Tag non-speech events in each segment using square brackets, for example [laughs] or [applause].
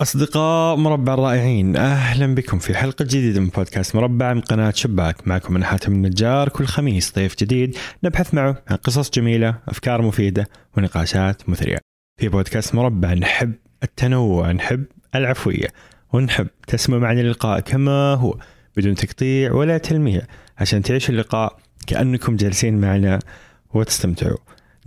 أصدقاء مربع الرائعين أهلا بكم في حلقة جديدة من بودكاست مربع من قناة شباك. معكم أنا حاتم النجار. كل خميس ضيف جديد نبحث معه عن قصص جميلة أفكار مفيدة ونقاشات مثرية. في بودكاست مربع نحب التنوع نحب العفوية ونحب تسمع معنا اللقاء كما هو بدون تقطيع ولا تلميع عشان تعيشوا اللقاء كأنكم جالسين معنا وتستمتعوا.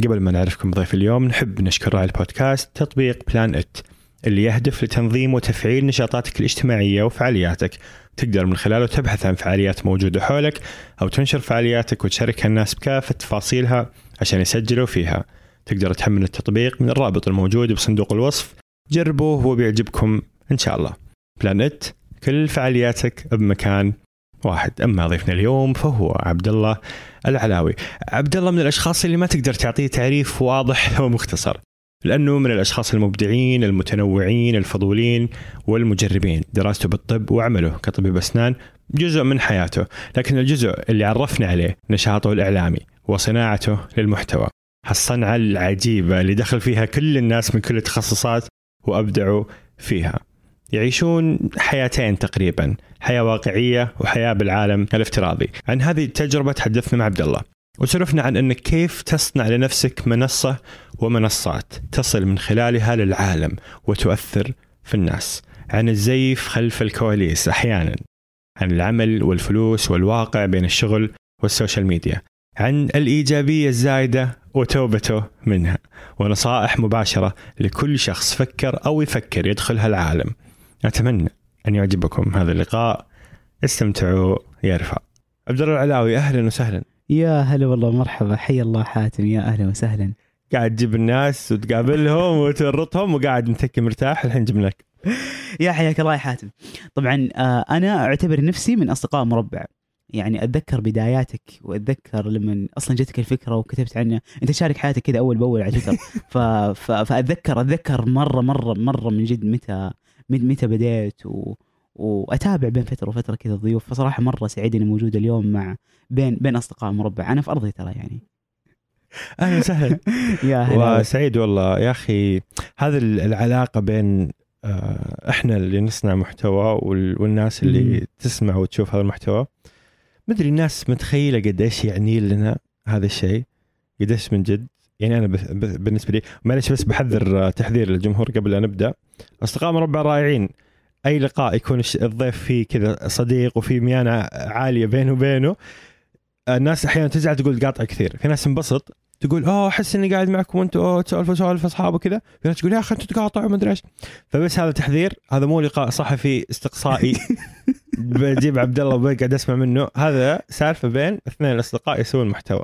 قبل ما نعرفكم بضيف اليوم نحب نشكر راعي البودكاست تطبيق بلان ات اللي يهدف لتنظيم وتفعيل نشاطاتك الاجتماعية وفعالياتك. تقدر من خلاله تبحث عن فعاليات موجودة حولك أو تنشر فعالياتك وتشاركها الناس بكافة تفاصيلها عشان يسجلوا فيها. تقدر تحمل التطبيق من الرابط الموجود بصندوق الوصف. جربوه هو بيعجبكم إن شاء الله. بلانت كل فعالياتك بمكان واحد. أما ضيفنا اليوم فهو عبد الله العلاوي. عبد الله من الأشخاص اللي ما تقدر تعطيه تعريف واضح ومختصر. لأنه من الأشخاص المبدعين المتنوعين الفضولين والمجربين. دراسته بالطب وعمله كطبيب أسنان جزء من حياته. لكن الجزء اللي عرفنا عليه نشاطه الإعلامي وصناعته للمحتوى. هالصنعة العجيبة اللي دخل فيها كل الناس من كل التخصصات وأبدعوا فيها. يعيشون حياتين تقريبا حياة واقعية وحياة بالعالم الافتراضي. عن هذه التجربة تحدثنا مع عبد الله وسولفنا عن إنك كيف تصنع لنفسك منصة ومنصات تصل من خلالها للعالم وتؤثر في الناس. عن الزيف خلف الكواليس أحيانا. عن العمل والفلوس والواقع بين الشغل وال social media. عن الإيجابية الزايدة وتوبته منها. ونصائح مباشرة لكل شخص فكر أو يفكر يدخل هالعالم أتمنى أن يعجبكم هذا اللقاء. استمتعوا يا رفاق. عبد الله العلاوي أهلا وسهلا. يا هلا والله مرحبا حي الله حاتم يا أهلا وسهلا. قاعد تجيب الناس وتقابلهم وتورطهم وقاعد متكي مرتاح الحين جبناك يا حياك الله يا حاتم. طبعا آه، أنا أعتبر نفسي من أصدقاء مربع. يعني أتذكر بداياتك وأتذكر لما أصلا جتك الفكرة وكتبت عنها. أنت تشارك حياتك كذا أول بأول على تويتر. [laughs] ف... ف... فأتذكر أتذكر مرة مرة مرة من جد متى متى بديت و... وأتابع بين فترة وفترة كذا الضيوف فصراحة مرة سعيد اني موجود اليوم مع بين بين أصدقاء مربع أنا في أرضي ترى يعني. أهلا وسهلا. [laughs] يا هلا وسعيد والله. يا أخي هذه العلاقة بين آه، إحنا اللي نصنع محتوى والناس اللي. تسمع وتشوف هذا المحتوى. مدري الناس متخيلة قديش يعني لنا هذا الشيء قديش من جد. يعني أنا بالنسبة لي معلش بس بحذر تحذير للجمهور قبل أن نبدا أصدقاء مربع رائعين. أي لقاء يكون الضيف فيه كذا صديق وفي ميانة عالية بينه وبينه الناس أحيانا تزعل تقول قاطع كثير. في ناس تنبسط تقول أوه أحس إني قاعد معكم وأنتم أوه تسولفوا سوالف أصحاب وكذا. في ناس تقول يا أخي أنتم تقاطعوا ما أدري إيش. فبس هذا تحذير هذا مو لقاء صحفي استقصائي [laughs] بجيب عبد الله وبقعد أسمع منه. هذا سالفة بين اثنين الاصدقاء يسوون محتوى.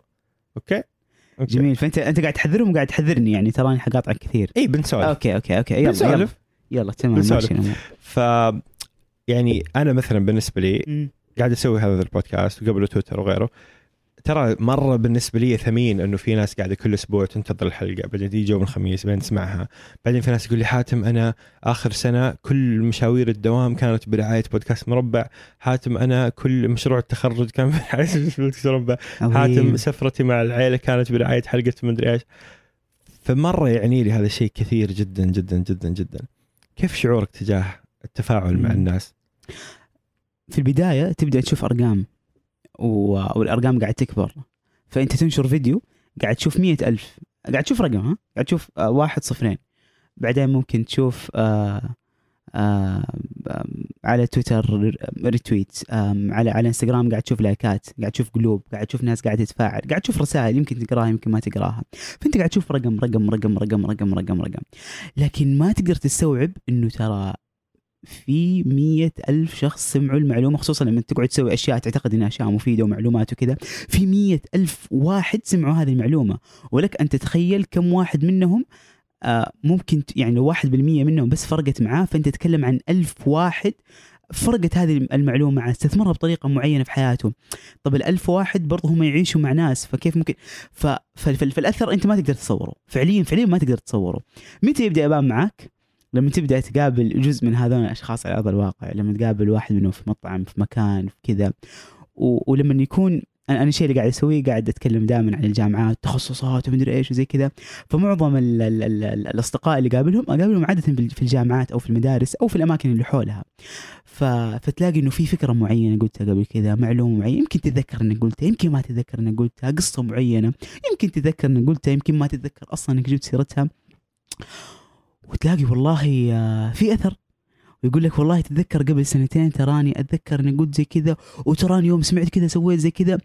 okay؟ okay. جميل. فأنت أنت قاعد تحذرهم وقاعد تحذرني يعني تراني حقاطعك كثير. اي بنسولف. okay okay okay. يلا, بنسولف. يلا تمام. ماشي. ف يعني أنا مثلا بالنسبة لي مم. قاعد أسوي هذا البودكاست وقبله تويتر وغيره ترى مرة بالنسبة لي ثمين إنه في ناس قاعدة كل أسبوع تنتظر الحلقة بعدين تيجي يوم الخميس بعدين تسمعها بعدين في ناس يقول لي حاتم أنا آخر سنة كل مشاوير الدوام كانت برعاية بودكاست مربع حاتم أنا كل مشروع التخرج كان [laughs] برعاية بودكاست مربع حاتم. سفرتي مع العيلة كانت برعاية حلقة مدري إيش فمرة يعني لي هذا الشيء كثير جدا جدا جدا جدا كيف شعورك تجاه التفاعل مع. الناس؟ في البداية تبدأ تشوف أرقام والأرقام قاعد تكبر. فأنت تنشر فيديو قاعد تشوف مية ألف. قاعد تشوف رقم ها؟ قاعد تشوف آه، واحد صفرين. بعدين ممكن تشوف آه على تويتر retweet على على انستغرام قاعد تشوف لايكات قاعد تشوف قلوب قاعد تشوف ناس قاعدة تتفاعل قاعد تشوف رسائل يمكن تقراها يمكن ما تقراها. فأنت قاعد تشوف رقم رقم رقم رقم رقم رقم رقم. لكن ما تقدر تستوعب إنه ترى في مية ألف شخص سمعوا المعلومة خصوصا لما تقعد تسوي أشياء تعتقد أنها أشياء مفيدة ومعلومات وكذا. في مية ألف واحد سمعوا هذه المعلومة. ولك أن تتخيل كم واحد منهم ممكن ت- يعني لو واحد بالمية منهم بس فرقت معاه فأنت تتكلم عن ألف واحد فرقت هذه المعلومة معاه استثمرها بطريقة معينة في حياته طب الألف واحد برضه هم يعيشوا مع ناس فكيف ممكن؟ فالأثر أنت ما تقدر تصوره. فعليا فعليا ما تقدر تصوره. متى يبدأ يبان معك لما تبدأ تقابل جزء من هذول الأشخاص على أرض الواقع لما تقابل واحد منهم في مطعم في مكان في كذا. ولما يكون أنا الشيء اللي قاعد أسويه قاعد أتكلم دائما عن الجامعات تخصصات ومدري إيش وزي كذا. فمعظم ال ال ال ال الأصدقاء اللي قابلهم اقابلهم عادة في الجامعات أو في المدارس أو في الأماكن اللي حولها. ف... فتلاقي إنه في فكرة معينة قلتها قبل كذا معلومة معينة يمكن تتذكر إنك قلتها يمكن ما تتذكر إنك قلتها قصة معينة يمكن تتذكر إنك قلتها يمكن ما تتذكر أصلا إنك جبت سيرتها. وتلاقي والله آه، في أثر. ويقول لك والله تتذكر قبل سنتين تراني أتذكر إني قلت زي كذا وتراني يوم سمعت كذا سويت زي كذا.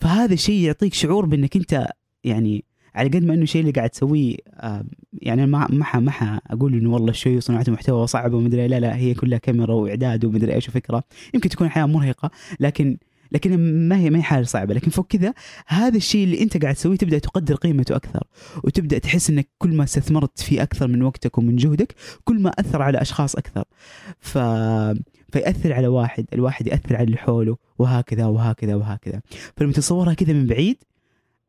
فهذا الشيء يعطيك شعور بإنك أنت يعني على قد ما إنه الشيء اللي قاعد تسويه يعني ما ما ما أقول إنه والله شيء صناعة محتوى صعبة ومدري لا لا هي كلها كاميرا وإعداد ومدري إيش وفكرة. يمكن تكون حياه مرهقة لكن لكن ما هي ما هي حاجة صعبة. لكن فوق كذا هذا الشيء اللي أنت قاعد تسويه تبدأ تقدر قيمته أكثر وتبدأ تحس إنك كل ما استثمرت فيه أكثر من وقتك ومن جهدك كل ما أثر على أشخاص أكثر. ف فيأثر على واحد الواحد يأثر على اللي حوله وهكذا وهكذا وهكذا. فلما تتصورها كذا من بعيد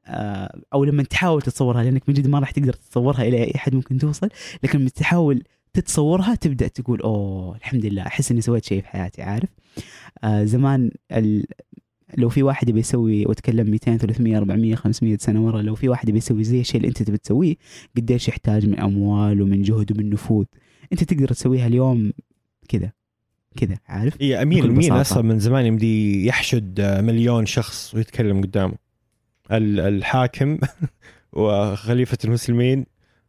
آه، أو لما تحاول تتصورها لأنك من جد ما راح تقدر تتصورها إلى أي حد ممكن توصل لكن لما تحاول تتصورها تبدأ تقول أوه الحمد لله أحس إني سويت شيء في حياتي. عارف؟ آه زمان. لو في واحد يبي يسوي واتكلم 200 300 400 500 سنة ورا لو في واحد يبي يسوي زي الشيء اللي انت تبي تسويه قديش يحتاج من أموال ومن جهد ومن نفوذ؟ انت تقدر تسويها اليوم كذا كذا عارف؟ اي أمين بكل مين. أصلا من زمان يمدي يحشد آه، مليون شخص ويتكلم قدامه. ال- الحاكم [laughs] وخليفة المسلمين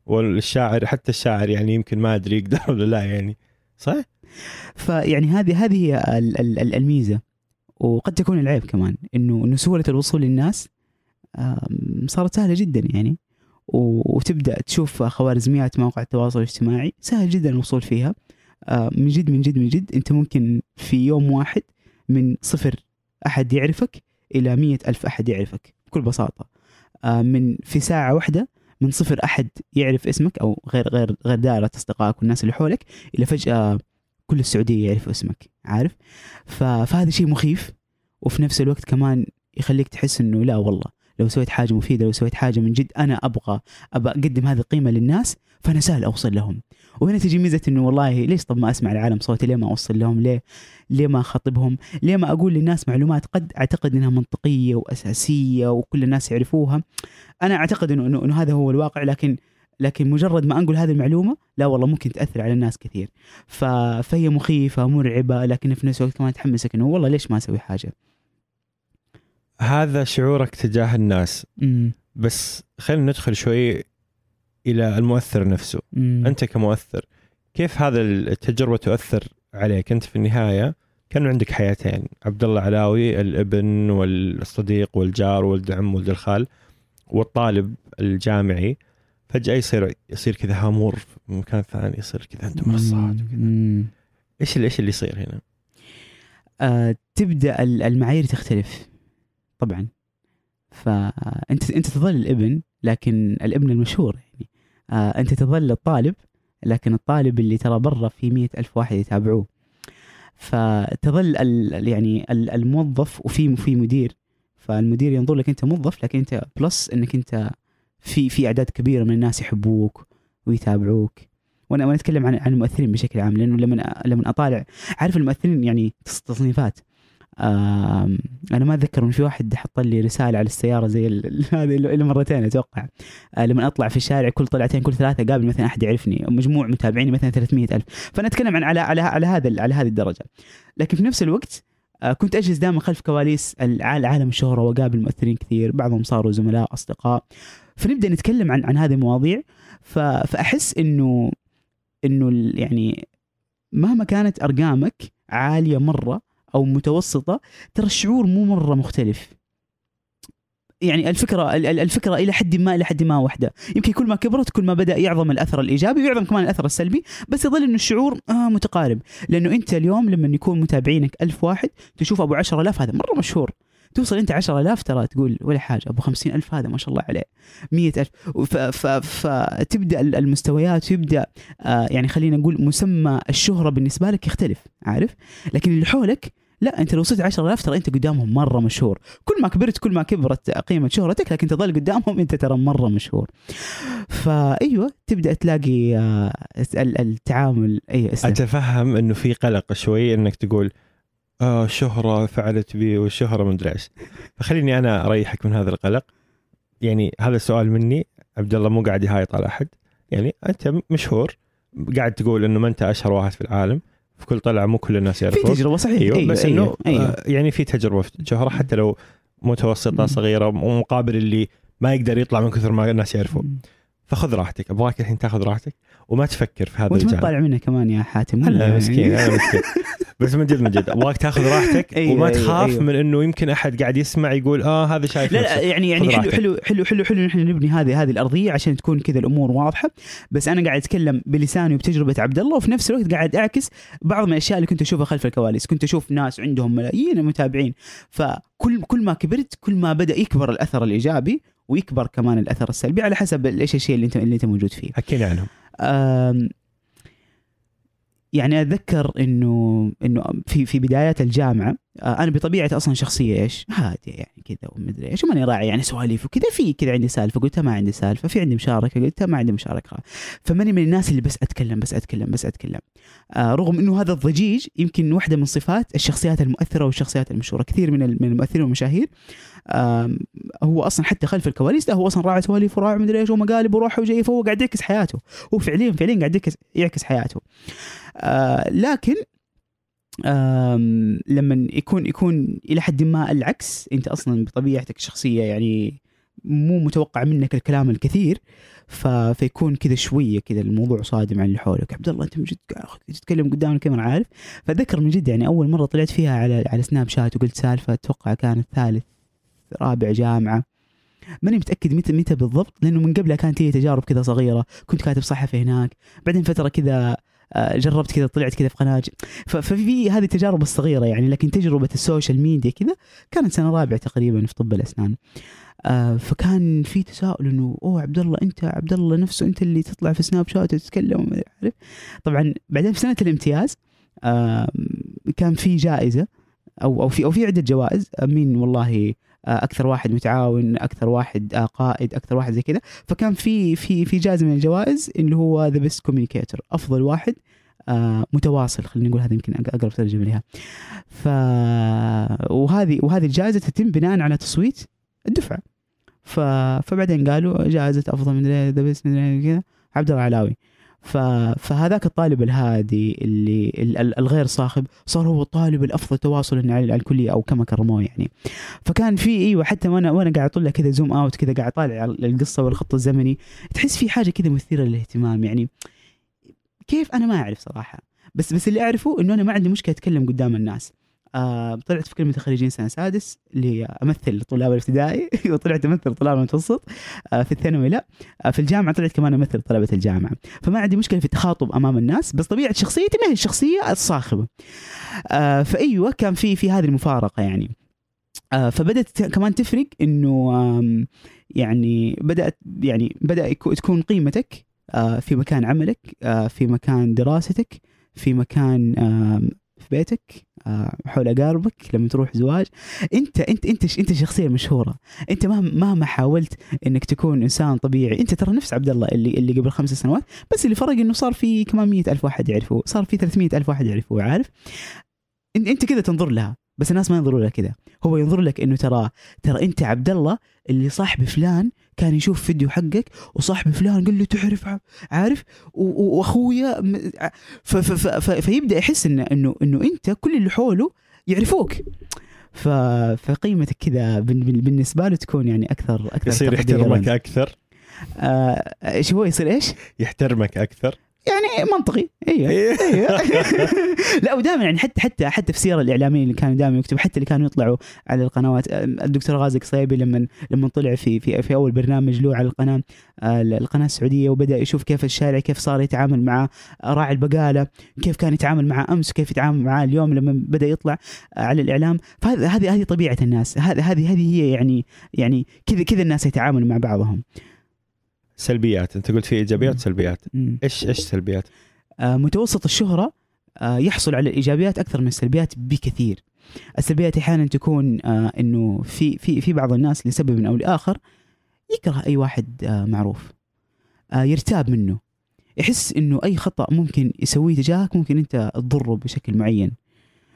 والشاعر حتى الشاعر يعني يمكن ما أدري يقدر ولا لا يعني. صح؟ فيعني هذه هذه هي ال- ال- ال- الميزة. وقد تكون العيب كمان إنه إنه سهولة الوصول للناس صارت سهلة جدا يعني. وتبدأ تشوف خوارزميات مواقع التواصل الاجتماعي سهل جدا الوصول فيها. من جد من جد من جد أنت ممكن في يوم واحد من صفر أحد يعرفك إلى مية ألف أحد يعرفك بكل بساطة. من في ساعة واحدة من صفر أحد يعرف اسمك أو غير غير غير دائرة أصدقائك والناس اللي حولك إلى فجأة كل السعودية يعرفوا اسمك عارف؟ فهذا شيء مخيف وفي نفس الوقت كمان يخليك تحس إنه لا والله لو سويت حاجة مفيدة لو سويت حاجة من جد أنا أبغى أبغى أقدم هذه القيمة للناس فأنا سهل أوصل لهم. وهنا تجي ميزة إنه والله ليش طب ما أسمع العالم صوتي؟ ليه ما أوصل لهم؟ ليه ليه ما أخاطبهم؟ ليه ما أقول للناس معلومات قد أعتقد إنها منطقية وأساسية وكل الناس يعرفوها؟ أنا أعتقد انه إنه, هذا هو الواقع لكن لكن مجرد ما أنقل هذه المعلومة لا والله ممكن تأثر على الناس كثير. ف... فهي مخيفة مرعبة لكن في نفس الوقت كمان تحمسك انه والله ليش ما أسوي حاجة؟ هذا شعورك تجاه الناس. امم بس خلينا ندخل شوي إلى المؤثر نفسه. أنت كمؤثر كيف هذا التجربة تؤثر عليك؟ أنت في النهاية كان عندك حياتين. عبد الله علاوي الابن والصديق والجار ولد الخال والطالب الجامعي. فجأة يصير يصير كذا هامور في مكان ثاني يصير كذا عنده منصات وكذا. إيش اللي إيش اللي يصير هنا؟ آه تبدأ ال- المعايير تختلف طبعا. فأنت أنت تظل الابن لكن الابن المشهور يعني. آه أنت تظل الطالب لكن الطالب اللي ترى برا في مية ألف واحد يتابعوه. فتظل ال يعني ال- الموظف وفي في مدير. فالمدير ينظر لك أنت موظف لكن أنت بلس إنك أنت في في أعداد كبيرة من الناس يحبوك ويتابعوك. وأنا وأنا أتكلم عن عن المؤثرين بشكل عام لأنه لما لما أطالع عارف المؤثرين يعني تص- تصنيفات. أنا ما أتذكر إن في واحد حط لي رسالة على السيارة زي هذه اللي مرتين أتوقع. آه، لما أطلع في الشارع كل طلعتين كل ثلاثة قابل مثلا أحد يعرفني مجموع متابعيني مثلا 300 ألف. فأنا أتكلم عن على على على هذا على هذه الدرجة. لكن في نفس الوقت آه، كنت أجلس دائما خلف كواليس عالم الشهرة وأقابل مؤثرين كثير. بعضهم صاروا زملاء أصدقاء. فنبدأ نتكلم عن عن هذه المواضيع. فأحس انه إنه يعني مهما كانت أرقامك عالية مرة أو متوسطة ترى الشعور مو مرة مختلف. يعني الفكرة ال- ال- الفكرة إلى حد ما إلى حد ما واحدة. يمكن كل ما كبرت كل ما بدأ يعظم الأثر الإيجابي ويعظم كمان الأثر السلبي بس يظل إنه الشعور آه متقارب. لأنه أنت اليوم لما يكون متابعينك ألف واحد تشوف أبو عشرة آلاف هذا مرة مشهور. توصل انت عشرة آلاف ترى تقول ولا حاجة أبو خمسين ألف هذا ما شاء الله عليه مية ألف. ف- ف- فتبدأ ال- المستويات يبدأ آه يعني خلينا نقول مسمى الشهرة بالنسبة لك يختلف عارف؟ لكن اللي حولك لا أنت لو وصلت 10000 ترى أنت قدامهم مرة مشهور. كل ما كبرت كل ما كبرت قيمة شهرتك لكن تظل قدامهم أنت ترى مرة مشهور. فأيوة تبدأ تلاقي آه، ال- التعامل اي اسلم أتفهم إنه في قلق شوي إنك تقول آه شهرة فعلت بي والشهره مدري إيش. فخليني أنا أريحك من هذا القلق. يعني هذا السؤال مني. عبد الله مو قاعد يهايط على أحد. يعني أنت مشهور. قاعد تقول إنه ما أنت أشهر واحد في العالم. في كل طلعة مو كل الناس في يعرفون تجربة صحيح. أيوه, أيوة بس أيوة إنه أيوة. آه، يعني في تجربة في شهرة حتى لو متوسطة. صغيرة ومقابل اللي ما يقدر يطلع من كثر ما الناس يعرفون فخذ راحتك. أبغاك الحين تاخذ راحتك. وما تفكر في هذا وانت الجانب تطالع منه كمان يا حاتم. هلا يعني؟ مسكين أنا [laughs] مسكين. بس من جد من جد. أبغاك تاخذ راحتك أيوة، وما أيوة، تخاف أيوة. من إنه يمكن أحد قاعد يسمع يقول آه هذا شايف لا لا. يعني يعني حلو. حلو حلو حلو حلو نحن نبني هذه هذه الأرضية عشان تكون كذا الأمور واضحة. بس أنا قاعد أتكلم بلساني وبتجربة عبد الله وفي نفس الوقت قاعد أعكس بعض من الأشياء اللي كنت أشوفها خلف الكواليس. كنت أشوف ناس عندهم ملايين المتابعين. فكل كل ما كبرت كل ما بدأ يكبر الأثر الإيجابي ويكبر كمان الأثر السلبي على حسب إيش الشيء اللي أنت اللي أنت موجود فيه. حكينا عنهم. أم، يعني اتذكر إنه إنه في في بدايات الجامعة آه، أنا بطبيعتي أصلا شخصية إيش؟ هادية يعني كذا ومدري إيش وماني راعي يعني سواليف وكذا في كذا عندي سالفة قلتها ما عندي سالفة في عندي مشاركة قلتها ما عندي مشاركة فماني من الناس اللي بس أتكلم بس أتكلم بس أتكلم آه رغم إنه هذا الضجيج يمكن واحدة من صفات الشخصيات المؤثرة والشخصيات المشهورة كثير من من المؤثرين والمشاهير آم، هو أصلا حتى خلف الكواليس لا هو أصلا راعي سواليف وراعي مدري إيش ومقالب وروح وجاي فهو قاعد يعكس حياته هو فعليا فعليا قاعد يعكس حياته آه لكن آم، لما يكون يكون إلى حد ما العكس أنت أصلا بطبيعتك الشخصيه يعني مو متوقع منك الكلام الكثير ف... فيكون كذا شوية كذا الموضوع صادم عن اللي حولك. عبد الله أنت من جد تتكلم قدام الكاميرا عارف؟ فذكر من جد يعني أول مرة طلعت فيها على على سناب شات وقلت سالفة أتوقع كانت ثالث رابع جامعة. ماني متأكد متى متى بالضبط لأنه من قبلها كانت لي تجارب كذا صغيرة. كنت كاتب صحفي هناك. بعدين فترة كذا جربت كذا طلعت كذا في قناة ففي هذه التجارب الصغيرة يعني لكن تجربة ال social media كذا كانت سنة رابعة تقريبا في طب الأسنان. آه، فكان في تساؤل إنه أوه عبد الله أنت عبد الله نفسه أنت اللي تطلع في سناب شات وتتكلم وما عارف؟ طبعا بعدين في سنة الامتياز آه، كان في جائزة أو أو في أو في عدة جوائز. مين والله آه، أكثر واحد متعاون أكثر واحد آه، قائد أكثر واحد زي كذا. فكان في في في جائزه من الجوائز اللي هو the best communicator أفضل واحد آه، متواصل. خلينا نقول هذه يمكن أقرب ترجمة لها. ف وهذه وهذه الجائزة تتم بناء على تصويت الدفعة. ف... فبعدين قالوا جائزة أفضل من the best من كذا. عبد الله علاوي. فهذاك الطالب الهادي اللي ال- ال- الغير صاخب صار هو الطالب الأفضل تواصلا على الكليه أو كما كرموه يعني. فكان في إيوه حتى وأنا وأنا قاعد أطلع كذا زوم أوت كذا قاعد أطالع القصة والخط الزمني تحس في حاجة كذا مثيرة للاهتمام يعني. كيف؟ أنا ما أعرف صراحة. بس بس اللي أعرفه إنه أنا ما عندي مشكلة أتكلم قدام الناس. آه طلعت في كلمة الخريجين سنة سادس اللي أمثل طلاب الابتدائي. [laughs] وطلعت أمثل طلاب المتوسط. آه في الثانوي لا. آه في الجامعة طلعت كمان أمثل طلبة الجامعة. فما عندي مشكلة في التخاطب أمام الناس بس طبيعة شخصيتي ما هي الشخصية الصاخبة. آه فأيوة كان في في هذه المفارقة يعني. آه فبدأت كمان تفرق إنه آم، يعني بدأت يعني بدأ تكون قيمتك آه في مكان عملك آه في مكان دراستك في مكان في بيتك آه، حول اقاربك لما تروح زواج. انت انت انت انت شخصية مشهورة. انت مهما مهما حاولت انك تكون إنسان طبيعي انت ترى نفس عبد الله اللي اللي قبل خمس سنوات بس اللي فرق إنه صار في كمان مية ألف واحد يعرفوه صار في 300 ألف واحد يعرفوه عارف؟ انت انت كذا تنظر لها بس الناس ما ينظروا لها كذا. هو ينظر لك إنه ترى ترى انت عبد الله اللي صاحب فلان كان يشوف فيديو حقك وصاحب فلان قال له تعرف عارف واخويا فيبدأ يحس إنه إنه إنه أنت كل اللي حوله يعرفوك. فقيمتك كذا بالنسبة له تكون يعني أكثر أكثر يصير. يحترمك أكثر آه، إيش هو يصير إيش؟ يحترمك أكثر يعني منطقي. أيوه إيه. أيوه [laughs] لا ودائما يعني حتى حتى حتى في سير الإعلاميين اللي كانوا دائما يكتبوا حتى اللي كانوا يطلعوا على القنوات. آه، الدكتور غازي قصيبي لما لما طلع في في في أول برنامج له على القناة آه، القناة السعودية وبدأ يشوف كيف الشارع كيف صار يتعامل مع راعي البقالة كيف كان يتعامل معه أمس وكيف يتعامل معاه اليوم لما بدأ يطلع آه، على الإعلام. فهذه هذه هذه طبيعة الناس. هذه هذه هذه هي يعني يعني كذا كذا الناس يتعاملوا مع بعضهم. سلبيات أنت قلت في إيجابيات. وسلبيات. إيش إيش سلبيات آه، متوسط الشهرة آه، يحصل على الإيجابيات أكثر من السلبيات بكثير السلبيات أحيانا تكون آه، أنه في في في بعض الناس لسبب أو لآخر يكره أي واحد آه، معروف آه، يرتاب منه يحس أنه أي خطأ ممكن يسويه تجاهك ممكن أنت تضره بشكل معين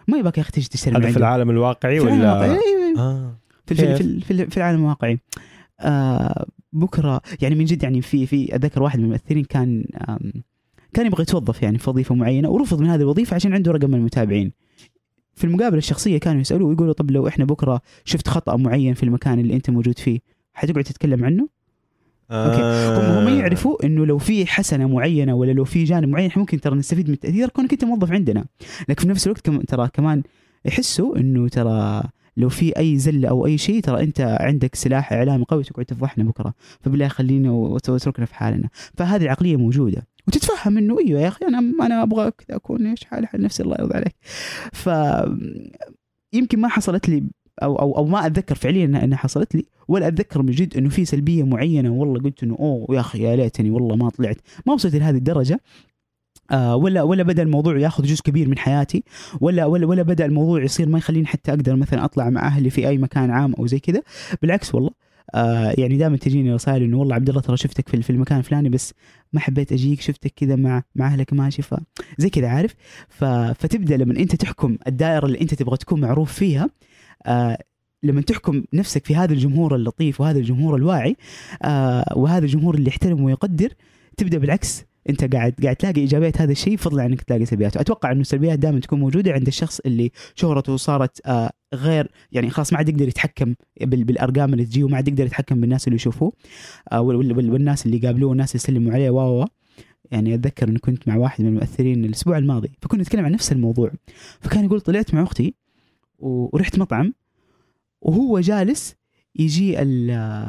ما يبغاك يا أخي تجي تشتري هذا في. العالم الواقعي في العالم ولا الواقعي. أيوة، أيوة. آه. في؟ في, في, في العالم الواقعي آه بكرة يعني من جد يعني في في اتذكر واحد من الممثلين كان كان يبغى يتوظف يعني في وظيفة معينة ورفض من هذه الوظيفة عشان عنده رقم من المتابعين في المقابله الشخصية كانوا يسألوه ويقولوا طب لو إحنا بكرة شفت خطأ معين في المكان اللي أنت موجود فيه حتقعد تتكلم عنه أوكي. هم هم آه. يعرفوا إنه لو في حسنة معينة ولا لو في جانب معين إحنا ممكن ترى نستفيد من التأثير كونك أنت موظف عندنا لكن في نفس الوقت كم ترى كمان يحسوا إنه ترى لو في أي زله أو أي شيء ترى أنت عندك سلاح إعلامي قوي تقعد تفضحنا بكرة. فبالله خلينا واتركنا في حالنا. فهذه العقلية موجودة. وتتفهم إنه إيوه يا أخي أنا أنا أبغى كذا أكون إيش حالي حال نفسي الله يرضى عليك. ف يمكن ما حصلت لي أو أو أو ما أتذكر فعليا إنها حصلت لي ولا أتذكر من جد إنه في سلبية معينة. والله قلت إنه أوه يا أخي يا ليتني والله ما طلعت. ما وصلت لهذه الدرجة. آه ولا ولا بدأ الموضوع ياخذ جزء كبير من حياتي ولا ولا ولا بدأ الموضوع يصير ما يخليني حتى أقدر مثلا أطلع مع أهلي في أي مكان عام أو زي كذا. بالعكس والله آه يعني دائما تجيني رسائل إنه والله عبد الله ترى شفتك في في المكان الفلاني بس ما حبيت أجيك شفتك كذا مع مع أهلك ماشي ف زي كذا عارف؟ فتبدأ لما أنت تحكم الدائرة اللي أنت تبغى تكون معروف فيها آه لما تحكم نفسك في هذا الجمهور اللطيف وهذا الجمهور الواعي آه وهذا الجمهور اللي يحترم ويقدر تبدأ بالعكس. انت قاعد قاعد تلاقي إيجابيات هذا الشيء فضلا إنك تلاقي سلبياته. أتوقع إنه السلبيات دائما تكون موجودة عند الشخص اللي شهرته صارت آه غير يعني خلاص ما عاد يقدر يتحكم بال- بالأرقام اللي تجيه وما عاد يقدر يتحكم بالناس اللي يشوفوه آه وال- وال- وال- والناس اللي يقابلوه والناس اللي يسلموا عليه و و يعني أتذكر انه كنت مع واحد من المؤثرين الأسبوع الماضي فكنا نتكلم عن نفس الموضوع. فكان يقول طلعت مع أختي ورحت مطعم وهو جالس يجي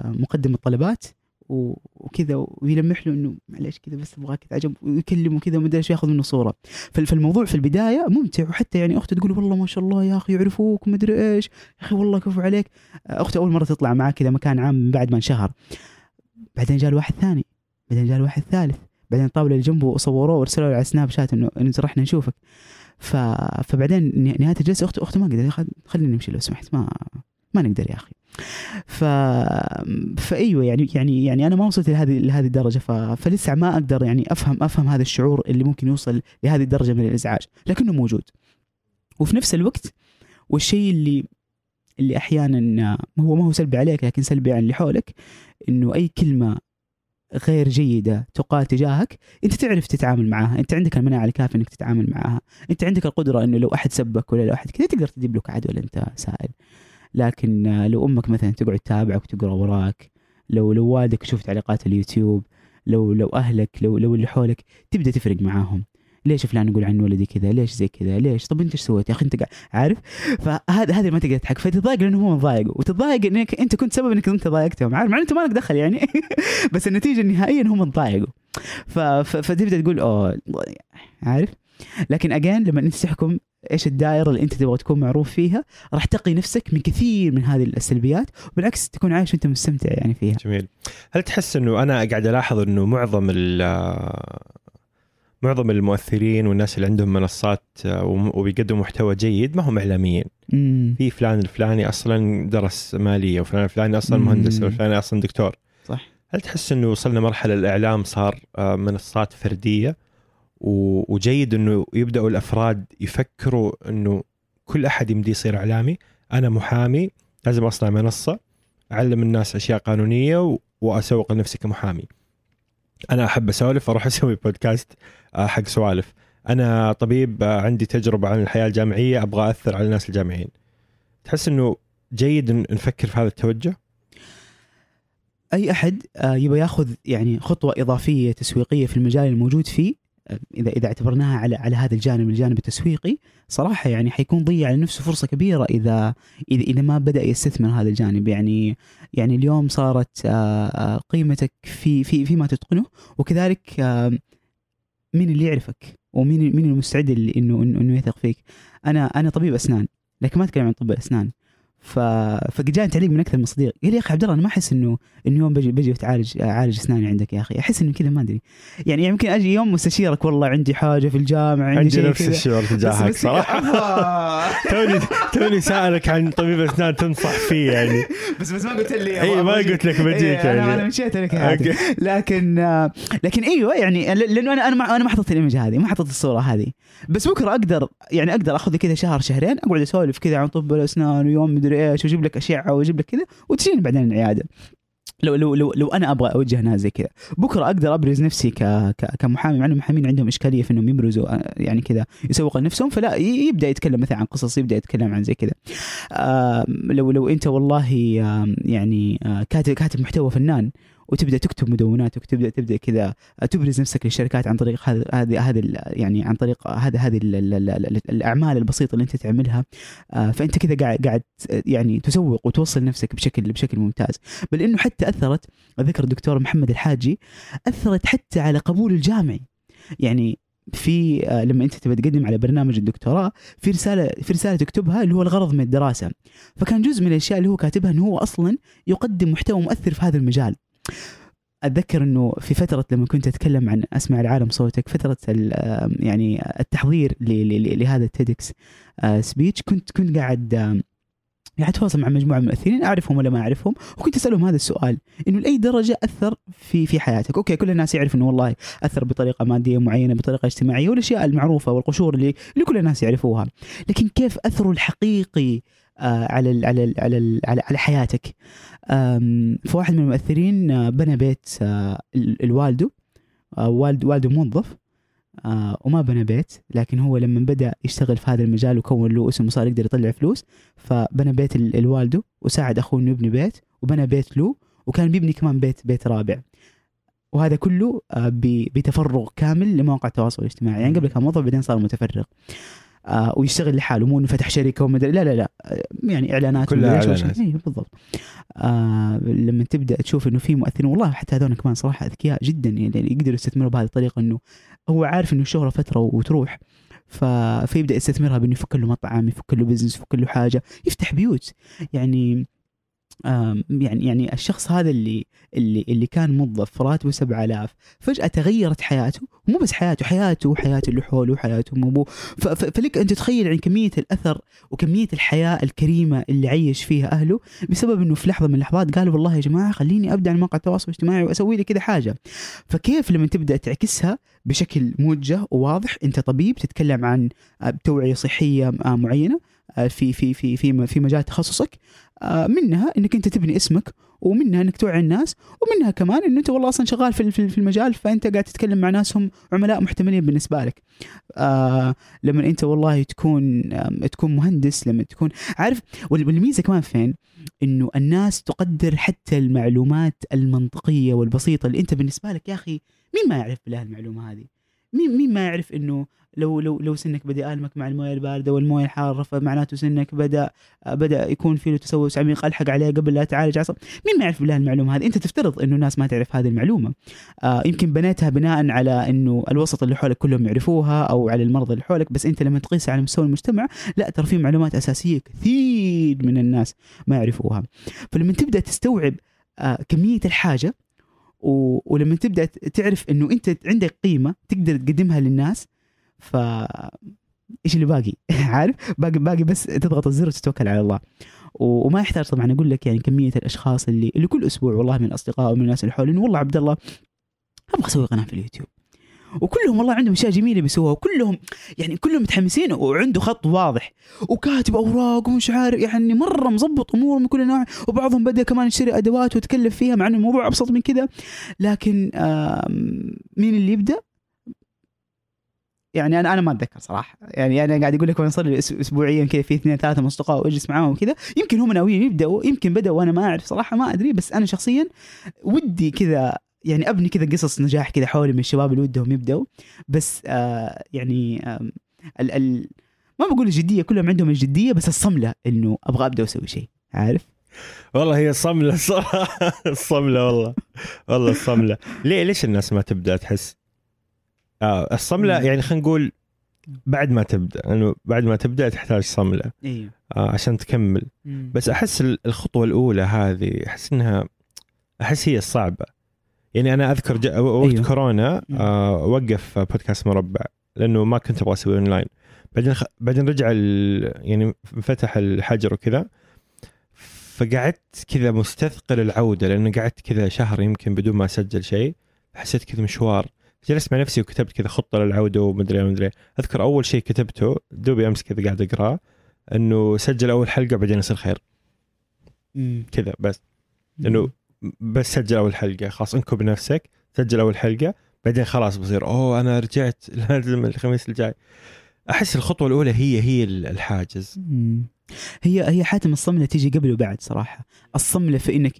مقدم الطلبات وكذا ويلمح له إنه معلش كذا بس أبغاك عجب ويكلمه كذا ومدري إيش ياخذ منه صورة. فال- فالموضوع في البداية ممتع وحتى يعني أخته تقول والله ما شاء الله يا أخي يعرفوك ومدري إيش. يا أخي والله كفو عليك. أخته أول مرة تطلع معاه كذا مكان عام من بعد ما انشهر. بعدين جاء واحد ثاني بعدين جاء واحد ثالث بعدين الطاوله اللي جنبه صوروه له على سناب شات إنه رحنا نشوفك. ف... فبعدين نه- نهاية الجلسة اخته أخته ما قدرت خل- خلينا نمشي لو سمحت ما ما نقدر يا أخي. ف فايوه يعني يعني يعني أنا ما وصلت لهذه لهذه الدرجة ف... فلسه ما أقدر يعني أفهم أفهم هذا الشعور اللي ممكن يوصل لهذه الدرجة من الإزعاج لكنه موجود. وفي نفس الوقت والشيء اللي اللي أحيانا هو ما هو سلبي عليك لكن سلبي عن اللي حولك إنه أي كلمة غير جيدة تقال تجاهك أنت تعرف تتعامل معها أنت عندك المناعة الكافية أنك تتعامل معها أنت عندك القدرة أنه لو أحد سبك ولا لو أحد كذا تقدر تجيب له ولا أنت سائل. لكن لو أمك مثلا تقعد تتابعك وتقرأ وراك لو لو والدك يشوف تعليقات اليوتيوب لو لو أهلك لو لو اللي حولك تبدأ تفرق معاهم. ليش فلان يقول عن ولدي كذا؟ ليش زي كذا؟ ليش؟ طب أنت إيش سويت يا أخي؟ أنت قاعد عارف؟ فهذا هذا ما تقدر تضحك فتتضايق لأنه هو مضايق وتتضايق إنك أنت كنت سبب إنك أنت ضايقتهم. عارف؟ مع أنت ما لك دخل يعني. [laughs] بس النتيجة النهائيه انهم. ف... فتبدأ تقول أوه عارف؟ لكن اجين لما انت تحكم إيش الدائرة اللي أنت تبغى تكون معروف فيها راح تقي نفسك من كثير من هذه السلبيات وبالعكس تكون عايش وأنت مستمتع يعني فيها. جميل. هل تحس إنه أنا قاعد ألاحظ إنه معظم ال معظم المؤثرين والناس اللي عندهم منصات آه، وبيقدموا محتوى جيد ما هم إعلاميين. في فلان الفلاني أصلا درس مالية وفلان الفلاني أصلا مم. مهندس وفلان أصلا دكتور. صح. هل تحس إنه وصلنا مرحلة الإعلام صار آه، منصات فردية؟ وجيد إنه يبدأوا الأفراد يفكروا إنه كل أحد يمدي يصير إعلامي. أنا محامي لازم أصنع منصة أعلم الناس أشياء قانونية وأسوق لنفسي كمحامي. أنا أحب أسولف أروح [laughs] أسوي بودكاست آه، حق سوالف. أنا طبيب آه، عندي تجربة عن الحياة الجامعية أبغى أثر على الناس الجامعيين. تحس إنه جيد نفكر في هذا التوجه؟ أي أحد آه، يبغى ياخذ يعني خطوة إضافية تسويقية في المجال الموجود فيه اذا إذا اعتبرناها على على هذا الجانب الجانب التسويقي صراحة يعني حيكون ضيع على نفسه فرصة كبيرة اذا اذا إذا ما بدأ يستثمر هذا الجانب. يعني يعني اليوم صارت آه، آه، قيمتك في في فيما تتقنه وكذلك آه، مين اللي يعرفك ومين مين المستعد اللي انه إنه يثق فيك. أنا أنا طبيب أسنان لكن ما أتكلم عن طب الأسنان. ف فجاني تعليق من أكثر من صديق قال لي يا أخي عبد الله أنا ما أحس انه إنه يوم بجي بجي اتعالج أعالج أسناني عندك يا أخي. أحس إنه كذا ما أدري. يعني يمكن أجي يوم مستشيرك والله عندي حاجة في الجامعة عندي, عندي نفس. الشعور تجاهك صراحة. [laughs] توني توني سألك عن طبيب اسنان تنصح فيه يعني. بس بس ما قلت لي اي ما قلت لك بجيك إيه، أنا أنا يعني مشيت لك. لكن لكن أيوه يعني لأنه أنا أنا ما أنا ما حطيت الإيمج هذه ما حطيت الصورة هذه. بس بكرة أقدر يعني أقدر آخذ كذا شهر شهرين أقعد أسولف كذا عن طب الأسنان ويوم مدري إيش واجيب لك أشعة واجيب لك كذا وتجيني بعدين العيادة. لو لو لو لو أنا أبغى أوجه ناس زي كذا بكرة أقدر أبرز نفسي ك ك كمحامي مع إنه المحامين عندهم إشكالية في إنهم يبرزوا آه، يعني كذا يسوقوا لنفسهم فلا يبدأ يتكلم مثلا عن قصص يبدأ يتكلم عن زي كذا. لو لو أنت والله يعني آه، كاتب كاتب محتوى فنان وتبدأ تكتب مدوناتك وتبدأ تبدأ كذا تبرز نفسك للشركات عن طريق هذه هذه يعني عن طريق هذه هذه ال- ال- ال- ال- الأعمال البسيطة اللي أنت تعملها. آه، فأنت كذا قاعد قاعد يعني تسوق وتوصل نفسك بشكل بشكل ممتاز. بل إنه حتى أثرت ذكر الدكتور محمد الحاجي أثرت حتى على قبول الجامعي. يعني في آه، لما أنت تبي تقدم على برنامج الدكتوراه في رسالة في رسالة تكتبها اللي هو الغرض من الدراسة. فكان جزء من الأشياء اللي هو كاتبها إنه هو أصلا يقدم محتوى مؤثر في هذا المجال. أتذكر إنه في فترة لما كنت أتكلم عن اسمع العالم صوتك فترة يعني التحضير لهذا ال TEDx speech كنت كنت قاعد قاعد أتواصل مع مجموعة من المؤثرين أعرفهم ولا ما أعرفهم وكنت أسألهم هذا السؤال إنه لأي درجة أثر في في حياتك؟ okay كل الناس يعرف إنه والله أثر بطريقة مادية معينة بطريقة اجتماعية والأشياء المعروفة والقشور اللي اللي كل الناس يعرفوها لكن كيف أثره الحقيقي آه، على ال على ال على ال على, حياتك. فواحد من المؤثرين آه، بنى بيت آه، ال- الوالده آه، والد والده موظف. آه، وما بنى بيت لكن هو لما بدأ يشتغل في هذا المجال وكون له اسم وصار يقدر يطلع فلوس فبنى بيت ال- الوالده وساعد أخوه إنه يبني بيت وبنى بيت له وكان بيبني كمان بيت بيت رابع. وهذا كله آه، بتفرغ كامل لمواقع التواصل الاجتماعي. يعني قبل كان موظف بعدين صار متفرغ. آه ويشتغل لحاله مو إنه فتح شركة ومدري لا لا لا آه، يعني إعلانات كلها إعلانات. اي بالضبط. آه لما تبدأ تشوف إنه في مؤثرين والله حتى هذول كمان صراحة أذكياء جدا يعني يقدروا يستثمروا بهذه الطريقة إنه هو عارف إنه الشهره فترة وتروح ف... فيبدأ يستثمرها بإنه يفك له مطعم يفك له بزنس يفك له حاجة يفتح بيوت. يعني يعني يعني الشخص هذا اللي اللي اللي كان موظف راتبه 7000 فجأة تغيرت حياته ومو بس حياته حياته وحياة اللي حوله وحياته ف- فلك أن تتخيل يعني كمية الأثر وكمية الحياة الكريمة اللي عيش فيها أهله بسبب أنه في لحظة من اللحظات قال والله يا جماعة خليني أبدأ على مواقع التواصل الاجتماعي وأسوي لي كذا حاجة. فكيف لما تبدأ تعكسها بشكل موجه وواضح أنت طبيب تتكلم عن آه، توعية صحية آه، في في في في في مجال تخصصك منها إنك أنت تبني اسمك ومنها إنك توعي الناس ومنها كمان انه أنت والله أصلا شغال في المجال فأنت قاعد تتكلم مع ناس هم عملاء محتملين بالنسبة لك. آه لما أنت والله تكون تكون مهندس لما تكون عارف وال- والميزة كمان فين؟ إنه الناس تقدر حتى المعلومات المنطقية والبسيطة اللي أنت بالنسبة لك يا أخي مين ما يعرف بالله المعلومة هذه؟ مين مين ما يعرف إنه لو لو لو سنك بدأ يألمك مع الموية الباردة والموية الحارة فمعناته سنك بدأ بدأ يكون في له تسوس عميق الحق عليه قبل لا تعالج عصب. مين ما يعرف بالله المعلومة هذه؟ أنت تفترض إنه الناس ما تعرف هذه المعلومة. آه يمكن بنيتها بناء على إنه الوسط اللي حولك كلهم يعرفوها أو على المرضى اللي حولك بس أنت لما تقيسها على مستوى المجتمع لا ترى في معلومات أساسية كثير من الناس ما يعرفوها. فلما تبدأ تستوعب آه كمية الحاجة و... ولما تبدأ تعرف إنه أنت عندك قيمة تقدر تقدمها للناس ف إيش اللي باقي؟ [laughs] عارف؟ باقي باقي بس تضغط الزر وتتوكل على الله. و- وما يحتاج طبعا أقول لك يعني كمية الأشخاص اللي اللي كل أسبوع والله من الأصدقاء ومن الناس اللي حولي والله عبد الله أبغى أسوي قناة في اليوتيوب. وكلهم والله عندهم أشياء جميلة بيسووها وكلهم يعني كلهم متحمسين وعنده خط واضح وكاتب أوراق ومش عارف يعني مرة مظبط اموره من كل نوع وبعضهم بدأ كمان يشتري أدوات ويتكلف فيها مع إنه الموضوع أبسط من كذا لكن مين اللي يبدأ؟ يعني أنا أنا ما أتذكر صراحة. يعني أنا قاعد أقول لك وأنا صار لي اسبوعيا كذا في اثنين ثلاثة من اصدقاء وأجلس معاهم وكذا. يمكن هم ناويين يبدأوا يمكن بدأوا وأنا ما أعرف صراحة ما أدري بس أنا شخصيا ودي كذا يعني أبني كذا قصص نجاح كذا حولي من الشباب اللي ودهم يبدأوا. بس آه يعني آم، ال ال ما بقول الجدية كلهم عندهم الجدية بس الصملة إنه أبغى أبدأ وأسوي شيء عارف؟ والله هي صمله [laughs] صراحة الصملة والله والله الصملة. ليه ليش الناس ما تبدأ تحس؟ آه الصملة مم. يعني خلينا نقول بعد ما تبدأ لأنه بعد ما تبدأ تحتاج صملة. أيوه آه عشان تكمل. مم. بس أحس ال- الخطوة الأولى هذه أحس إنها أحس هي الصعبه يعني أنا أذكر جا وقت أيوه. كورونا. آه وقف بودكاست مربع لأنه ما كنت أبغى أسوي اونلاين بعدين خ... بعدين رجع ال... يعني فتح الحجر وكذا. فقعدت كذا مستثقل العودة لأنه قعدت كذا شهر يمكن بدون ما أسجل شيء. حسيت كذا مشوار. جلست مع نفسي وكتبت كذا خطة للعودة ومدري ومدري أذكر أول شيء كتبته دوبي أمس كذا قاعد اقراه إنه سجل أول حلقة بعدين يصير خير. كذا بس. إنه بس سجل أول حلقة. خلاص انكب نفسك. سجل أول حلقة. بعدين خلاص بصير أوه أنا رجعت [laughs] لازم الخميس الجاي. أحس الخطوة الأولى هي هي الحاجز. هي هي حاتم الصملة تيجي قبل وبعد صراحة. الصملة في إنك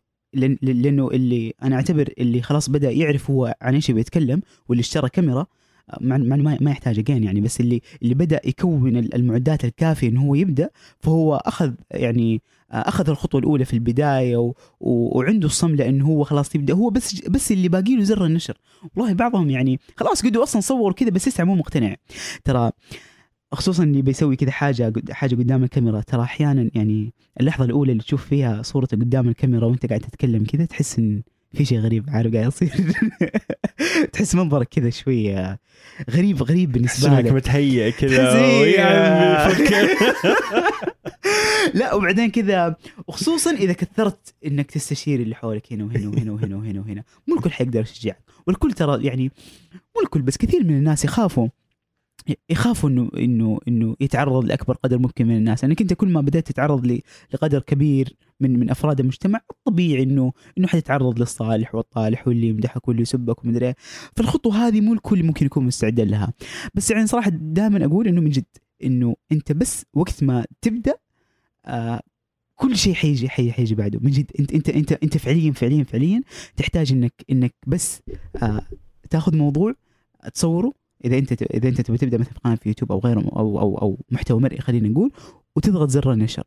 لأنه اللي أنا أعتبر اللي خلاص بدأ يعرف هو عن إيش بيتكلم واللي اشترى كاميرا مع ما ما يحتاج اجين يعني بس اللي اللي بدأ يكون المعدات الكافية إنه هو يبدأ فهو أخذ يعني أخذ الخطوة الأولى في البداية و... و... وعنده الصمله انه هو خلاص يبدأ. هو بس بس اللي باقي له زر النشر. والله بعضهم يعني خلاص قدوا أصلا صوروا كذا بس لسه مو مقتنع. ترى خصوصا اللي بيسوي كذا حاجة حاجة قدام الكاميرا ترى أحيانا يعني اللحظة الأولى اللي تشوف فيها صورتك قدام الكاميرا وأنت قاعد تتكلم كذا تحس إن في شيء غريب عارف قاعد يصير. [laughs] تحس منظرك كذا شوية غريب غريب بالنسبة انك لك. متهيئ كذا. [laughs] فك. [laughs] لا وبعدين كذا وخصوصا إذا كثرت إنك تستشير اللي حولك هنا وهنا وهنا وهنا وهنا وهنا. مو الكل حيقدر يشجعك والكل ترى يعني مو الكل بس كثير من الناس يخافوا. يخافوا انه انه إنه يتعرض لأكبر قدر ممكن من الناس. لانك انت كل ما بدأت تتعرض لقدر كبير من من أفراد المجتمع. الطبيعي انه إنه حتتعرض للصالح والطالح واللي يمدحك واللي يسبك ومدري إيه. فالخطوة هذه مو الكل ممكن يكون مستعد لها. بس يعني صراحة دائما أقول إنه من جد إنه أنت بس وقت ما تبدأ آه كل شيء حيجي حي حيجي بعده. من جد انت انت انت أنت فعليا فعليا فعليا تحتاج انك إنك بس آه تاخذ موضوع تصوره إذا أنت إذا أنت تبي تبدأ مثلا قناة في يوتيوب أو غيره أو أو أو محتوى مرئي خلينا نقول وتضغط زر النشر.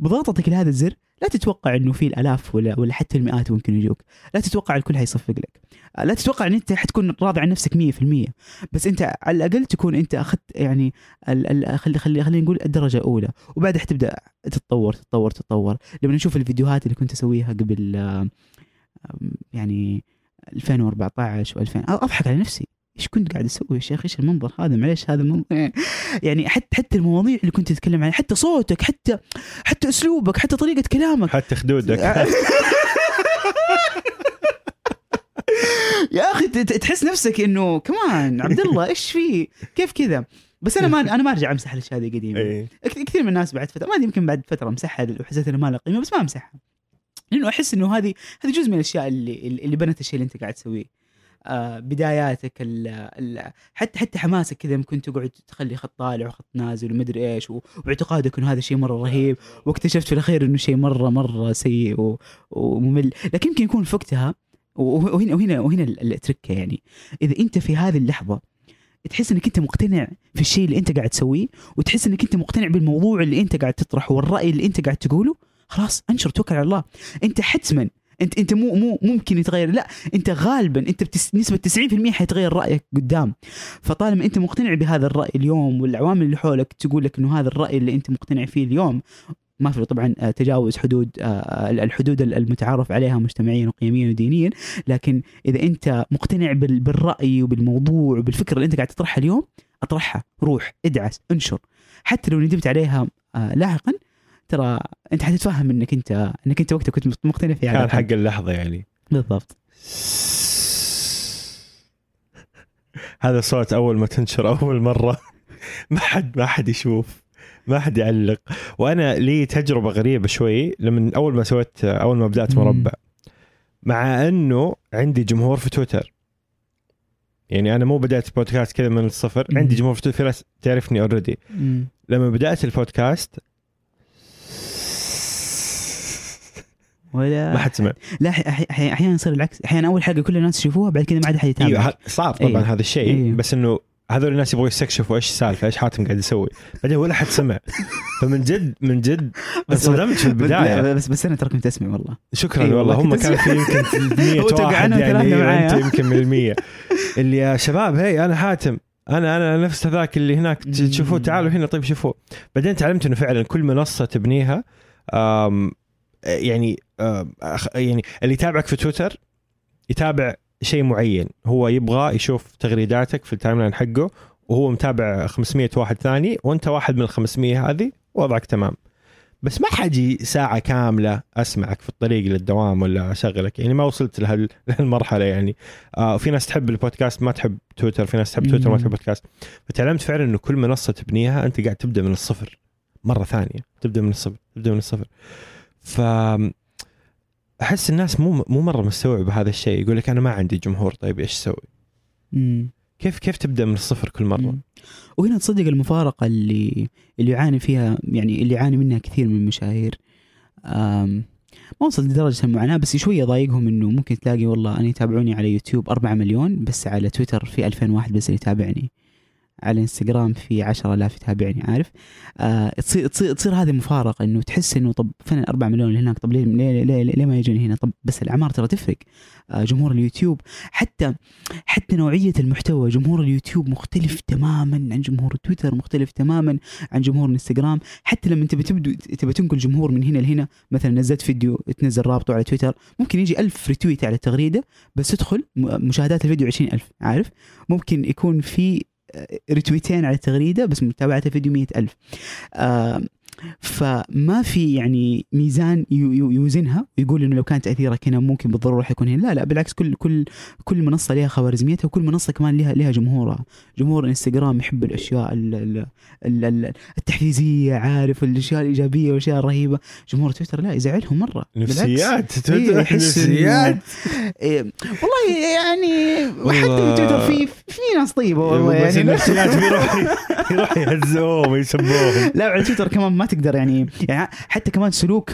بضغطتك لهذا الزر لا تتوقع إنه في الآلاف ولا ولا حتى المئات ممكن يجوك. لا تتوقع الكل حيصفق لك. لا تتوقع إن أنت حتكون راضي عن نفسك 100% بس أنت على الأقل تكون أنت أخذت يعني خلي خلي خلينا نقول الدرجة الأولى. وبعدها حتبدا تتطور تتطور تتطور. لما نشوف الفيديوهات اللي كنت أسويها قبل يعني 2014 و2000 أضحك على نفسي. إيش كنت قاعد أسوي يا شيخ إيش المنظر هذا؟ معليش هذا المنظر يعني حتى حتى المواضيع اللي كنت تتكلم عنها حتى صوتك حتى حتى أسلوبك حتى طريقة كلامك. حتى خدودك. [laughs] [laughs] يا أخي تحس نفسك إنه كمان عبد الله إيش في؟ كيف كذا؟ بس أنا ما أنا ما أرجع أمسح الأشياء هذه قديمه إيه. كث- كثير من الناس بعد فتره ما أدري يمكن بعد فترة امسحها وحسيت انها ما لها قيمه بس ما أمسحها. لأنه أحس إنه هذه هذه جزء من الأشياء اللي اللي بنت الشيء اللي أنت قاعد تسويه. آه بداياتك ال ال حتى حتى حماسك كذا ممكن تقعد تخلي خط طالع وخط نازل ومدري إيش واعتقادك إنه هذا شيء مرة رهيب واكتشفت في الأخير إنه شيء مرة مرة سيء وممل. لكن يمكن يكون في وقتها وه- وهنا وهنا وهنا ال- التركة يعني. إذا أنت في هذه اللحظة تحس إنك أنت مقتنع في الشيء اللي أنت قاعد تسويه وتحس إنك أنت مقتنع بالموضوع اللي أنت قاعد تطرحه والرأي اللي أنت قاعد تقوله خلاص أنشر توكل على الله. أنت حتما انت انت مو مو ممكن يتغير لا انت غالبا انت بتس نسبة 90% حيتغير رأيك قدام. فطالما انت مقتنع بهذا الرأي اليوم والعوامل اللي حولك تقول لك إنه هذا الرأي اللي انت مقتنع فيه اليوم ما في طبعا آه، تجاوز حدود آه، الحدود المتعارف عليها مجتمعيا وقيميا ودينيا. لكن إذا انت مقتنع بال- بالرأي وبالموضوع وبالفكره اللي انت قاعد تطرحها اليوم اطرحها روح ادعس انشر. حتى لو ندمت عليها آه، لاحقا ترى أنت حتتفهم إنك انت إنك أنت وقتها كنت مقتنع فيها كان حق اللحظة يعني. بالضبط. هذا صوت أول ما تنشر أول مرة. [laughs] ما حد ما حد يشوف. ما حد يعلق. وأنا لي تجربة غريبة شوي. لما أول ما سويت أول ما بدأت. مربع. مع أنه عندي جمهور في تويتر. يعني أنا مو بدأت بودكاست كذا من الصفر. عندي جمهور في تويتر. في ناس تعرفني اوريدي لما بدأت البودكاست ولا ما حد سمع. لا أحيانا يصير العكس. أحيانا أول حلقه كل الناس يشوفوها بعد كذا ما عاد حد يتابع. أيوه صار طبعا أيوه. هذا الشيء أيوه. بس إنه هذول الناس يبغوا يستكشفوا إيش السالفة إيش حاتم قاعد يسوي. بعدين ولا حد سمع. فمن جد من جد انصدمت في البداية. بس بس, أنا ترى كنت أسمع والله. شكرا أيوة والله. هم كنت كان في يمكن [laughs] 100 واحد يعني. أنت يمكن من المية. [laughs] اللي يا شباب هي أنا حاتم. أنا أنا نفس هذاك اللي هناك. تشوفوه تعالوا هنا طيب شوفوه بعدين تعلمت إنه فعلا كل منصة تبنيها يعني آم، أخ- يعني اللي يتابعك في تويتر يتابع شيء معين. هو يبغى يشوف تغريداتك في ال timeline حقه وهو متابع 500 واحد ثاني وأنت واحد من ال 500 هذه وضعك تمام. بس ما حيجي ساعة كاملة أسمعك في الطريق للدوام ولا أشغلك. يعني ما وصلت لهال- لهالمرحلة يعني. آه في ناس تحب البودكاست ما تحب تويتر. في ناس تحب تويتر ما. تحب بودكاست فتعلمت فعلا إنه كل منصة تبنيها أنت قاعد تبدأ من الصفر. مرة ثانية تبدأ من الصفر تبدأ من الصفر. ف أحس الناس مو مو مرة مستوعبة هذا الشيء يقول لك أنا ما عندي جمهور طيب إيش أسوي؟ كيف كيف تبدأ من الصفر كل مرة؟ مم. وهنا تصدق المفارقة اللي اللي يعاني فيها يعني اللي يعاني منها كثير من المشاهير ما وصل لدرجة المعاناة بس شوية ضايقهم إنه ممكن تلاقي والله أنا يتابعوني على يوتيوب 4 مليون بس على تويتر في 2000 واحد بس اللي يتابعني على إنستغرام في 10000 يتابعني عارف؟ آه تصير تصير تصير هذه مفارقة إنه تحس إنه طب فين ال 4 مليون اللي هناك؟ طب ليه ليه ليه, ليه, ما يجوني هنا؟ طب بس الأعمار ترى تفرق. آه جمهور اليوتيوب حتى حتى نوعية المحتوى جمهور اليوتيوب مختلف تماما عن جمهور تويتر مختلف تماما عن جمهور الانستغرام حتى لما تبي تبدو تبي تنقل جمهور من هنا لهنا مثلا نزلت فيديو تنزل رابطه على تويتر ممكن يجي ألف retweet على التغريده بس تدخل مشاهدات الفيديو 20000 عارف؟ ممكن يكون في ريتويتين على التغريده بس متابعة الفيديو 100000 آه فما في يعني ميزان يو- يو- يوزنها ويقول إنه لو كان تاثيرك هنا ممكن بالضرورة حيكون هنا. لا لا بالعكس كل كل كل منصة لها خوارزميتها وكل منصة كمان لها لها جمهورها. جمهور الإنستغرام يحب الأشياء ال- ال- ال- ال- التحفيزية عارف الأشياء الإيجابية والأشياء الرهيبة. جمهور تويتر لا يزعلهم مرة. نفسيات إيه، تويتر إنه- نفسيات. إيه والله يعني حتى والله. تويتر في في ناس طيبة والله بس يعني. النفسيات بيروح يروح يهزوهم ويسبوهم. لا على تويتر كمان ما تقدر يعني يعني حتى كمان سلوك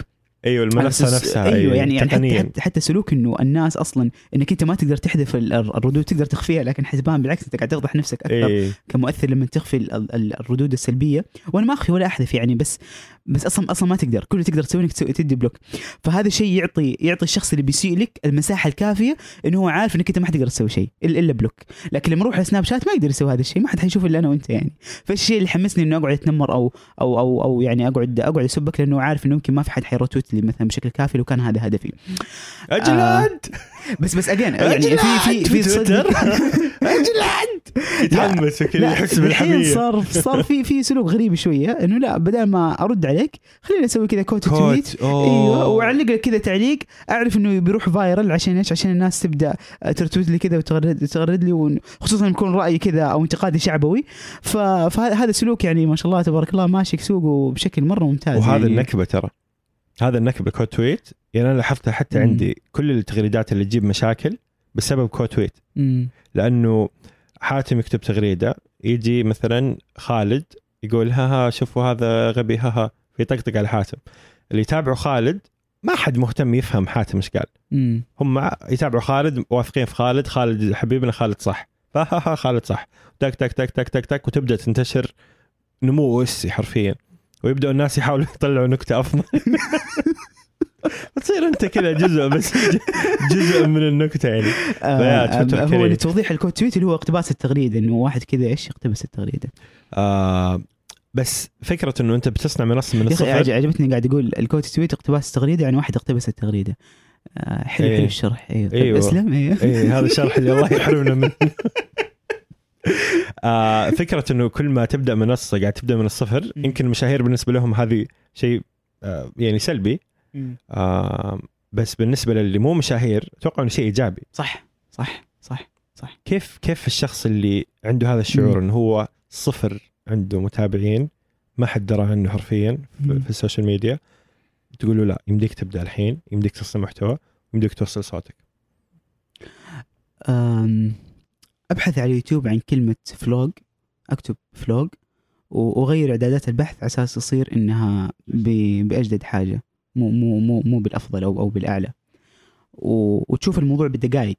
أيوه المنصة نفسها أيوه يعني يعني حتى. حتى, حتى سلوك إنه الناس أصلا إنك أنت ما تقدر تحذف ال- الردود تقدر تخفيها لكن حتبان بالعكس أنت قاعد تفضح نفسك أكثر إيه كمؤثر لما تخفي ال- ال- الردود السلبية وأنا ما أخفي ولا أحذف يعني بس بس أصلا أصلا ما تقدر. كل اللي تقدر تسويه إنك تسوي تدي block. فهذا الشيء يعطي يعطي الشخص اللي بيسيء لك المساحة الكافية إنه هو عارف إنك أنت ما حتقدر تسوي شيء إلا block. لكن لما أروح على سناب شات ما يقدر يسوي هذا الشيء. ما حد حيشوف إلا أنا وأنت يعني. فالشيء اللي حمسني إنه أقعد أتنمر أو أو أو أو يعني اقعد أقعد أسبك لأنه عارف إنه يمكن ما في حد حيروتويت لي مثلا بشكل كافي لو كان هذا هدفي. أجل آه، بس بس again يعني في في في تويتر؟ تصدق [laughs] أجل أنت! يتحمس يحس بالحميه صار صار في في سلوك غريب شوية إنه لا بدل ما أرد عليك. خليني أسوي كذا quote tweet quote أيوه وأعلق لك كذا تعليق. أعرف إنه بيروح viral عشان إيش؟ عشان الناس تبدأ ترتويت لي كذا وتغرد تغرد لي ون- خصوصا يكون رايي كذا أو انتقادي شعبوي. فهذا سلوك يعني ما شاء الله تبارك الله ماشي سوقه بشكل مرة ممتاز. وهذا يعني. النكبة ترى. هذا النكبة quote tweet يعني أنا لاحظتها حتى مم. عندي كل التغريدات اللي تجيب مشاكل بسبب quote tweet مم. لأنه حاتم يكتب تغريدة يجي مثلا خالد يقول ها ها شوفوا هذا غبي ها ها. فيطقطق على حاتم اللي يتابعوا خالد ما حد مهتم يفهم حاتم إيش قال. هم يتابعوا خالد واثقين في خالد خالد حبيبنا خالد صح. فها ها خالد صح. تك تك تك تك تك تك وتبدأ تنتشر نمو أسي حرفيا. ويبداوا الناس يحاولوا يطلعوا نكتة أفضل. وتصير أنت كذا جزء بس جزء من النكتة يعني. آه آه، هو. لتوضيح الكود تويت اللي هو اقتباس التغريدة إنه واحد كذا إيش يقتبس التغريدة؟ آه بس فكرة إنه أنت بتصنع منصة من الصفر عج- عجبتني قاعد يقول الكود تويت اقتباس التغريده يعني واحد اقتبس التغريدة آه حلو إيه. حلو الشرح أيوه أيوة. أسلم أيوه إيه هذا الشرح اللي الله يحرمنا منه [laughs] آه فكرة إنه كل ما تبدأ منصة قاعد تبدأ من الصفر. يمكن المشاهير بالنسبة لهم هذه شيء آه يعني سلبي. آه بس بالنسبة للي مو مشاهير أتوقع إنه شيء إيجابي صح صح صح كيف كيف الشخص اللي عنده هذا الشعور. إنه هو صفر عنده متابعين ما حد درى عنه حرفيا في, ال social media. تقول له لا يمديك تبدأ الحين يمديك تصنع محتوى يمديك توصل صوتك. أبحث على اليوتيوب عن كلمة vlog أكتب vlog وأغير إعدادات البحث على أساس تصير إنها بأجدد حاجة مو مو مو مو بالأفضل أو أو بالأعلى. وتشوف الموضوع بالدقائق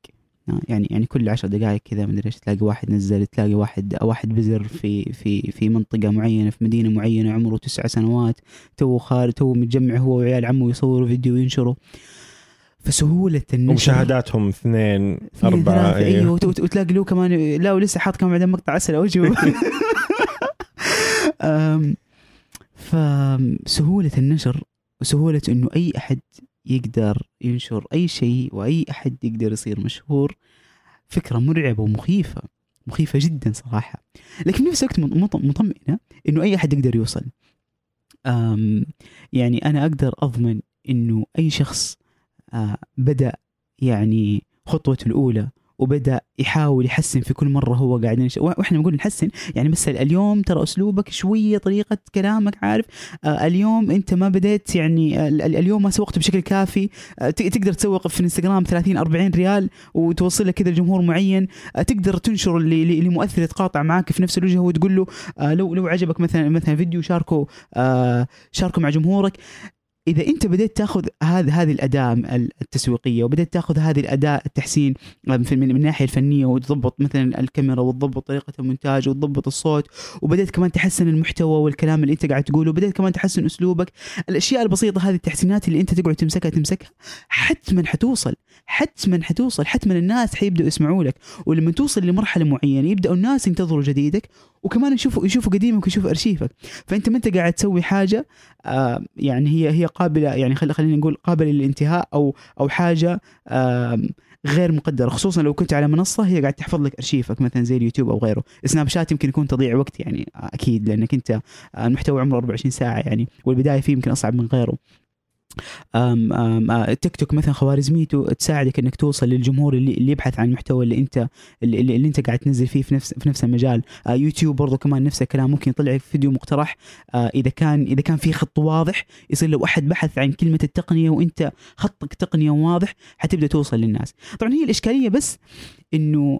يعني يعني كل عشر دقائق كذا مدري إيش تلاقي واحد نزل تلاقي واحد واحد بزر في في في منطقة معينة في مدينة معينة عمره تسع سنوات تو خارج تو متجمع هو وعيال عمه يصوروا فيديو وينشروا فسهولة النشر. ومشاهداتهم اثنين أربعة ثلاثة أيوه. وت- وت- وتلاقي له كمان لا ولسه حاط كمان بعدين مقطع عسل وجهه [laughs] أم، فسهولة النشر وسهولة إنه أي أحد يقدر ينشر أي شيء وأي أحد يقدر يصير مشهور. فكرة مرعبة ومخيفة مخيفة جدا صراحة. لكن نفس الوقت مط- مطمئنة إنه أي أحد يقدر يوصل. أم، يعني أنا أقدر أضمن إنه أي شخص آه، بدأ يعني خطوته الأولى وبدأ يحاول يحسن في كل مرة هو قاعد ينشر وإحنا بنقول نحسن يعني بس اليوم ترى أسلوبك شوية طريقة كلامك عارف؟ آه اليوم أنت ما بديت يعني ال- اليوم ما سوقت بشكل كافي. آه تقدر تسوق في الانستغرام 30 40 ريال وتوصل لك كذا لجمهور معين. آه تقدر تنشر لمؤثر يتقاطع معك في نفس الوجه وتقول له آه لو لو عجبك مثلا مثلا فيديو شاركه آه شاركه مع جمهورك. إذا أنت بديت تاخذ هذه هذه الأداة التسويقية وبديت تاخذ هذه الأداة التحسين من من الناحية الفنية وتضبط مثلا الكاميرا وتضبط طريقة المونتاج وتضبط الصوت وبديت كمان تحسن المحتوى والكلام اللي أنت قاعد تقوله وبديت كمان تحسن أسلوبك الأشياء البسيطة هذه التحسينات اللي أنت تقعد تمسكها تمسكها حتما حتوصل حتما حتوصل حتما الناس حيبدأوا يسمعوا لك ولما توصل لمرحلة معينة يبدأوا الناس ينتظروا جديدك وكمان يشوفوا يشوفوا قديمك ويشوفوا أرشيفك. فأنت ما أنت قاعد تسوي حاجة آه يعني هي هي قابله يعني خلي خلينا نقول قابلة للانتهاء أو أو حاجة آه غير مقدرة. خصوصا لو كنت على منصة هي قاعد تحفظ لك أرشيفك مثلا زي اليوتيوب أو غيره. سناب شات يمكن يكون تضييع وقت يعني آه، أكيد لأنك أنت آه، المحتوى عمره 24 ساعة يعني والبداية فيه يمكن أصعب من غيره. أم أم آه، تيك توك مثلا خوارزميته تساعدك إنك توصل للجمهور اللي, اللي يبحث عن المحتوى اللي أنت اللي, اللي أنت قاعد تنزل فيه في نفس في نفس المجال. آه يوتيوب برضو كمان نفس الكلام ممكن يطلع لك فيديو مقترح. آه إذا كان إذا كان في خط واضح يصير لو أحد بحث عن كلمة التقنية وأنت خطك تقنيه واضح حتبدأ توصل للناس. طبعا هي الإشكالية بس إنه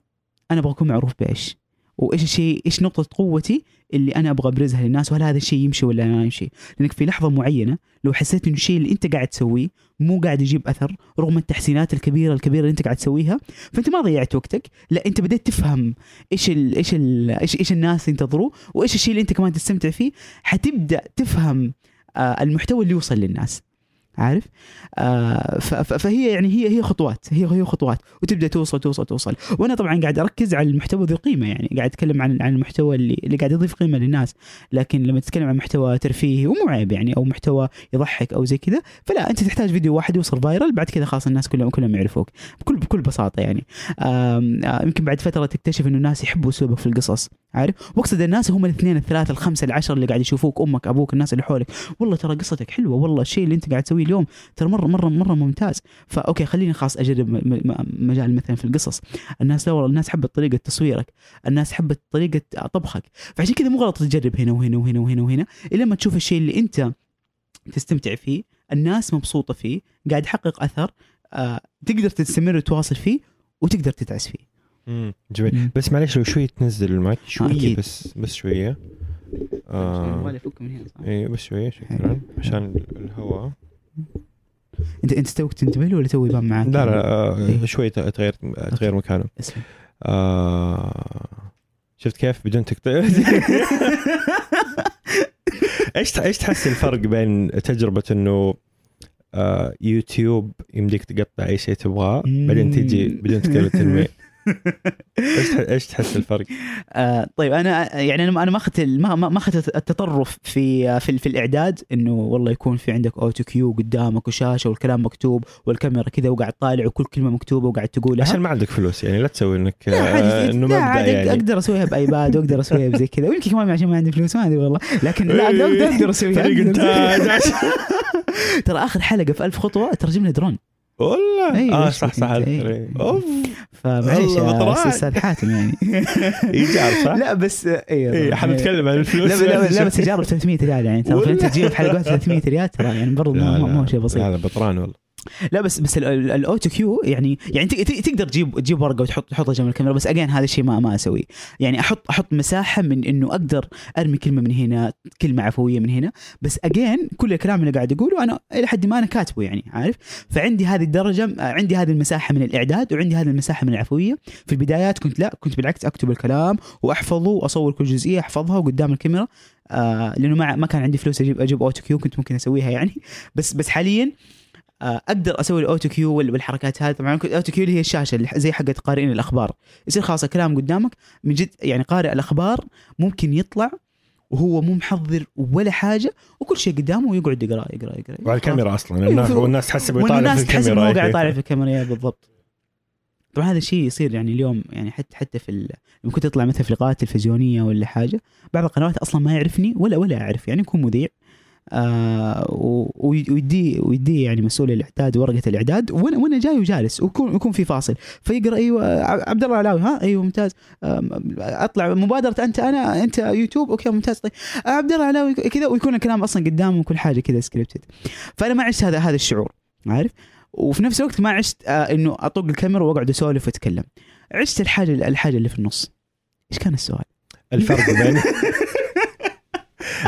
أنا أبغى اكون معروف بإيش؟ وإيش الشيء إيش نقطة قوتي اللي أنا أبغى أبرزها للناس وهل هذا الشيء يمشي ولا ما يمشي؟ لأنك في لحظة معينة لو حسيت إنه الشيء اللي أنت قاعد تسويه مو قاعد يجيب أثر رغم التحسينات الكبيرة الكبيرة اللي أنت قاعد تسويها فأنت ما ضيعت وقتك لا أنت بديت تفهم إيش ال إيش ال إيش إيش الناس ينتظروه وإيش الشيء اللي أنت كمان تستمتع فيه حتبدأ تفهم آه المحتوى اللي يوصل للناس. عارف؟ آه فهي يعني هي هي خطوات هي هي خطوات وتبدأ توصل توصل توصل. وأنا طبعا قاعد أركز على المحتوى ذو القيمة يعني قاعد أتكلم عن عن المحتوى اللي اللي قاعد يضيف قيمة للناس. لكن لما تتكلم عن محتوى ترفيهي ومو عيب يعني أو محتوى يضحك أو زي كذا فلا أنت تحتاج فيديو واحد يوصل فايرل بعد كذا خلاص الناس كلهم كلهم يعرفوك. بكل بكل بساطة يعني. يمكن بعد فترة تكتشف إنه الناس يحبوا اسلوبك في القصص عارف؟ واقصد الناس هم الاثنين الثلاثة الخمسة العشرة اللي قاعد يشوفوك أمك أبوك الناس اللي حولك. والله ترى قصتك حلوة والله الشيء اللي أنت قاعد تسويه اليوم ترى مره مره مرة ممتاز. فاوكي خليني خلاص أجرب م- م- مجال مثلا في القصص. الناس لا والله الناس حبت طريقة تصويرك الناس حبت طريقة طبخك. فعشان كذا مو غلط تجرب هنا وهنا وهنا وهنا وهنا. إلا ما تشوف الشيء اللي أنت تستمتع فيه الناس مبسوطة فيه قاعد يحقق أثر آه، تقدر تستمر وتواصل فيه وتقدر تدعس فيه. مم. جميل. بس معلش لو شوي تنزل المايك شوية أكيد. بس بس شوية. آه يفك من هنا صح؟ اي بس شوية شكرا. عشان الهواء. انت انت توك تنتبه له ولا توي بان معاك؟ لا لا آه إيه. شوي تغير تغير مكانه. آه شفت كيف؟ بدون تقطيع [laughs] إيش إيش تحس الفرق بين تجربة إنه آه يوتيوب يمديك تقطع أي شيء تبغاه بعدين تيجي بدون تكلم تنويع [laughs] إيش إيش تحس الفرق؟ [laughs] آه طيب أنا يعني أنا ما أنا ما أخذت ما ما ما أخذت التطرف في في, في الإعداد إنه والله يكون في عندك autocue قدامك وشاشة والكلام مكتوب والكاميرا كذا وقاعد طالع وكل كلمة مكتوبة وقاعد تقولها. عشان ما عندك فلوس يعني لا تسوي إنك آه إنه مبدا عادي يعني. أقدر أسويها ب iPad وأقدر أسويها بزي كذا. ويمكن كمان عشان ما عندي فلوس ما ادري والله. لكن لا أقدر أسويها [laughs] [laughs] ترى آخر حلقة في ألف خطوة ترجم لها درون. والله أيوة، آه صح صح؟ هذا إيه. أوف فمعليش. أستاذ حاتم يعني [laughs] إيجار صح؟ لا بس أيوه إيه طبعاً. حنتكلم عن الفلوس لا لا لا بس ايجار ب 300 ريال يعني ترى. انت تجيب في حلقات 300 ريال ترى يعني برضه مو شيء بسيط لا بطران والله لا بس بس ال autocue يعني يعني تقدر تجيب تجيب ورقة وتحط تحطها جنب الكاميرا بس again هذا الشيء ما ما أسويه. يعني أحط أحط مساحة من إنه أقدر أرمي كلمة من هنا كلمة عفوية من هنا بس again كل الكلام اللي قاعد أقوله أنا إلى حد ما أنا كاتبه يعني عارف؟ فعندي هذه الدرجة عندي هذه المساحة من الإعداد وعندي هذه المساحة من العفوية. في البدايات كنت لا كنت بالعكس أكتب الكلام وأحفظه وأصور كل جزئية أحفظها وقدام الكاميرا. آه لأنه ما كان عندي فلوس أجيب أجيب autocue كنت ممكن أسويها يعني. بس بس حاليا أقدر أسوي ال autocue وال- والحركات هذه. طبعا ال autocue اللي هي الشاشة اللي زي حقت قارئين الأخبار. يصير خلاص الكلام قدامك من جد يعني قارئ الأخبار ممكن يطلع وهو مو محضر ولا حاجة وكل شيء قدامه ويقعد يقرأ يقرأ يقرأ. وعلى الكاميرا أصلا أيوة، الناس في- والناس تحسب وإنه يطالع في تحس انه الكاميرا هو قاعد إيه. يطالع في الكاميرا بالضبط. طبعا هذا الشيء يصير يعني اليوم يعني حتى حتى في ال- لما كنت أطلع مثلا في لقاءات تلفزيونية ولا حاجة بعض القنوات أصلا ما يعرفني ولا ولا أعرف يعني يكون مذيع. آه ويدي ويدي يعني مسؤول الإعداد ورقة الإعداد وأنا وأنا جاي وجالس ويكون يكون في فاصل. فيقرأ أيوه عبد الله علاوي ها؟ أيوه ممتاز. أطلع. مبادرة أنت أنا أنت يوتيوب؟ أوكي ممتاز. طيب. عبد الله علاوي كذا ويكون الكلام أصلا قدامه وكل حاجة كذا scripted فأنا ما عشت هذا هذا الشعور عارف؟ وفي نفس الوقت ما عشت آه إنه أطق الكاميرا وأقعد أسولف وأتكلم. عشت الحاجة الحاجة اللي في النص. إيش كان السؤال؟ الفرق بين [laughs]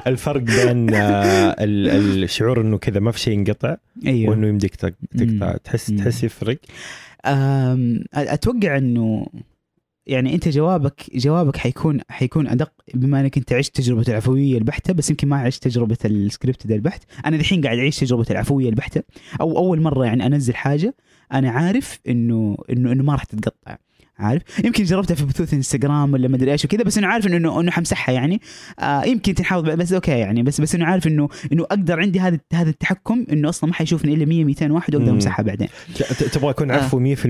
الفرق بين آه، ال- الشعور إنه كذا ما في شيء ينقطع أيوه. وإنه يمديك تق- تقطع. تحس مم. تحس يفرق أتوقع إنه يعني أنت جوابك جوابك حيكون حيكون أدق بما إنك أنت عشت تجربة العفوية البحتة بس يمكن ما عشت تجربة ال scripted البحت. أنا دحين قاعد أعيش تجربة العفوية البحتة. أو أول مرة يعني أنزل حاجة أنا عارف إنه إنه إنه ما راح تتقطع. عارف يمكن جربتها في بثوث إنستغرام ولا مدري إيش وكذا بس إنه عارف إنه إنه حمسحها يعني آه يمكن تنحاول بس okay يعني بس بس إنه عارف إنه إنه أقدر عندي هذا هذا التحكم إنه أصلا ما حيشوفني إلا 100 200 واحد وأقدر. أمسحها بعدين تبغى اكون آه. عفو 100%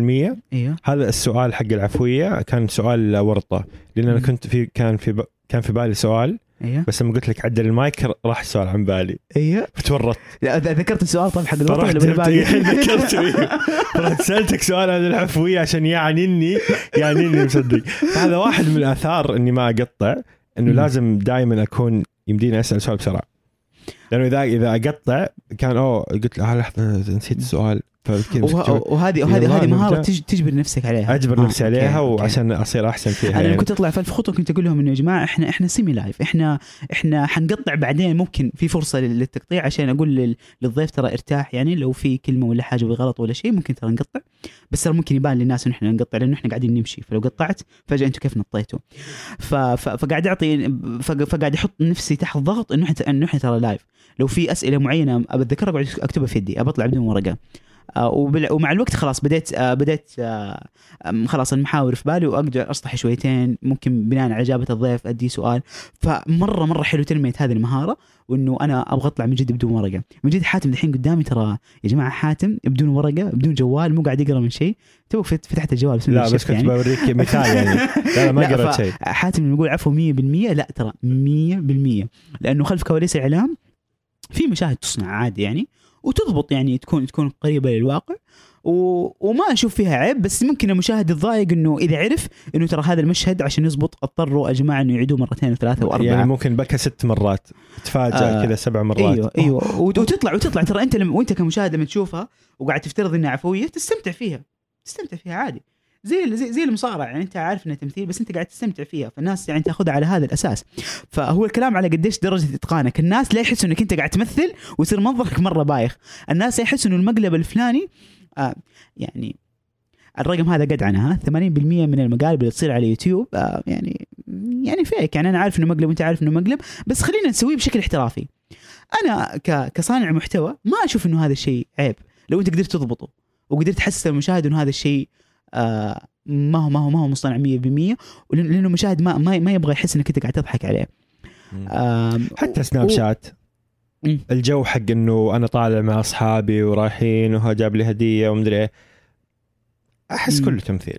إيوه هذا السؤال حق العفوية كان سؤال ورطة لأن أنا. كنت في كان في. كان في بالي سؤال أيوه بس لما قلت لك عدل المايك راح السؤال عن بالي. أيوه فتورطت. لا، ذكرت السؤال طيب حق الوطن ولا بالي ذكرت. رحت سألتك سؤال عن العفوية عشان يعنيني. يعنيني مصدق. هذا واحد من الآثار إني ما أقطع إنه. لازم دائما أكون يمديني أسأل سؤال بسرعة. لأنه اذا إذا أقطع كان أوه قلت له آه، لحظة نسيت السؤال. وهذه والله وهذه هذه مهارة. تج- تجبر نفسك عليها. أجبر آه، نفسي عليها okay، okay. وعشان أصير أحسن فيها أنا يعني. كنت أطلع في الخطوة كنت أقول لهم إنه يا جماعة إحنا إحنا semi live. إحنا إحنا حنقطع بعدين ممكن في فرصة لل- للتقطيع. عشان أقول لل- للضيف ترى ارتاح يعني. لو في كلمة ولا حاجة بغلط ولا شيء ممكن ترى نقطع. بس ترى ممكن يبان للناس إنه إحنا نقطع لأنه إحنا قاعدين نمشي. فلو قطعت فجأة أنتم كيف نطيتوا؟ فقاعد اعطي فقاعد أحط نفسي تحت ضغط إنه إحنا إنه إحنا ترى لايف. لو في أسئلة معينة أبى أتذكرها اقعد أكتبها في يدي أبى أطلع بدون ورقة. آه، ومع الوقت خلاص بديت آه، بديت آه، خلاص المحاور في بالي وأقدر اسطح شويتين ممكن بناء على إجابة الضيف أدي سؤال. فمرة مرة حلو تنمية هذه المهارة وإنه أنا أبغى أطلع من جد بدون ورقة. من جد حاتم الحين قدامي ترى يا جماعة حاتم بدون ورقة بدون جوال مو قاعد يقرأ من شيء. تو فت- فتحت الجوال بسم الله لا بس كنت بوريك مثال يعني. [laughs] لا لا ما قرأت شيء. حاتم يقول عفو 100% لا ترى 100% لأنه خلف كواليس الاعلام في مشاهد تصنع عادي يعني وتضبط يعني تكون تكون قريبة للواقع. و... وما أشوف فيها عيب بس ممكن المشاهد يتضايق إنه إذا عرف إنه ترى هذا المشهد عشان يزبط اضطروا يا جماعة إنه يعيدوه مرتين وثلاثة وأربعة. يعني ممكن بكى ست مرات تفاجأ آه، كذا سبع مرات. أيوه أيوه. وت- وتطلع وتطلع. ترى أنت لما وأنت كمشاهد لما تشوفها وقاعد تفترض إنها عفوية تستمتع فيها. تستمتع فيها عادي. زي زي, زي المصارعة يعني أنت عارف إنها تمثيل بس أنت قاعد تستمتع فيها فالناس يعني تاخذها على هذا الأساس. فهو الكلام على قديش درجة إتقانك. الناس لا يحسوا إنك أنت قاعد تمثل ويصير منظرك مرة بايخ. الناس يحسوا إنه المقلب الفلاني آه يعني الرقم هذا قد عنها. 80% من المقالب اللي تصير على يوتيوب آه يعني يعني فيك يعني أنا عارف إنه مقلب وأنت عارف إنه مقلب بس خلينا نسويه بشكل احترافي. أنا. كصانع محتوى ما أشوف إنه هذا الشيء عيب. لو أنت قدرت تضبطه وقدرت تحسس المشاهد إنه هذا الشيء ما هو ما هو ما هو مصطنع 100% ولأن- لأنه المشاهد ما ما, ما يبغى يحس إنك أنت قاعد تضحك عليه. حتى سناب و- شات. مم. الجو حق إنه أنا طالع مع أصحابي ورايحين وهو جاب لي هدية ومدري إيه. أحس. كله تمثيل.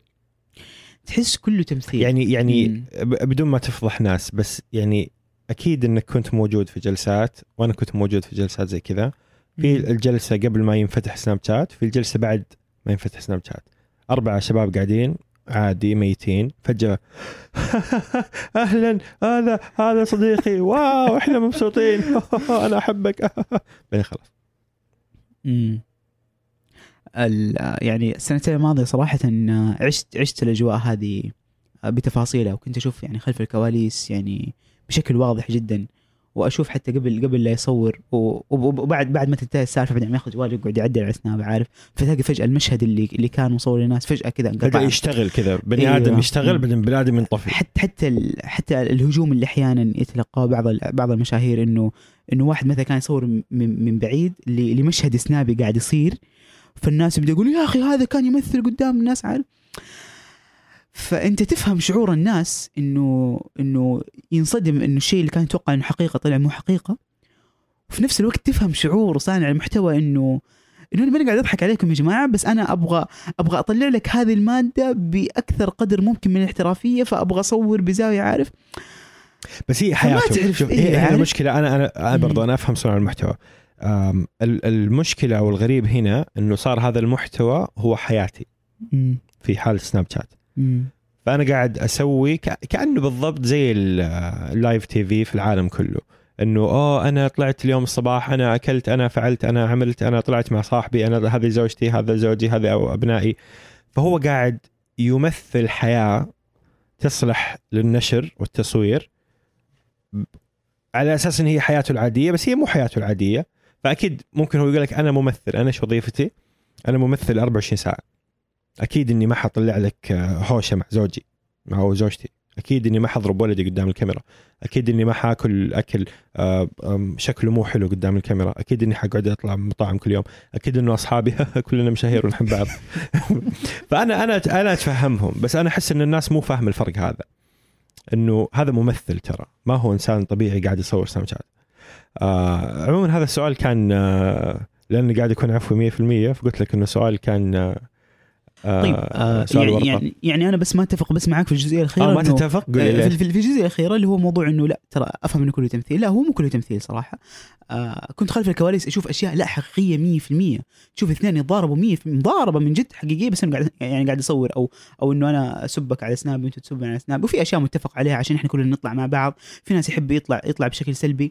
تحس كله تمثيل. يعني يعني مم. بدون ما تفضح ناس بس يعني أكيد إنك كنت موجود في جلسات وأنا كنت موجود في جلسات زي كذا. في الجلسة قبل ما ينفتح سناب شات في الجلسة بعد ما ينفتح سناب شات. أربعة شباب قاعدين عادي ميتين. فجأة [laughs] أهلا هذا هذا صديقي. واو إحنا مبسوطين. [laughs] أنا أحبك. [laughs] بعدين خلاص. مم. ال- يعني السنتين الماضية صراحة آه، عشت عشت الأجواء هذه بتفاصيلها وكنت أشوف يعني خلف الكواليس يعني بشكل واضح جدا. وأشوف حتى قبل قبل لا يصور وبعد بعد ما تنتهي السالفة بعدين ياخذ جواله يقعد يعدل على سناب عارف فتلاقي فجأة المشهد اللي اللي كان مصور للناس فجأة كذا بدا انقطع يشتغل كذا. بني أيوة. آدم يشتغل. بعدين بني آدم ينطفي. حتى حتى حتى الهجوم اللي أحيانا يتلقاه بعض بعض المشاهير إنه إنه واحد مثلا كان يصور من من بعيد لمشهد سنابي قاعد يصير فالناس يبدا يقولوا يا أخي هذا كان يمثل قدام الناس. عارف؟ فأنت تفهم شعور الناس إنه إنه ينصدم إنه الشيء اللي كان يتوقع إنه حقيقة طلع مو حقيقة وفي نفس الوقت تفهم شعور صانع المحتوى إنه إنه أنا ماني قاعد أضحك عليكم يا جماعة بس أنا أبغى أبغى أطلع لك هذه المادة بأكثر قدر ممكن من الاحترافية فأبغى أصور بزاوية عارف بس هي حياته شوف إيه، هي هنا عارف؟ المشكلة أنا أنا مم. أنا أفهم صناع المحتوى المشكلة والغريب هنا إنه صار هذا المحتوى هو حياتي. في حال سناب شات. فأنا قاعد أسوي كأنه بالضبط زي ال- live TV في العالم كله. إنه اوه أنا طلعت اليوم الصباح أنا أكلت أنا فعلت أنا عملت أنا طلعت مع صاحبي أنا هذه زوجتي هذا زوجي هذا أبنائي. فهو قاعد يمثل حياة تصلح للنشر والتصوير على أساس إن هي حياته العادية بس هي مو حياته العادية. فأكيد ممكن هو يقول لك أنا ممثل أنا إيش وظيفتي؟ أنا ممثل 24 ساعة. أكيد إني ما حطلع لك آه، هوشة مع زوجي أو زوجتي. أكيد إني ما حضرب ولدي قدام الكاميرا. أكيد إني ما حاكل أكل آه، شكله مو حلو قدام الكاميرا. أكيد إني حقعد أطلع مطاعم كل يوم. أكيد إنه أصحابي [laughs] كلنا مشاهير ونحب بعض. [laughs] فأنا أنا أنا أتفهمهم بس أنا أحس إن الناس مو فاهم الفرق هذا. إنه هذا ممثل ترى. ما هو إنسان طبيعي قاعد يصور سناب شات. آه عموما هذا السؤال كان لأني قاعد أكون عفوي 100% فقلت لك إنه سؤال كان آه طيب آه يعني. يعني يعني أنا بس ما أتفق بس معاك في الجزئية الأخيرة آه ما تتفق؟ آه، في, في, الجزئية الأخيرة اللي هو موضوع إنه لا ترى أفهم إنه كله تمثيل. لا هو مو كله تمثيل صراحة. آه كنت خلف الكواليس أشوف أشياء لا حقيقية 100% تشوف اثنين يتضاربوا 100% مضاربة من جد حقيقية بس أنا قاعد يعني قاعد أصور أو أو إنه أنا أسبك على سناب وأنت تسبني على سناب. وفي أشياء متفق عليها عشان إحنا كلنا نطلع مع بعض. في ناس يحب يطلع يطلع بشكل سلبي. و-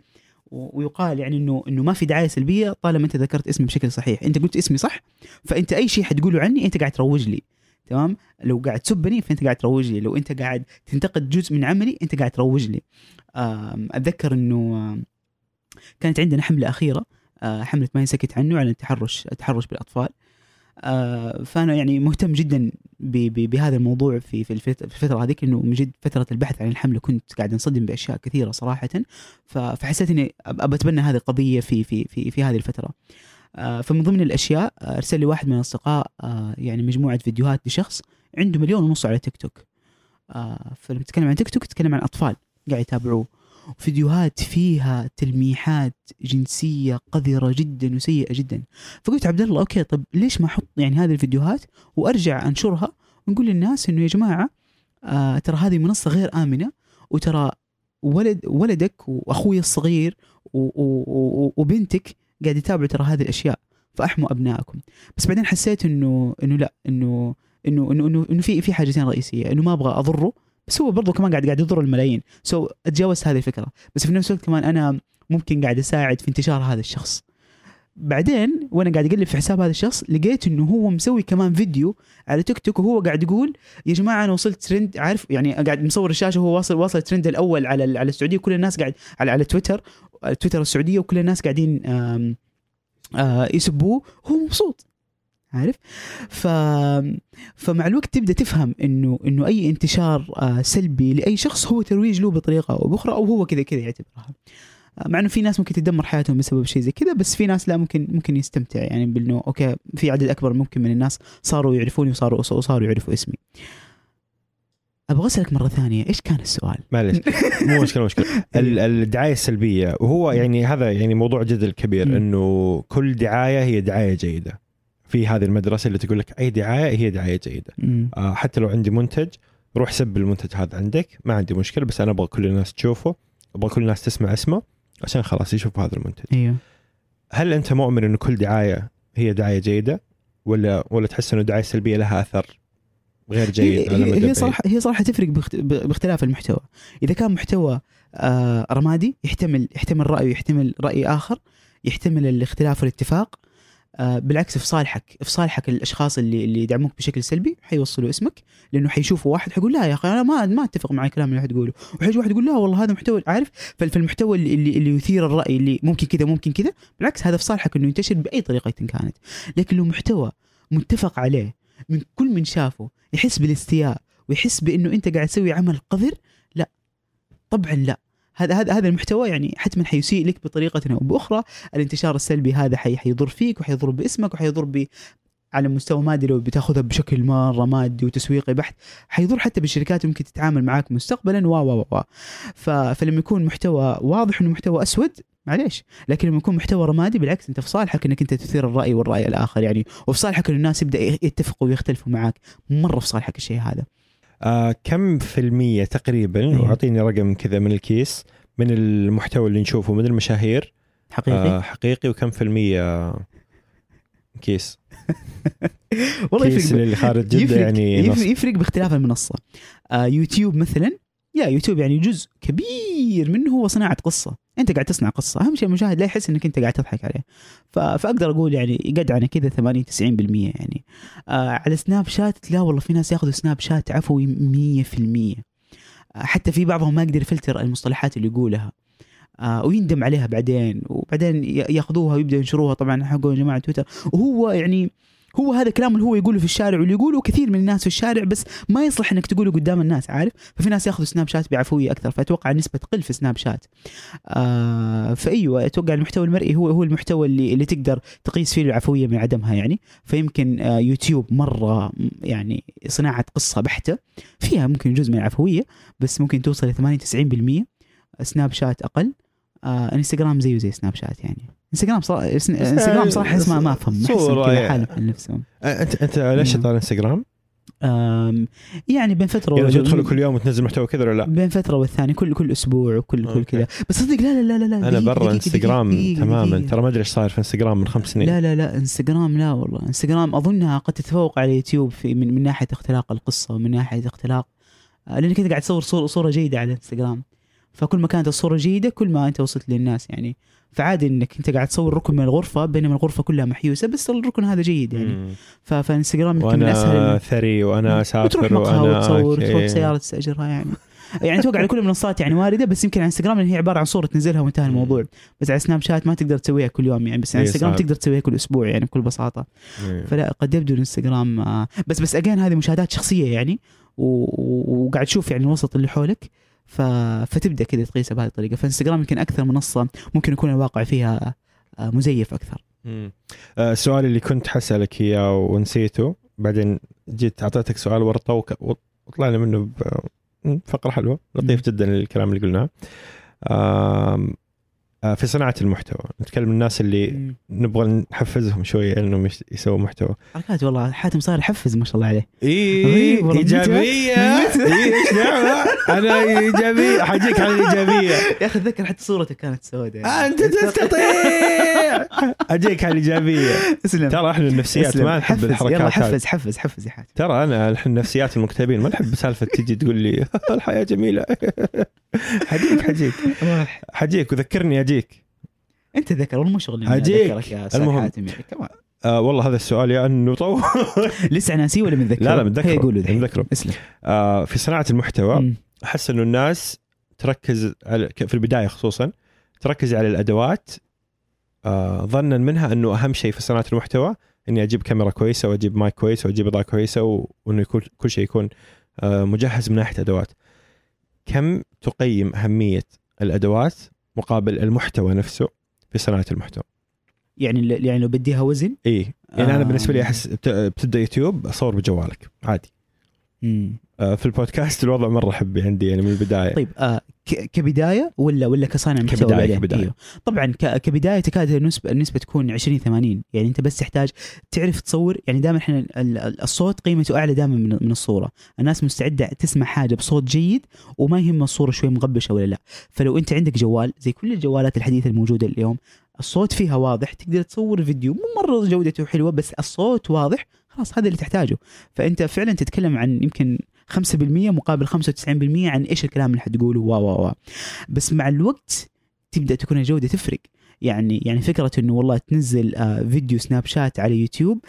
ويقال يعني انه إنه ما في دعاية سلبية طالما أنت ذكرت اسمي بشكل صحيح. أنت قلت اسمي صح؟ فأنت أي شيء حتقوله عني أنت قاعد تروج لي. تمام؟ لو قاعد تسبني فأنت قاعد تروج لي. لو أنت قاعد تنتقد جزء من عملي أنت قاعد تروج لي. أتذكر إنه كانت عندنا حملة أخيرة آه، حملة ما ينسكت عنه عن التحرش التحرش بالأطفال. فأنا يعني مهتم جدا بهذا الموضوع في في الفت- في الفترة هذيك إنه من جد فترة البحث عن الحمله كنت قاعد أنصدم بأشياء كثيرة صراحة فحسيت إني أتبنى هذه القضية في في في في هذه الفترة. آه، فمن ضمن الأشياء آه، أرسل لي واحد من الأصدقاء آه، يعني مجموعة فيديوهات لشخص عنده مليون ونص على تيك توك. آه، فلما تتكلم عن تيك توك تتكلم عن أطفال قاعد يتابعوه. فيديوهات فيها تلميحات جنسية قذرة جدا وسيئة جدا. فقلت عبد الله okay طب ليش ما أحط يعني هذه الفيديوهات وأرجع أنشرها ونقول للناس إنه يا جماعة آه ترى هذه منصة غير آمنة وترى ولد ولدك وأخوي الصغير وبنتك قاعد يتابعوا ترى هذه الأشياء فأحموا أبنائكم. بس بعدين حسيت إنه إنه لا إنه إنه إنه, إنه في في حاجتين رئيسية إنه ما أبغى أضره بس هو برضه كمان قاعد قاعد يضر الملايين. سو so, اتجاوزت هذه الفكرة. بس في نفس الوقت كمان أنا ممكن قاعد أساعد في انتشار هذا الشخص. بعدين وأنا قاعد أقلب في حساب هذا الشخص لقيت إنه هو مسوي كمان فيديو على تيك توك وهو قاعد يقول يا جماعة أنا وصلت ترند عارف؟ يعني قاعد مصور الشاشة وهو واصل واصل الترند الأول على على السعودية. وكل الناس قاعد على على تويتر. تويتر السعودية وكل الناس قاعدين آم آه يسبوه. هو مبسوط. عارف؟ ف فمع الوقت تبدأ تفهم إنه إنه أي انتشار آه سلبي لأي شخص هو ترويج له بطريقة أو بأخرى أو هو كذا كذا يعتبرها. آه، مع إنه في ناس ممكن تدمر حياتهم بسبب شيء زي كذا بس في ناس لا ممكن ممكن يستمتع يعني بإنه okay في عدد أكبر ممكن من الناس صاروا يعرفوني وصاروا وصاروا يعرفوا اسمي. أبغى أسألك مرة ثانية إيش كان السؤال؟ معلش مو مشكلة مشكلة. [laughs] ال- الدعاية السلبية وهو يعني هذا يعني موضوع جدل كبير. إنه كل دعاية هي دعاية جيدة. في هذه المدرسة اللي تقول لك أي دعاية هي دعاية جيدة. آه، حتى لو عندي منتج روح سب المنتج هذا عندك ما عندي مشكلة بس أنا أبغى كل الناس تشوفه أبغى كل الناس تسمع اسمه عشان خلاص يشوفوا هذا المنتج. أيوه. هل أنت مؤمن انه كل دعاية هي دعاية جيدة؟ ولا ولا تحس إنه الدعايه السلبيه لها أثر غير جيد على هي, مدى هي؟ صراحة هي صراحة تفرق باخت- باختلاف المحتوى. إذا كان محتوى آه رمادي يحتمل يحتمل رأي ويحتمل رأي آخر يحتمل الاختلاف والاتفاق. بالعكس في صالحك في صالحك الأشخاص اللي اللي يدعموك بشكل سلبي حيوصلوا اسمك لأنه حيشوفوا واحد حيقول لا يا أخي أنا ما ما أتفق مع الكلام اللي حتقوله وحيجي واحد يقول لا والله هذا محتوى عارف؟ فال- فالمحتوى اللي اللي, اللي يثير الرأي اللي ممكن كذا ممكن كذا بالعكس هذا في صالحك إنه ينتشر بأي طريقة كانت. لكن لو محتوى متفق عليه من كل من شافه يحس بالإستياء ويحس بإنه أنت قاعد تسوي عمل قذر لا. طبعا لا. هذا هذا هذا المحتوى يعني حتما حيسيء لك بطريقة أو بأخرى. الانتشار السلبي هذا حي حيضر فيك وحيضر باسمك وحيضر ب على مستوى مادي لو بتاخذها بشكل مرة مادي وتسويقي بحت حيضر حتى بالشركات ممكن تتعامل معاك مستقبلا و و و فلما يكون محتوى واضح انه محتوى أسود معليش. لكن لما يكون محتوى رمادي بالعكس أنت في صالحك إنك أنت تثير الرأي والرأي الآخر يعني. وفي صالحك انه الناس يبدأ يتفقوا ويختلفوا معاك. مرة في صالحك الشيء هذا. آه كم في المية تقريبا؟ إيه. وأعطيني رقم كذا من الكيس من المحتوى اللي نشوفه من المشاهير. حقيقي؟ آه حقيقي. وكم في المية كيس؟ [laughs] والله كيس يفرق اللي خارج جدة يفرق يعني يفرق, يفرق باختلاف المنصة. آه يوتيوب مثلا يا يوتيوب يعني جزء كبير منه هو صناعة قصة. أنت قاعد تصنع قصة. أهم شيء المشاهد لا يحس إنك أنت قاعد تضحك عليه. ف- فأقدر أقول يعني قد على كذا 80 90% يعني. آه على سناب شات لا والله في ناس ياخذوا سناب شات عفوي 100% آه حتى في بعضهم ما يقدر يفلتر المصطلحات اللي يقولها. آه ويندم عليها بعدين. وبعدين ياخذوها ويبدأوا ينشروها طبعا حقوا جماعة تويتر. وهو يعني هو هذا كلام اللي هو يقوله في الشارع واللي يقوله كثير من الناس في الشارع بس ما يصلح إنك تقوله قدام الناس عارف؟ ففي ناس ياخذوا سناب شات بعفوية أكثر فأتوقع النسبة تقل في سناب شات آه فأيوة أتوقع المحتوى المرئي هو هو المحتوى اللي اللي تقدر تقيس فيه العفوية من عدمها يعني. فيمكن آه يوتيوب مرة يعني صناعة قصة بحتة فيها ممكن جزء من العفوية بس ممكن توصل ل 80 90% سناب شات أقل. آه إنستغرام زيه زي سناب شات يعني. انستغرام صراحة إنستغرام صراحة احس ما ما أفهم صورة كذا. حالهم عن نفسهم آه انت أنت ليش. على انستغرام؟ يعني بين فترة يعني تدخل كل يوم وتنزل محتوى كذا ولا لا؟ بين فترة والثانية كل كل أسبوع وكل كل. كذا بس صدق لا لا لا لا لا أنا برا انستغرام تماما. ترى ما أدري إيش صاير في انستغرام من خمس سنين لا لا لا انستغرام لا والله انستغرام اظنها قد تتفوق على يوتيوب في من, من ناحية اختلاق القصة ومن ناحية اختلاق آه، لانك انت قاعد تصور صوره, صورة جيدة على انستغرام فكل ما كانت الصورة جيدة كل ما أنت وصلت للناس يعني فعادي إنك أنت قاعد تصور ركن من الغرفة بينما الغرفة كلها محيوسة بس الركن هذا جيد يعني فإنستغرام يمكن من اسهل وأنا ثري وأنا وتروح اسافر مقهى وأنا وتصور okay. تروح سيارة تستأجرها يعني يعني أتوقع على كل المنصات يعني واردة بس يمكن على إنستغرام هي عبارة عن صورة تنزلها وانتهى. الموضوع بس على سناب شات ما تقدر تسويها كل يوم يعني بس على إيه إنستغرام. تقدر تسويها كل أسبوع يعني بكل بساطة إيه. فلا قد يبدو الانستغرام آه، بس بس again هذه مشاهدات شخصية يعني وقاعد تشوف يعني الوسط اللي حولك ف... فتبدأ كذا تقيسها بهذه الطريقة. فإنستغرام يمكن أكثر منصة ممكن يكون الواقع فيها آه، مزيف أكثر. آه، السؤال اللي كنت حسألك إياه ونسيته بعدين جيت أعطيتك سؤال ورطه وك- وطلعنا منه فقرة حلوة لطيف جدا الكلام اللي قلناه. في صناعة المحتوى. نتكلم الناس اللي نبغى نحفزهم شوية إنهم يس- يسووا محتوى. حركات والله حاتم صاير يحفز ما شاء الله عليه. والله. إيجابية. إيش دعوة؟ أنا إيجابية. حجيك على الإيجابية. يا أخي اتذكر حتى صورتك كانت سوداء. أنت تستطيع. أجيك على الإيجابية. ترى إحنا النفسيات. ما نحب يلا الحركات هذه. حفز حفز حفز يا حاتم. ترى أنا الحين نفسيات المكتئبين ما نحب سالفة تجي تقول لي [laughs] الحياة جميلة. [laughs] حجيك حجيك. حجيك وذكرني اجيك أنت ذكر والله مو شغلي أستاذ المهم. حاتم يعني كمان آه والله هذا السؤال يا أنه طول [laughs] لسه ناسي ولا متذكر؟ لا لا متذكره هي قولوا ذحين. متذكره اسلم آه في صناعة المحتوى. أحس إنه الناس تركز على في البداية خصوصا تركز على الأدوات آه ظنا منها إنه أهم شيء في صناعة المحتوى إني أجيب كاميرا كويسة وأجيب مايك كويس وأجيب إضاءة كويسة وإنه يكون كل شيء يكون آه مجهز من ناحية ادوات. كم تقيم أهمية الأدوات مقابل المحتوى نفسه في صناعة المحتوى؟ يعني يعني لو بديها وزن اي يعني أنا آه. بالنسبة لي أحس بت- بتبدأ يوتيوب أصور بجوالك عادي. آه في البودكاست الوضع مرة حبي عندي يعني من البداية. طيب آه كبداية ولا ولا كصانع محتوى بعدين؟ كبداية. أيوه. طبعا كبداية تكاد النسبة النسبة تكون 20 80 يعني أنت بس تحتاج تعرف تصور يعني دائما إحنا ال- ال- الصوت قيمته أعلى دائما من من الصورة، الناس مستعدة تسمع حاجة بصوت جيد وما يهم الصورة شوي مغبشة ولا لا، فلو أنت عندك جوال زي كل الجوالات الحديثة الموجودة اليوم الصوت فيها واضح تقدر تصور فيديو مو مرة جودته حلوة بس الصوت واضح خلاص هذا اللي تحتاجه. فأنت فعلا تتكلم عن يمكن 5% مقابل 95% عن إيش الكلام اللي حتقوله. و و و بس مع الوقت تبدأ تكون الجودة تفرق. يعني يعني فكرة إنه والله تنزل آه فيديو سناب شات على يوتيوب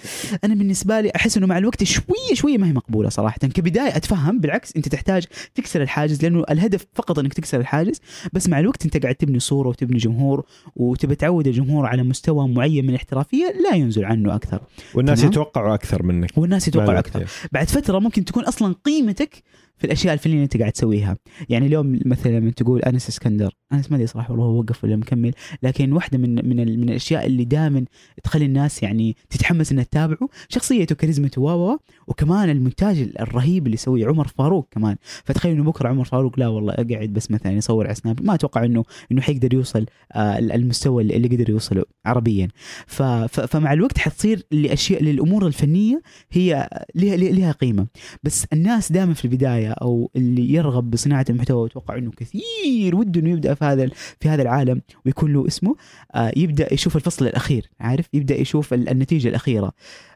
أنا بالنسبة لي أحس إنه مع الوقت شوية شوية ما هي مقبولة صراحة كبداية أتفهم بالعكس أنت تحتاج تكسر الحاجز لأنه الهدف فقط إنك تكسر الحاجز بس مع الوقت أنت قاعد تبني صورة وتبني جمهور وتبي تعود الجمهور على مستوى معين من الاحترافية لا ينزل عنه أكثر والناس. يتوقعوا أكثر منك والناس يتوقعوا أكثر إيه. بعد فترة ممكن تكون أصلا قيمتك في الأشياء الفنية اللي أنت قاعد تسويها. يعني اليوم مثلا لما تقول أنس إسكندر أنس ما أدري صراحة والله هو وقف ولا مكمل لكن واحدة من من من الأشياء اللي دائما تخلي الناس يعني تتحمس إنها تتابعه شخصيته كاريزمته و و وكمان المونتاج الرهيب اللي يسويه عمر فاروق كمان. فتخيل إنه بكرة عمر فاروق لا والله قاعد بس مثلا يصور على سناب ما أتوقع انه إنه حيقدر يوصل آه المستوى اللي قدر يوصله عربيا. ف فمع الوقت حتصير لاشياء للأمور الفنية هي لها قيمة. بس الناس دائما في البداية أو اللي يرغب بصناعة المحتوى ويتوقع إنه كثير وده إنه يبدأ في هذا في هذا العالم ويكون له اسمه. آه يبدأ يشوف الفصل الأخير عارف؟ يبدأ يشوف ال- النتيجة الأخيرة.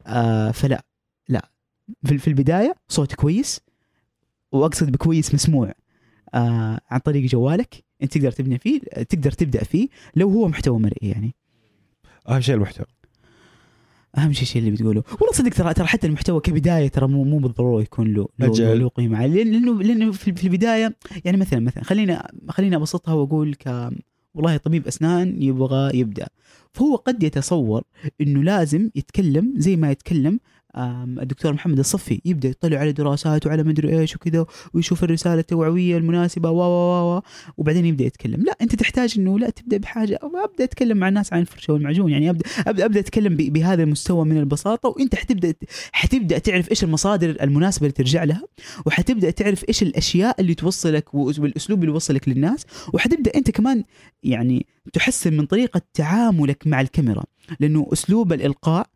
آه فلا لا. في البداية صوت كويس وأقصد بكويس مسموع. آه عن طريق جوالك أنت تقدر تبني فيه تقدر تبدأ فيه لو هو محتوى مرئي يعني. أهم شيء المحتوى. أهم شيء الشيء اللي بتقوله والله صدق ترى ترى حتى المحتوى كبداية ترى مو مو بالضرورة يكون له له, أجل. له, قيمة عالية. لأنه لأنه في البداية يعني مثلا مثلا خلينا خلينا أبسطها وأقول ك والله طبيب أسنان يبغى يبدأ فهو قد يتصور إنه لازم يتكلم زي ما يتكلم الدكتور محمد الصفي يبدأ يطلع على دراسات وعلى مدري إيش وكذا ويشوف الرسالة التوعوية المناسبة و و و وبعدين يبدأ يتكلم. لا أنت تحتاج إنه لا تبدأ بحاجة أبدأ أتكلم مع الناس عن الفرشه والمعجون يعني أبدأ أبدأ أبدأ أتكلم بهذا المستوى من البساطة وأنت حتبدأ حتبدأ تعرف إيش المصادر المناسبة اللي ترجع لها وحتبدأ تعرف إيش الأشياء اللي توصلك والأسلوب اللي يوصلك للناس وحتبدأ أنت كمان يعني تحسن من طريقة تعاملك مع الكاميرا. لأنه أسلوب الإلقاء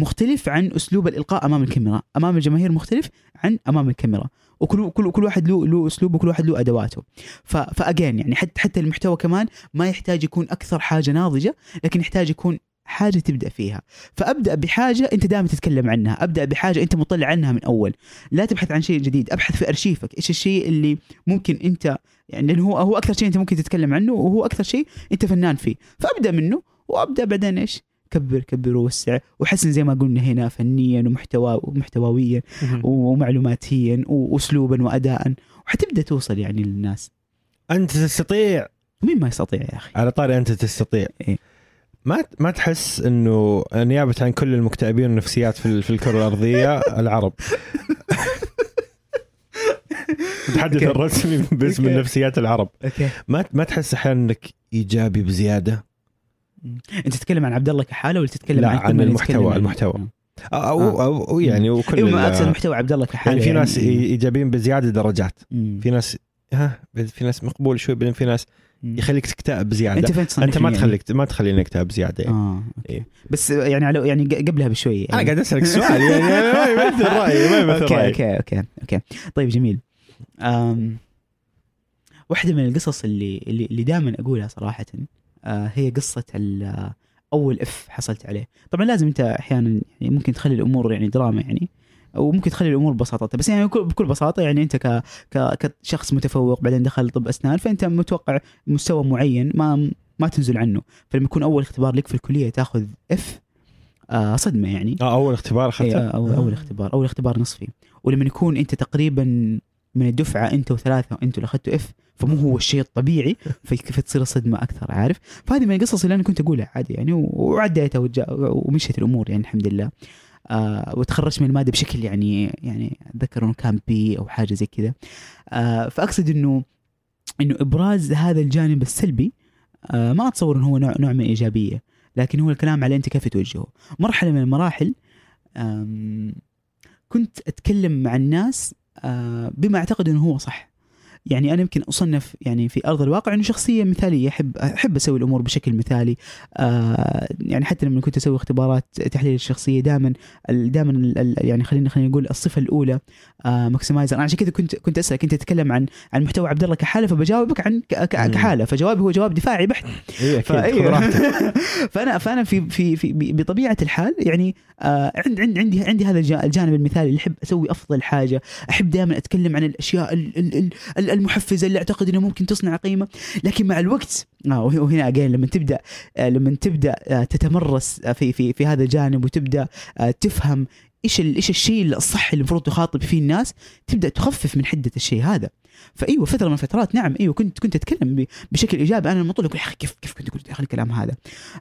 مختلف عن أسلوب الإلقاء أمام الكاميرا. أمام الجماهير مختلف عن أمام الكاميرا. وكل كل كل واحد له له اسلوبه وكل واحد له أدواته. فاجين يعني حتى حتى المحتوى كمان ما يحتاج يكون أكثر حاجة ناضجة لكن يحتاج يكون حاجة تبدأ فيها. فأبدأ بحاجة أنت دائما تتكلم عنها. أبدأ بحاجة أنت مطلع عنها من أول. لا تبحث عن شيء جديد. أبحث في أرشيفك. إيش الشيء اللي ممكن أنت يعني لأنه هو هو أكثر شيء أنت ممكن تتكلم عنه وهو أكثر شيء أنت فنان فيه. فأبدأ منه وأبدأ بعدين إيش؟ كبر كبر ووسع. وحسن زي ما قلنا هنا فنيا ومحتوى ومحتوويا ومعلوماتيا واسلوبا واداء وحتبدا توصل يعني للناس. أنت تستطيع. مين ما يستطيع يا أخي؟ على طاري أنت تستطيع. إيه. ما ما تحس إنه نيابة عن كل المكتئبين والنفسيات في ال- في الكرة الأرضية؟ [laughs] العرب. Okay. الرسمي باسم. النفسيات العرب. ما ما تحس أحيانا إنك إيجابي بزيادة؟ انت تتكلم عن عبد الله كحالة ولا تتكلم لا، عن, عن المحتوى- المحتوى. أو أو, آه. أو, أو يعني وكل أيوه أقصد محتوى عبد الله كحالة يعني في ناس يعني. ايجابيين بزيادة درجات مم. في ناس ها في ناس مقبول شوي بعدين في ناس. يخليك تكتئب بزيادة أنت فين تصنفني أنت ما يعني؟ تخليك ما تخليني اكتئب زياده يعني. آه okay إيه. بس يعني على يعني قبلها بشوي أنا يعني. قاعد أسألك سؤال يعني أنا ما يمثل رأيي ما يمثل okay [laughs] رأيي okay okay okay طيب جميل أم واحدة من القصص اللي اللي, اللي دائما أقولها صراحة آه هي قصة ال- أول إف حصلت عليه. طبعا لازم أنت أحيانا يعني ممكن تخلي الأمور يعني دراما يعني أو ممكن تخلي الأمور ببساطتها بس يعني بكل بساطة يعني أنت ك ك كشخص متفوق بعدين دخل طب أسنان فأنت متوقع مستوى معين ما ما تنزل عنه. فلما يكون أول اختبار لك في الكلية تأخذ إف آه صدمة يعني. آه أول اختبار إيه، اخذته أول, أول اختبار أول اختبار نصفي. ولما يكون أنت تقريبا من الدفعة أنت وثلاثة وأنتوا اللي أخذتوا إف فمو هو الشيء الطبيعي [laughs] فكيف تصير الصدمة أكثر عارف؟ فهذه من القصص اللي أنا كنت أقولها عادي يعني وعديتها ومشيت الأمور يعني الحمد لله. آه وتخرجت من المادة بشكل يعني يعني أتذكر إنه كان بي أو حاجة زي كذا. آه فأقصد إنه إنه إبراز هذا الجانب السلبي آه ما أتصور إنه هو نوع, نوع من الإيجابية لكن هو الكلام على أنت كيف توجهه. مرحلة من المراحل كنت أتكلم مع الناس بما أعتقد إنه هو صح. يعني أنا يمكن أصنف يعني في أرض الواقع إنه شخصية مثالية احب أحب أسوي الأمور بشكل مثالي آه يعني حتى لما كنت أسوي اختبارات تحليل الشخصية دائما دائما يعني خلينا خلينا نقول الصفة الأولى آه ماكسمايزر أنا عشان كذا كنت كنت اسالك انت تتكلم عن عن محتوى عبد الله كحاله فبجاوبك عن. كحاله فجوابي هو جواب دفاعي بحت. راحتك. [laughs] فانا فأنا في في في بطبيعة الحال يعني آه عند عند عندي عندي هذا الجا- الجانب المثالي اللي أحب أسوي أفضل حاجة أحب دائما أتكلم عن الأشياء ال ال ال المحفزة اللي أعتقد انها ممكن تصنع قيمة. لكن مع الوقت آه وه- وهنا اجين لما تبدأ آه لما تبدأ آه تتمرس في في في هذا الجانب وتبدأ آه تفهم إيش إيش الشيء الصح اللي المفروض تخاطب فيه الناس تبدأ تخفف من حدة الشيء هذا. فأيوة فترة من الفترات نعم أيوه كنت كنت أتكلم بشكل إيجابي. أنا لما أقول يا أخي كيف كيف كنت قلت يا أخي الكلام هذا؟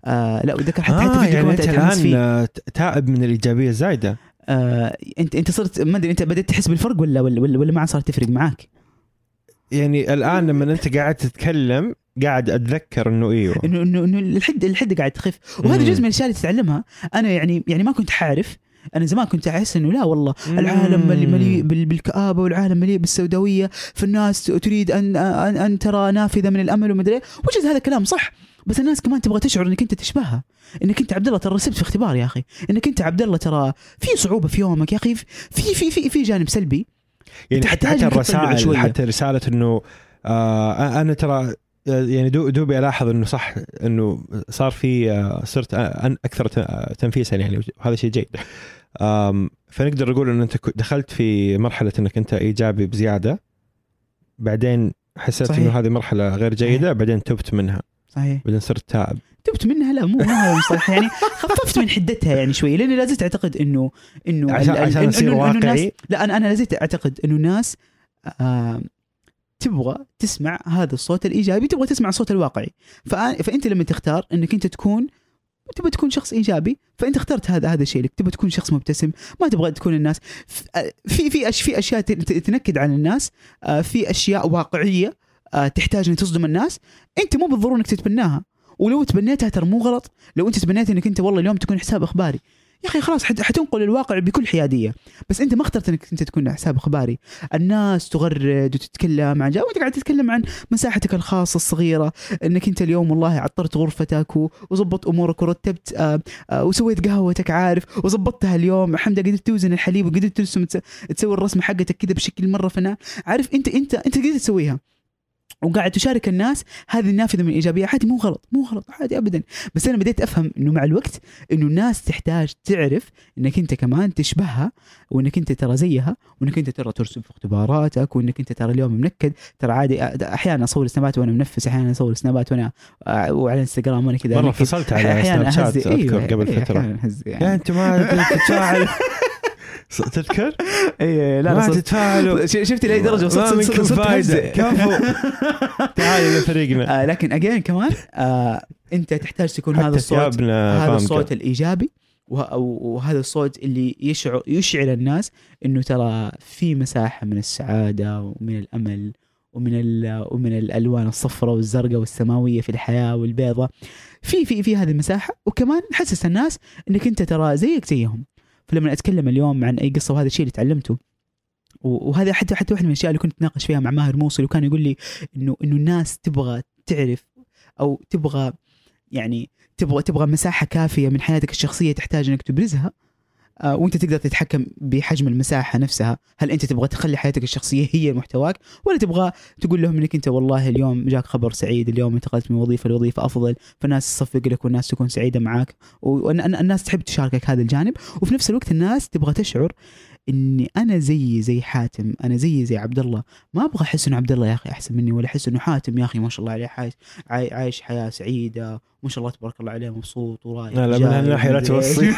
آه لا وذكر حتى حتى آه فيديو يعني أنت الآن فيه تائب من الإيجابية الزايده آه انت أنت صرت ما أدري أنت بدأت تحس بالفرق ولا ولا ولا, ولا ما عاد صار تفرق معاك؟ يعني الآن لما أنت قاعد تتكلم قاعد أتذكر إنه إيوه. انه انه إنه الحده الحده قاعد تخف وهذا. جزء من الأشياء اللي تتعلمها أنا يعني يعني ما كنت حاعرف أنا زمان كنت أحس إنه لا والله العالم مليء مليء بال- بالكآبة والعالم مليء بالسوداوية. فالناس تريد أن أن, أن ترى نافذة من الأمل ومدري إيه. وجد هذا الكلام صح. بس الناس كمان تبغى تشعر إنك أنت تشبهها. إنك أنت عبد الله ترى رسبت في اختبار يا أخي. إنك أنت عبد الله ترى في صعوبة في يومك يا أخي. في في في في جانب سلبي. يعني حتى حتى الرسائل شوية. حتى رسالة إنه آه أنا ترى آه، يعني دو دوبي ألاحظ إنه صح إنه صار في آه، صرت أكثر تنفيسا يعني وهذا شيء جيد فنقدر نقول إن أنت دخلت في مرحلة إنك أنت إيجابي بزيادة بعدين حسيت. إنه هذه مرحلة غير جيدة بعدين تبت منها صحيح. بعدين صرت تائب تبت منها؟ لا مو مو المصطلح. يعني [laughs] خففت من حدتها يعني شوي لأني لا زلت أعتقد انه إنه عشان- عشان الناس- واقعي. لا أنا أنا لا زلت أعتقد إنه الناس آه تبغى تسمع هذا الصوت الإيجابي تبغى تسمع الصوت الواقعي. فأنت لما تختار إنك أنت تكون تبغى تكون شخص إيجابي فأنت اخترت هذا هذا الشيء. لك تبغى تكون شخص مبتسم ما تبغى تكون الناس في في في أشياء تنكد على الناس آه، في أشياء واقعية تحتاج أن تصدم الناس. أنت مو بالضرورة أنك تتبناها. ولو تبنيتها ترى مو غلط. لو أنت تبنيت أنك أنت والله اليوم تكون حساب إخباري. يا أخي خلاص حت- حتنقل الواقع بكل حيادية. بس أنت ما اخترت أنك أنت تكون حساب إخباري. الناس تغرد وتتكلم عن وأنت قاعد تتكلم عن مساحتك الخاصة الصغيرة. أنك أنت اليوم والله عطرت غرفتك وظبطت أمورك ورتبت آه، آه، وسويت قهوتك عارف. وظبطتها اليوم. حمد قدرت توزن الحليب وقدرت ترسم تس- تسوي الرسمة حقتك كذا بشكل مرة فنان عارف أنت أنت أنت قدرت تسويها. وقاعد تشارك الناس هذه النافذة من الايجابيه عادي مو غلط مو غلط عادي ابدا بس أنا بديت أفهم إنه مع الوقت إنه الناس تحتاج تعرف إنك أنت كمان تشبهها وإنك أنت ترى زيها وإنك أنت ترى ترسم في اختباراتك وإنك أنت ترى اليوم منكد ترى عادي أحيانا أصور سنابات وأنا منفس أحيانا أصور سنابات وأنا وعلى إنستغرام وأنا كذا مره. فصلت على سناب شات. أذكر أيوة، قبل أيوة، فترة يا يعني. أنت ما تتفاعل [laughs] تذكر؟ [laughs] اي لا ما تتفاعلوا. ش- شفت لأي درجة وصلت صرت- فايدة. كفو. [laughs] تعال إلى فريقنا. آه لكن اجين كمان آه أنت تحتاج تكون هذا الصوت هذا الصوت. الإيجابي وه- وهذا الصوت اللي يشعر يشعر الناس إنه ترى في مساحة من السعادة ومن الأمل ومن ومن الألوان الصفراء والزرقاء والسماوية في الحياة والبيضاء في في في هذه المساحة. وكمان حسس الناس إنك أنت ترى زيك زيهم. فلما أتكلم اليوم عن أي قصة وهذا الشيء اللي تعلمته وهذا حتى حتى واحدة من الأشياء اللي كنت اتناقش فيها مع ماهر موصل وكان يقول لي انه إنه الناس تبغى تعرف أو تبغى يعني تبغى تبغى مساحة كافية من حياتك الشخصية تحتاج إنك تبرزها. وانت تقدر تتحكم بحجم المساحة نفسها. هل انت تبغى تخلي حياتك الشخصية هي محتواك ولا تبغى تقول لهم إنك انت والله اليوم جاك خبر سعيد اليوم انتقلت من وظيفة لوظيفة أفضل فالناس تصفق لك والناس تكون سعيدة معاك والناس تحب تشاركك هذا الجانب وفي نفس الوقت الناس تبغى تشعر إني أنا زي زي حاتم أنا زي زي عبد الله ما أبغى أحس إنه عبد الله يا أخي أحسن مني ولا أحس إنه حاتم. يا أخي ما شاء الله عليه عايش عاي- عايش حياة سعيدة. ما شاء الله تبارك الله عليه مبسوط ورايح لا لا من هالناحيه [laughs] لا. توصي.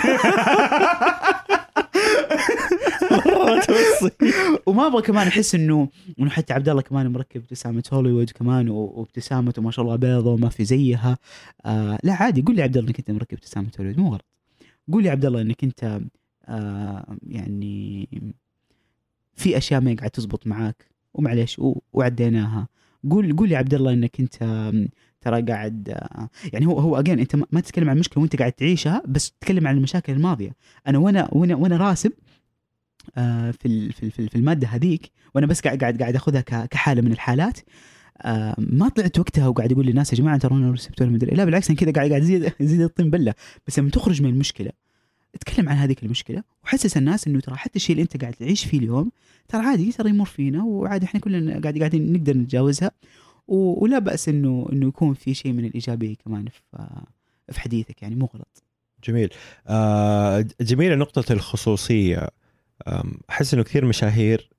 وما أبغى كمان أحس إنه إنه حتى عبد الله كمان مركب ابتسامة هوليوود كمان وابتسامته ما شاء الله بيضة وما في زيها. آه لا عادي. قول لي عبد الله إنك أنت مركب ابتسامة هوليوود مو غلط. قول لي عبد الله إنك أنت يعني في أشياء ما قاعد تزبط معاك. ومعليش وعديناها. قول قول لي عبد الله إنك أنت ترى قاعد آه، يعني هو هو اجين أنت ما تتكلم عن المشكلة وأنت قاعد تعيشها بس تتكلم عن المشاكل الماضية. أنا وأنا وأنا وأنا راسب آه، في في في ال- في المادة هذيك وأنا بس قاعد قاعد قاعد أخذها كحالة من الحالات آه، ما طلعت وقتها وقاعد أقول للناس يا جماعة ترى أنا رسبت ولا لا بالعكس أنا كذا قاعد قاعد ازيد ازيد الطين بلة. بس لما تخرج من المشكلة اتكلم عن هذيك المشكلة وحسس الناس إنه ترى حتى الشيء اللي أنت قاعد تعيش فيه اليوم ترى عادي ترى يمر فينا وعادي إحنا كلنا قاعد قاعدين نقدر نتجاوزها. و- ولا بأس انه إنه يكون في شيء من الإيجابية كمان في في حديثك يعني مو غلط. جميل. آه جميلة نقطة الخصوصية. أحس إنه كثير مشاهير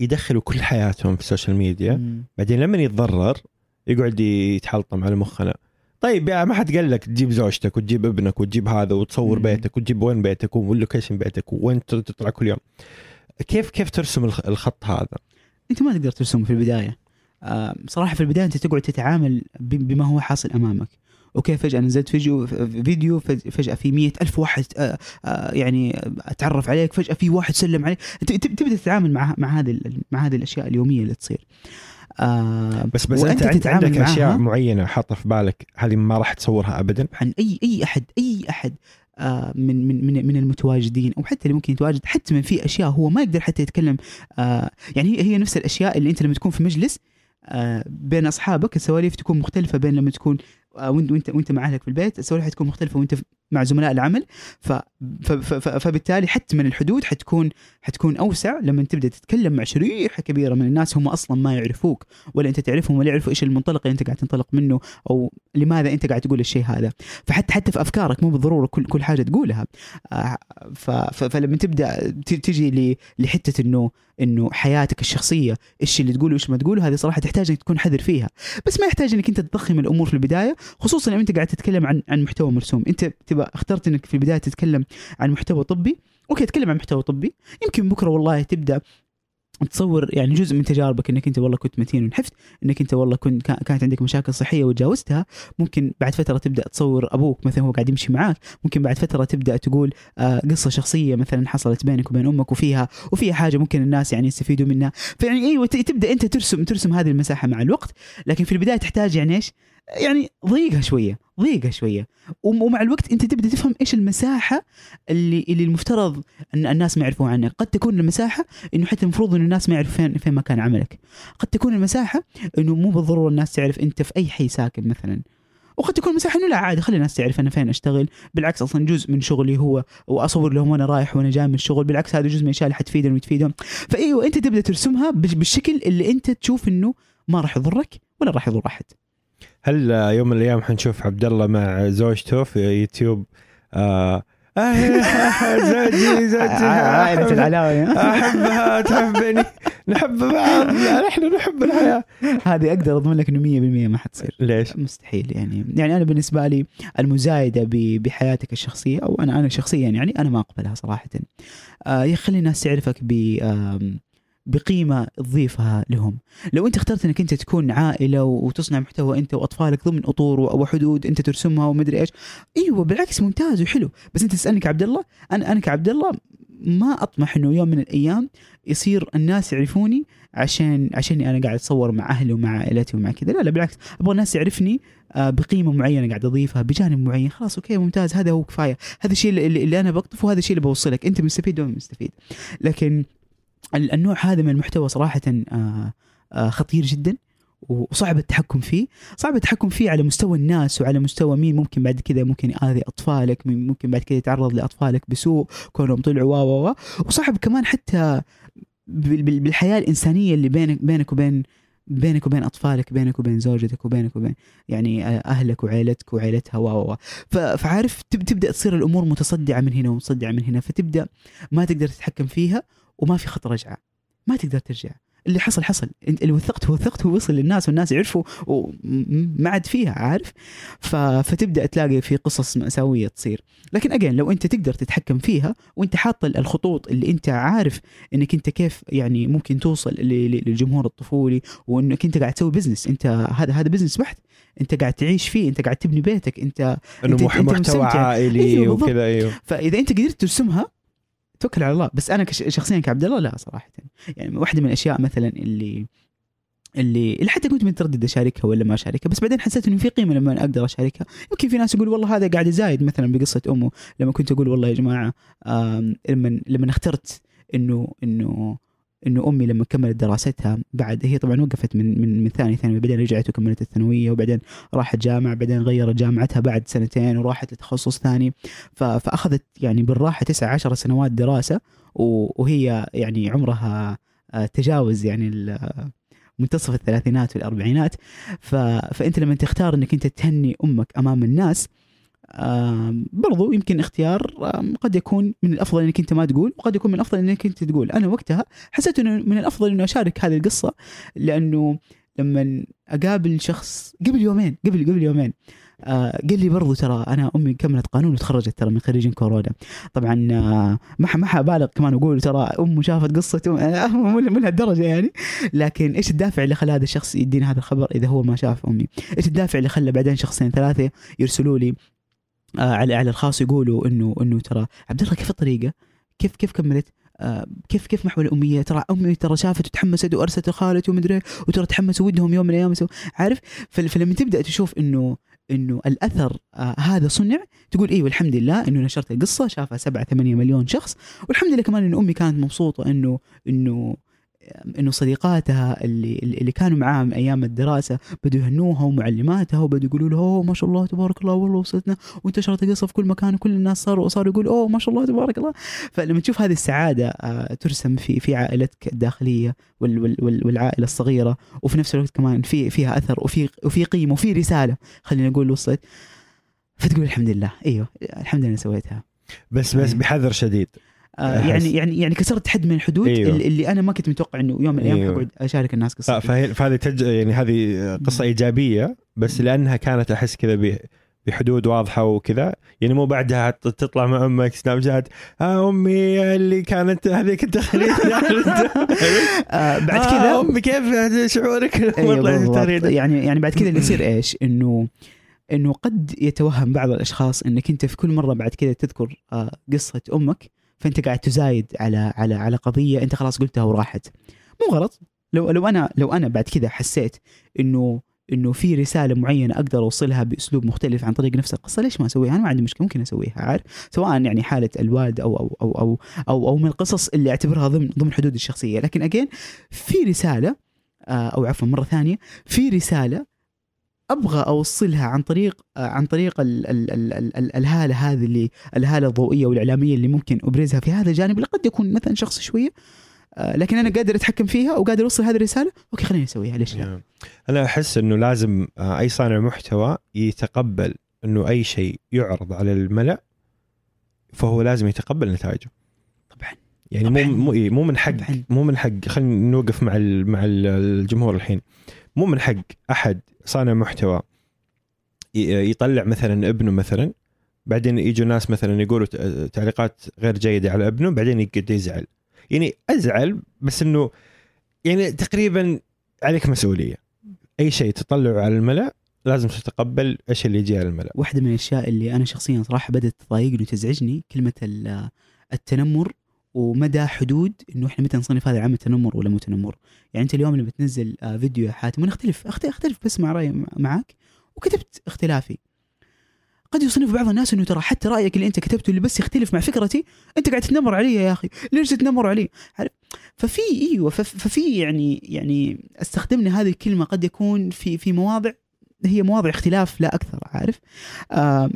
يدخلوا كل حياتهم في ال social media. مم. بعدين لما يتضرر يقعد يتحلطم على مخنا. طيب يا ما حد قال لك تجيب زوجتك وتجيب ابنك وتجيب هذا وتصور مم. بيتك وتجيب وين بيتك وال location بيتك وين تطلع كل يوم. كيف كيف ترسم الخ- الخط هذا؟ أنت ما تقدر ترسم في البداية. آه، صراحة في البداية أنت تقعد تتعامل بما هو حاصل أمامك. okay فجأة نزلت فيديو فيديو فج- فجأة في مية ألف واحد آه، آه، يعني أتعرف عليك فجأة في واحد سلم عليك. تبدأ تتعامل مع مع هذه مع هذه الأشياء اليومية اللي تصير. آه، بس بس أنت عندك أشياء. معينة حاطه في بالك هذه ما راح تصورها ابدا عن اي أي احد أي أحد آه، من من من من المتواجدين أو حتى اللي ممكن يتواجد حتى من في أشياء هو ما يقدر حتى يتكلم آه، يعني هي هي نفس الأشياء اللي أنت لما تكون في مجلس آه، بين أصحابك السواليف تكون مختلفة بين لما تكون وانت وانت وأنت مع أهلك في البيت السواليف حتكون مختلفة وأنت مع زملاء العمل ف فبالتالي حتى من الحدود حتكون حتكون أوسع. لما تبدأ تتكلم مع شريحة كبيرة من الناس هم أصلا ما يعرفوك ولا أنت تعرفهم ولا يعرفوا إيش المنطلق اللي أنت قاعد تنطلق منه أو لماذا أنت قاعد تقول الشيء هذا. فحتى حتى في أفكارك مو بالضرورة كل كل حاجة تقولها. آه، فلما تبدأ تجي لحتة إنه إنه حياتك الشخصية إيش اللي تقوله وايش ما تقوله هذه صراحة تحتاج إنك تكون حذر فيها. بس ما يحتاج إنك أنت تضخم الأمور في البداية خصوصا لما أنت قاعد تتكلم عن عن محتوى مرسوم. أنت تبقى اخترت إنك في البداية تتكلم عن محتوى طبي أوكي تكلم عن محتوى طبي. يمكن بكرة والله تبدأ تصور يعني جزء من تجاربك إنك أنت والله كنت متين ونحفت إنك أنت والله كنت كا- كانت عندك مشاكل صحية وتجاوزتها ممكن بعد فترة تبدأ تصور أبوك مثلا هو قاعد يمشي معاك ممكن بعد فترة تبدأ تقول آه قصة شخصية مثلا حصلت بينك وبين أمك وفيها وفيها حاجة ممكن الناس يعني يستفيدوا منها فيعني أيوه تبدأ أنت ترسم ترسم هذه المساحة مع الوقت لكن في البداية تحتاج يعني إيش؟ يعني ضيقها شوية ضيقها شوية. وم- ومع الوقت أنت تبدأ تفهم إيش المساحة اللي اللي المفترض أن الناس ما يعرفوها عنك. قد تكون المساحة إنه حتى المفروض انه الناس ما يعرفوا فين فين مكان عملك. قد تكون المساحة إنه مو بالضرورة الناس تعرف أنت في أي حي ساكن مثلا. وقد تكون مساحه إنه لا عادي خلي الناس تعرف أنا فين أشتغل. بالعكس أصلا جزء من شغلي هو وأصور لهم وأنا رايح وأنا جاي من الشغل. بالعكس هذا جزء من الاشياء اللي حتفيدهم وتفيدهم. فايوه انت تبدأ ترسمها بالش- بالشكل اللي أنت تشوف إنه ما راح يضرك ولا راح يضر أحد. هل آه، يوم من الأيام حنشوف عبد الله مع زوجته في يوتيوب؟ آه آه، زوجي زوجي. عائلة العلاوي أحبها تحبني. نحب بعض نحن نحب الحياة. هذه أقدر أضمن لك إنه 100% ما حتصير. ليش؟ مستحيل يعني. يعني أنا بالنسبة لي المزايدة ب- بحياتك الشخصية أو أنا أنا شخصيا يعني أنا ما أقبلها صراحة. آه يخلي الناس تعرفك ب بقيمة تضيفها لهم. لو أنت اخترت أنك أنت تكون عائلة وتصنع محتوى أنت وأطفالك ضمن أطور وحدود أنت ترسمها ومدري إيش إيوه بالعكس ممتاز وحلو. بس أنت تسألني كعبد الله أنا أنا كعبد الله ما أطمح إنه يوم من الأيام يصير الناس يعرفوني عشان عشاني أنا قاعد أتصور مع أهلي ومع عائلتي ومع كذا. لا لا بالعكس. أبغى الناس تعرفني آه، بقيمة معينة قاعد أضيفها بجانب معين. خلاص أوكي ممتاز. هذا هو كفاية. هذا الشيء اللي, اللي أنا بقطفه وهذا الشيء اللي بوصلك. أنت مستفيد وأنا مستفيد. لكن النوع هذا من المحتوى صراحة آه، آه، خطير جدا وصعب التحكم فيه. صعب التحكم فيه على مستوى الناس وعلى مستوى مين. ممكن بعد كذا ممكن يآذي أطفالك مين ممكن بعد كذا يتعرض لأطفالك بسوء كونهم طلعوا و و وصعب كمان حتى بال- بال- بالحياة الإنسانية اللي بينك بينك وبين بينك وبين أطفالك بينك وبين زوجتك وبينك وبين يعني آه، أهلك وعيلتك وعيلتها و و فعارف تب- تبدأ تصير الأمور متصدعة من هنا ومتصدعة من هنا فتبدأ ما تقدر تتحكم فيها. وما في خط رجعة. ما تقدر ترجع. اللي حصل حصل. انت اللي وثقت وثقت ووصل للناس والناس يعرفوا وما عاد فيها عارف؟ ف... فتبدأ تلاقي في قصص مأساوية تصير. لكن again لو أنت تقدر تتحكم فيها وأنت حاط الخطوط اللي أنت عارف إنك أنت كيف يعني ممكن توصل للجمهور الطفولي وإنك أنت قاعد تسوي business أنت هذا هذا business بحت. أنت قاعد تعيش فيه أنت قاعد تبني بيتك. انت إنه أنت محتوى. عائلي أيوه بالضبط. وكذا أيوه فإذا أنت قدرت ترسمها توكل على الله. بس أنا شخصيا كعبد الله لا صراحة. يعني واحدة من الأشياء مثلا اللي اللي اللي حتى كنت متردد أشاركها ولا ما أشاركها بس بعدين حسيت إنه في قيمة لما أقدر أشاركها. يمكن في ناس يقول والله هذا قاعد يزايد مثلا بقصة أمه لما كنت أقول والله يا جماعة لما لما اخترت إنه إنه إنه أمي لما كملت دراستها بعد هي طبعا وقفت من من من ثاني ثانوي بعدين رجعت وكملت الثانوية وبعدين راحت جامعة بعدين غيرت جامعتها بعد سنتين وراحت لتخصص ثاني فأخذت يعني بالراحة تسعة عشر سنوات دراسة وهي يعني عمرها آه، تجاوز يعني منتصف الثلاثينات والأربعينات. فأنت لما تختار إنك أنت تهني أمك أمام الناس برضو يمكن اختيار قد يكون من الأفضل إنك أنت ما تقول وقد يكون من الأفضل إنك أنت تقول. أنا وقتها حسيت إنه من الأفضل انه أشارك هذه القصة لأنه لما أقابل شخص قبل يومين قبل قبل يومين آه قال لي برضو ترى أنا أمي كملت قانون وتخرجت ترى من خريجين كورونا. طبعا آه ما ما حبالغ كمان أقول ترى أمه شافت آه، [laughs] مو مو لهالدرجة يعني. لكن إيش الدافع اللي خلى هذا الشخص يديني هذا الخبر إذا هو ما شاف أمي؟ إيش الدافع اللي خلى بعدين شخصين ثلاثة يرسلوا لي على على الخاص يقولوا انه إنه ترى عبد الله كيف الطريقة؟ كيف كيف كملت؟ آه كيف كيف محو الأمية؟ ترى أمي ترى شافت وتحمست وارسلت لخالتي ومدري إيه، وترى تحمسوا ودهم يوم من الأيام عارف؟ فل- فلما تبدأ تشوف انه إنه الأثر آه هذا صنع تقول أيوه الحمد لله إنه نشرت القصة شافها 7 8 مليون شخص والحمد لله كمان انه أمي كانت مبسوطة انه إنه إنه صديقاتها اللي اللي كانوا معاها من أيام الدراسة بدوا يهنوها ومعلماتها وبدوا يقولوا له أوه ما شاء الله تبارك الله والله وصلتنا وانتشرت القصة في كل مكان وكل الناس صاروا صاروا يقولوا أوه ما شاء الله تبارك الله. فلما تشوف هذه السعادة آه، ترسم في في عائلتك الداخلية وال وال وال والعائلة الصغيرة وفي نفس الوقت كمان في فيها أثر وفي وفي قيمة وفي رسالة خلينا نقول وصلت. فتقول الحمد لله. إيوه الحمد لله سويتها. بس بس أيوة. بحذر شديد. آه يعني يعني يعني كسرت حد من الحدود أيوه. اللي, أنا ما كنت متوقع إنه يوم من الأيام أيوه. حقعد أشارك الناس فهي فهذه تج... يعني هذه قصة إيجابية بس لأنها كانت أحس كذا ب... بحدود واضحة وكذا. يعني مو بعدها تطلع مع أمك سناب شات آه أمي اللي كانت هذيك التغريده [laughs] آه بعد آه كذا؟ أمي كيف شعورك؟ أيوة [laughs] يعني يعني بعد كذا اللي يصير [laughs] إيش؟ انه إنه قد يتوهم بعض الأشخاص إنك أنت في كل مرة بعد كذا تذكر آه قصة أمك فانت قاعد تزايد على على على قضية انت خلاص قلتها وراحت مو غلط لو لو أنا لو أنا بعد كذا حسيت إنه إنه في رسالة معينة أقدر أوصلها بأسلوب مختلف عن طريق نفس القصة ليش ما أسويها؟ أنا ما عندي مشكلة ممكن أسويها عارف؟ سواء يعني حالة الوالد أو أو أو أو أو, أو من القصص اللي أعتبرها ضمن ضمن حدود الشخصية، لكن اجين في رسالة آه، أو عفوا مرة ثانية في رسالة أبغى أوصلها عن طريق عن طريق ال ال ال ال ال الهالة هذه اللي الهالة الضوئية والإعلامية اللي ممكن أبرزها في هذا الجانب اللي قد يكون مثلا شخص شوية آه، لكن أنا قادر أتحكم فيها وقادر أوصل هذه الرسالة أوكي خليني أسويها ليش لا؟ أنا أحس إنه لازم آه، أي صانع محتوى يتقبل إنه أي شيء يعرض على الملأ فهو لازم يتقبل نتائجه طبعا يعني مو طبعاً. مو إيه مو من حق طبعاً. مو من حق خلينا نوقف مع مع ال- الجمهور الحين مو من حق أحد صانع محتوى يطلع مثلا ابنه مثلا بعدين يجوا ناس مثلا يقولوا تعليقات غير جيدة على ابنه بعدين يقعد يزعل. يعني أزعل بس إنه يعني تقريبا عليك مسؤولية. أي شيء تطلعه على الملأ لازم تتقبل إيش اللي يجي على الملأ. واحدة من الأشياء اللي أنا شخصيا صراحة بدأت تضايقني وتزعجني كلمة ال- التنمر ومدى حدود إنه إحنا متى نصنف هذا العمل تنمر ولا مو تنمر. يعني أنت اليوم لما تنزل آه، فيديو يا حاتم وأنا اختلف أختلف بس مع رايي مع- معك وكتبت اختلافي. قد يصنف بعض الناس إنه ترى حتى رأيك اللي أنت كتبته اللي بس يختلف مع فكرتي أنت قاعد تتنمر علي يا أخي. ليش تتنمر علي؟ عارف؟ ففي إيوه فف- ففي يعني يعني أستخدمنا هذه الكلمة قد يكون في في مواضع هي مواضع اختلاف لا أكثر عارف؟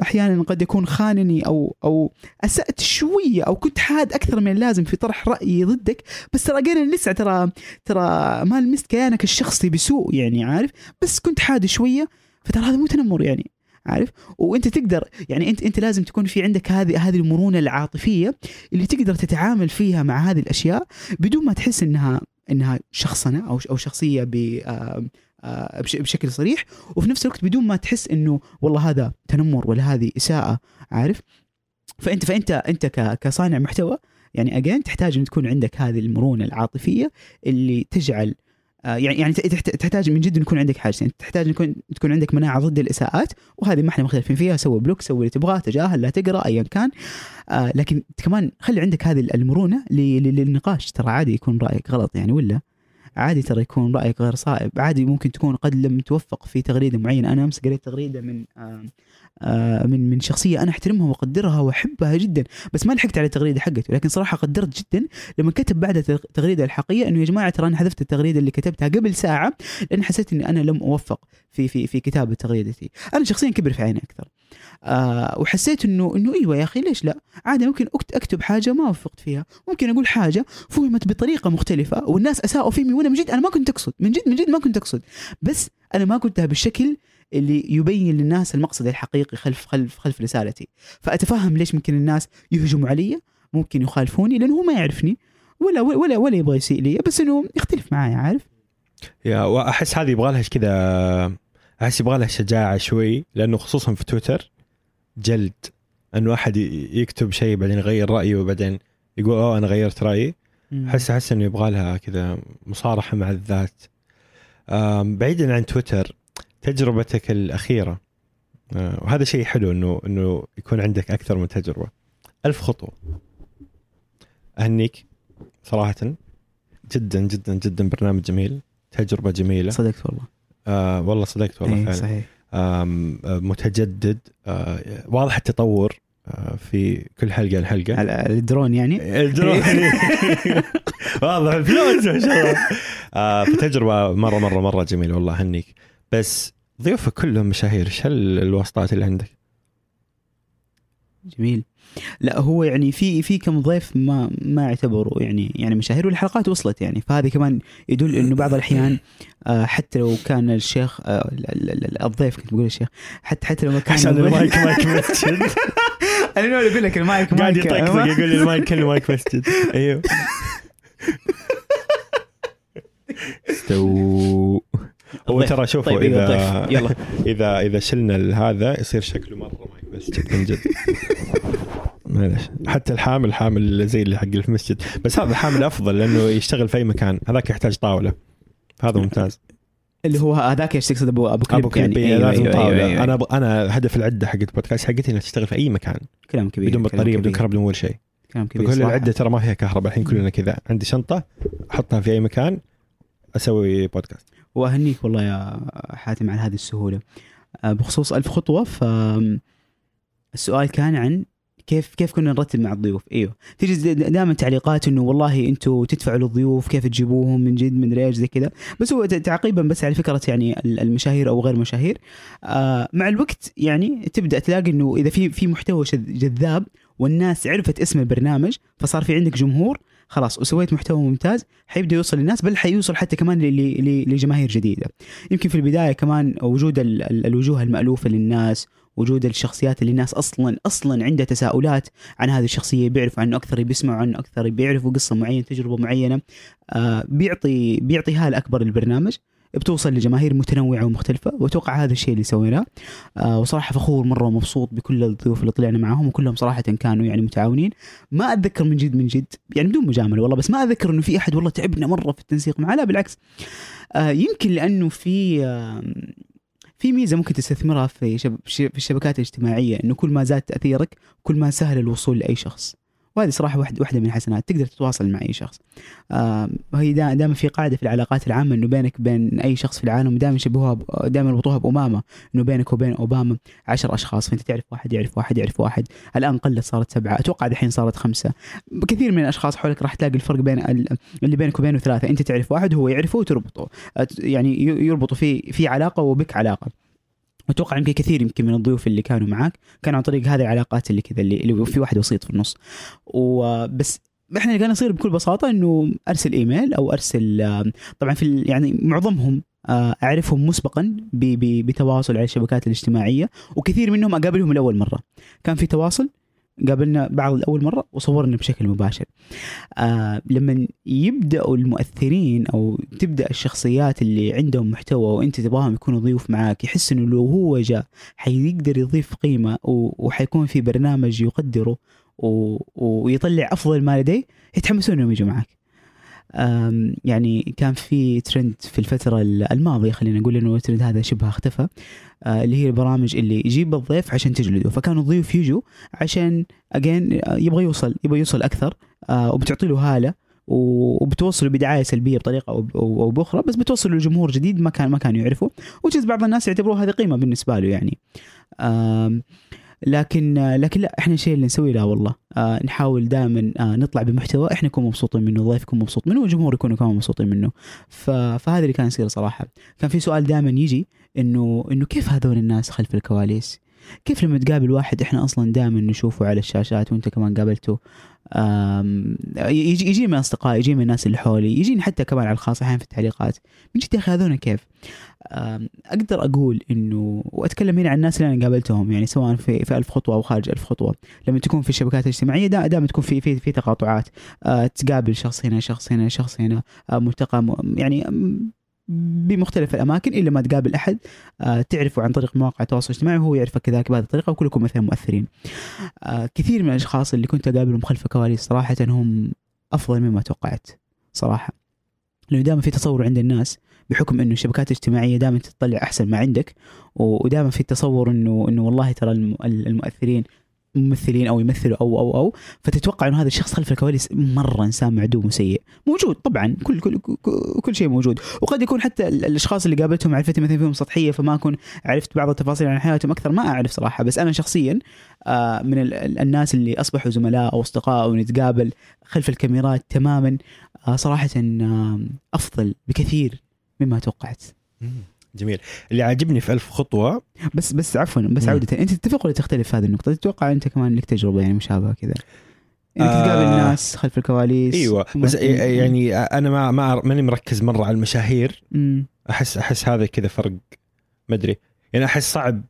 أحيانا قد يكون خانني أو أو أسأت شوية أو كنت حاد أكثر من اللازم في طرح رايي ضدك بس ترى اجين لسه ترى ترى ما لمست كيانك الشخصي بسوء يعني عارف؟ بس كنت حاد شوية فترى هذا مو تنمر يعني عارف؟ وأنت تقدر يعني أنت أنت لازم تكون في عندك هذه هذه المرونة العاطفية اللي تقدر تتعامل فيها مع هذه الأشياء بدون ما تحس إنها إنها شخصنه أو أو شخصية ب بشكل صريح. وفي نفس الوقت بدون ما تحس إنه والله هذا تنمر ولا هذه إساءة عارف؟ فأنت فأنت أنت كصانع محتوى يعني again تحتاج إن تكون عندك هذه المرونة العاطفية اللي تجعل آه، يعني يعني تحت- تحتاج من جد يكون عندك حاجتين. تحتاج يكون تكون عندك مناعة ضد الإساءات وهذه ما إحنا مختلفين فيها سوي block سوي اللي تبغاه تجاهل لا تقرأ ايا كان. آه لكن كمان خلي عندك هذه المرونة للنقاش ترى عادي يكون رأيك غلط يعني ولا؟ عادي ترى يكون رأيك غير صائب. عادي ممكن تكون قد لم توفق في تغريدة معينة. أنا أمس قريت تغريدة من من من شخصية أنا أحترمها وأقدرها وأحبها جدا. بس ما لحقت على التغريده حقته لكن صراحة قدرت جدا لما كتب بعد التغريده الحقيقيه إنه يا جماعة ترى أنا حذفت التغريدة اللي كتبتها قبل ساعة لأن حسيت إني أنا لم أوفق في في في كتابة تغريدتي. أنا شخصيا كبر في عيني أكثر. آه وحسيت انه إنه إيوه يا أخي ليش لا؟ عادي ممكن أكتب حاجة ما وفقت فيها. ممكن أقول حاجة فهمت بطريقة مختلفة والناس أساءوا فيني وأنا من جد أنا ما كنت أقصد من جد من جد ما كنت أقصد. بس أنا ما قلتها بالشكل اللي يبين للناس المقصد الحقيقي خلف خلف خلف رسالتي. فأتفهم ليش ممكن الناس يهجموا علي ممكن يخالفوني لأنه هو ما يعرفني ولا ولا ولا يبغى يسيء لي بس إنه يختلف معايا عارف؟ يا وأحس هذه يبغى لها كذا أحس يبغى لها شجاعة شوي لأنه خصوصا في تويتر جلد إنه أحد يكتب شيء بعدين يغير رأيه وبعدين يقول أوه أنا غيرت رأيي. احس أحس إنه يبغى لها كذا مصارحة مع الذات. بعيدا عن تويتر تجربتك الأخيرة. آه، وهذا شيء حلو إنه إنه يكون عندك أكثر من تجربة. ألف خطوة. أهنيك صراحة. جدا جدا جدا برنامج جميل. تجربة جميلة. صدقت والله. آه والله صدقت والله إيه فعلا. صحيح. آه، متجدد. آه واضح التطور آه في كل حلقة لحلقة. الدرون يعني؟ الدرون. [laughs] واضح. [laughs] الفلوس ما شاء الله. فتجربة مرة مرة مرة جميلة. والله هنيك بس ضيوفك كلهم مشاهير إيش الواسطات اللي عندك؟ جميل. لا هو يعني في في كم ضيف ما ما يعتبروا يعني يعني مشاهير والحلقات وصلت يعني. فهذه كمان يدل إنه بعض الأحيان آه، حتى لو كان الشيخ آه، ال- ال- ال- الضيف كنت بقول الشيخ حتى حتى لو ما كان عشان ال mike [laughs] mike مسجد. [laughs] أنا أقول لك المايك قاعد مايك يطقطق يقول لي المايك كله مايك مسجد. [laughs] أيوه. استو هو الضيف. ترى شوفوا طيب اذا. يلا [laughs] اذا إذا شلنا هذا يصير شكله مرة مايك مسجد من جد. معلش. حتى الحامل حامل زي اللي حق المسجد. بس هذا حامل أفضل لأنه يشتغل في أي مكان. هذاك يحتاج طاولة. هذا ممتاز. اللي هو هذاك إيش تقصد ابو أبو كليب أبو كليب يعني. يعني أيوة، لازم أيوة، طاولة. أيوة، أيوة. أنا أبغى- أنا هدف العدة حقت البودكاست حقتي انها تشتغل في أي مكان. كلام كبير بدون بطاريه بدون. كهرباء بدون ولا شيء. كلام كبير صراحة. العدة ترى ما فيها كهرباء الحين كلنا كذا. عندي شنطة أحطها في أي مكان أسوي بودكاست وأهنيك والله يا حاتم على هذه السهولة. آه، بخصوص ألف خطوة ف السؤال كان عن كيف كيف كنا نرتب مع الضيوف. إيوه. تيجي دائما تعليقات إنه والله أنتم تدفعوا للضيوف كيف تجيبوهم من جد من إيش زي كذا. بس هو تعقيبا بس على فكرة يعني المشاهير أو غير مشاهير. آه مع الوقت يعني تبدأ تلاقي إنه إذا في في محتوى جذاب والناس عرفت اسم البرنامج فصار في عندك جمهور خلاص وسويت محتوى ممتاز حيبدأ يوصل للناس بل حيوصل حتى كمان لجماهير جديدة. يمكن في البداية كمان وجود ال- ال- الوجوه المألوفة للناس وجود الشخصيات اللي الناس أصلا أصلا عندها تساؤلات عن هذه الشخصية بيعرفوا عنه أكثر بيسمعوا عنه أكثر بيعرفوا قصة معينة تجربة معينة آه بيعطي بيعطي هاله اكبر للبرنامج بتوصل لجماهير متنوعة ومختلفة وأتوقع هذا الشيء اللي سويناه. آه وصراحة فخور مرة ومبسوط بكل الضيوف اللي طلعنا معاهم وكلهم صراحة كانوا يعني متعاونين. ما أتذكر من جد من جد يعني بدون مجاملة والله بس ما أتذكر إنه في أحد والله تعبنا مرة في التنسيق معاه. لا بالعكس. آه يمكن لأنه في آه في ميزة ممكن تستثمرها في شب... في الشبكات الاجتماعيه إنه كل ما زاد تأثيرك كل ما سهل الوصول لأي شخص. وهذه صراحة واحدة واحدة من الحسنات. تقدر تتواصل مع أي شخص. آه هي دائما في قاعدة في العلاقات العامة إنه بينك وبين أي شخص في العالم دائما يشبهوها دائما يربطوها بامامه إنه بينك وبين أوباما عشر أشخاص فأنت تعرف واحد يعرف واحد يعرف واحد. الآن قلت صارت سبعة. أتوقع الحين صارت خمسة. كثير من الأشخاص حولك راح تلاقي الفرق بين ال- اللي بينك وبينه ثلاثة. أنت تعرف واحد هو يعرفه وتربطه. يعني يربطوا في في علاقة وبك علاقة. أتوقع يمكن كثير يمكن من الضيوف اللي كانوا معاك كانوا عن طريق هذه العلاقات اللي كذا اللي, اللي في واحد وسيط في النص. وبس إحنا اللي كان يصير بكل بساطة إنه أرسل إيميل أو أرسل طبعا في يعني معظمهم آه، أعرفهم مسبقا بتواصل على الشبكات الاجتماعية وكثير منهم أقابلهم لأول مرة. كان في تواصل قابلنا بعض لأول مرة وصورنا بشكل مباشر آه لما يبدأوا المؤثرين أو تبدأ الشخصيات اللي عندهم محتوى وأنت تبغاهم يكونوا ضيوف معاك يحس إنه لو هو جاء حيقدر يضيف قيمة وحيكون في برنامج يقدره. ويطلع أفضل ما لديه يتحمسون إنهم يجوا آم، يعني كان في ترند في الفترة الماضية خلينا نقول إنه الترند هذا شبه اختفى اللي هي البرامج اللي يجيب الضيف عشان تجلده. فكانوا الضيوف يجوا عشان اجين يبغى يوصل يبغى يوصل أكثر آه، وبتعطي له هالة وبتوصله بدعاية سلبية بطريقة أو بأخرى بس بتوصل لجمهور جديد ما كان ما كانوا يعرفه وجز بعض الناس يعتبروها هذه قيمة بالنسبة له يعني. لكن آه، لكن لا إحنا الشيء اللي نسويه لا والله. آه نحاول دائما آه نطلع بمحتوى إحنا نكون مبسوطين منه الضيف يكون مبسوط منه والجمهور يكونوا كمان مبسوطين منه. فهذا اللي كان يصير صراحة. كان في سؤال دائما يجي إنه إنه كيف هذول الناس خلف الكواليس؟ كيف لما تقابل واحد إحنا أصلا دائما نشوفه على الشاشات وأنت كمان قابلته؟ يجي يجي من أصدقائي يجي من الناس اللي حولي يجيني حتى كمان على الخاص أحيانا في التعليقات. من جد يا أخي كيف؟ أقدر أقول إنه وأتكلم هنا عن الناس اللي أنا قابلتهم يعني سواء في في ألف خطوة أو خارج ألف خطوة. لما تكون في الشبكات الاجتماعية دا- دائما تكون في في في تقاطعات. آه، تقابل شخص هنا شخص هنا شخص هنا. آه، ملتقى يعني بمختلف الأماكن إلا ما تقابل أحد آه، تعرفه عن طريق مواقع التواصل الاجتماعي وهو يعرفك كذلك بهذه الطريقة وكلكم مثلا مؤثرين. آه، كثير من الأشخاص اللي كنت أقابلهم خلف الكواليس صراحة هم أفضل مما توقعت صراحة. لأنه دائما في تصور عند الناس بحكم إنه الشبكات الاجتماعية دائما تطلع أحسن ما عندك ودائما في التصور انه إنه والله ترى الم- المؤثرين ممثلين أو يمثلوا أو أو أو فتتوقع إنه هذا الشخص خلف الكواليس مرة إنسان معدوم وسيء. موجود طبعا كل كل كل, شيء موجود. وقد يكون حتى ال- الأشخاص اللي قابلتهم معرفتي مثلا فيهم سطحية فما أكون عرفت بعض التفاصيل عن حياتهم أكثر ما أعرف صراحة. بس أنا شخصيا آه، من ال- ال- الناس اللي أصبحوا زملاء أو أصدقاء ونتقابل خلف الكاميرات تماما آه، صراحة أفضل بكثير مما توقعت. جميل اللي عاجبني في ألف خطوة بس بس عفوا بس مم. عودة أنت تتفق ولا تختلف في هذه النقطة تتوقع أنت كمان لك تجربة يعني مشابهة كذا إنك آه. تقابل ناس خلف الكواليس أيوه بس يعني أنا ما ما ماني مركز مرة على المشاهير مم. احس أحس هذا كذا فرق ما أدري يعني أحس صعب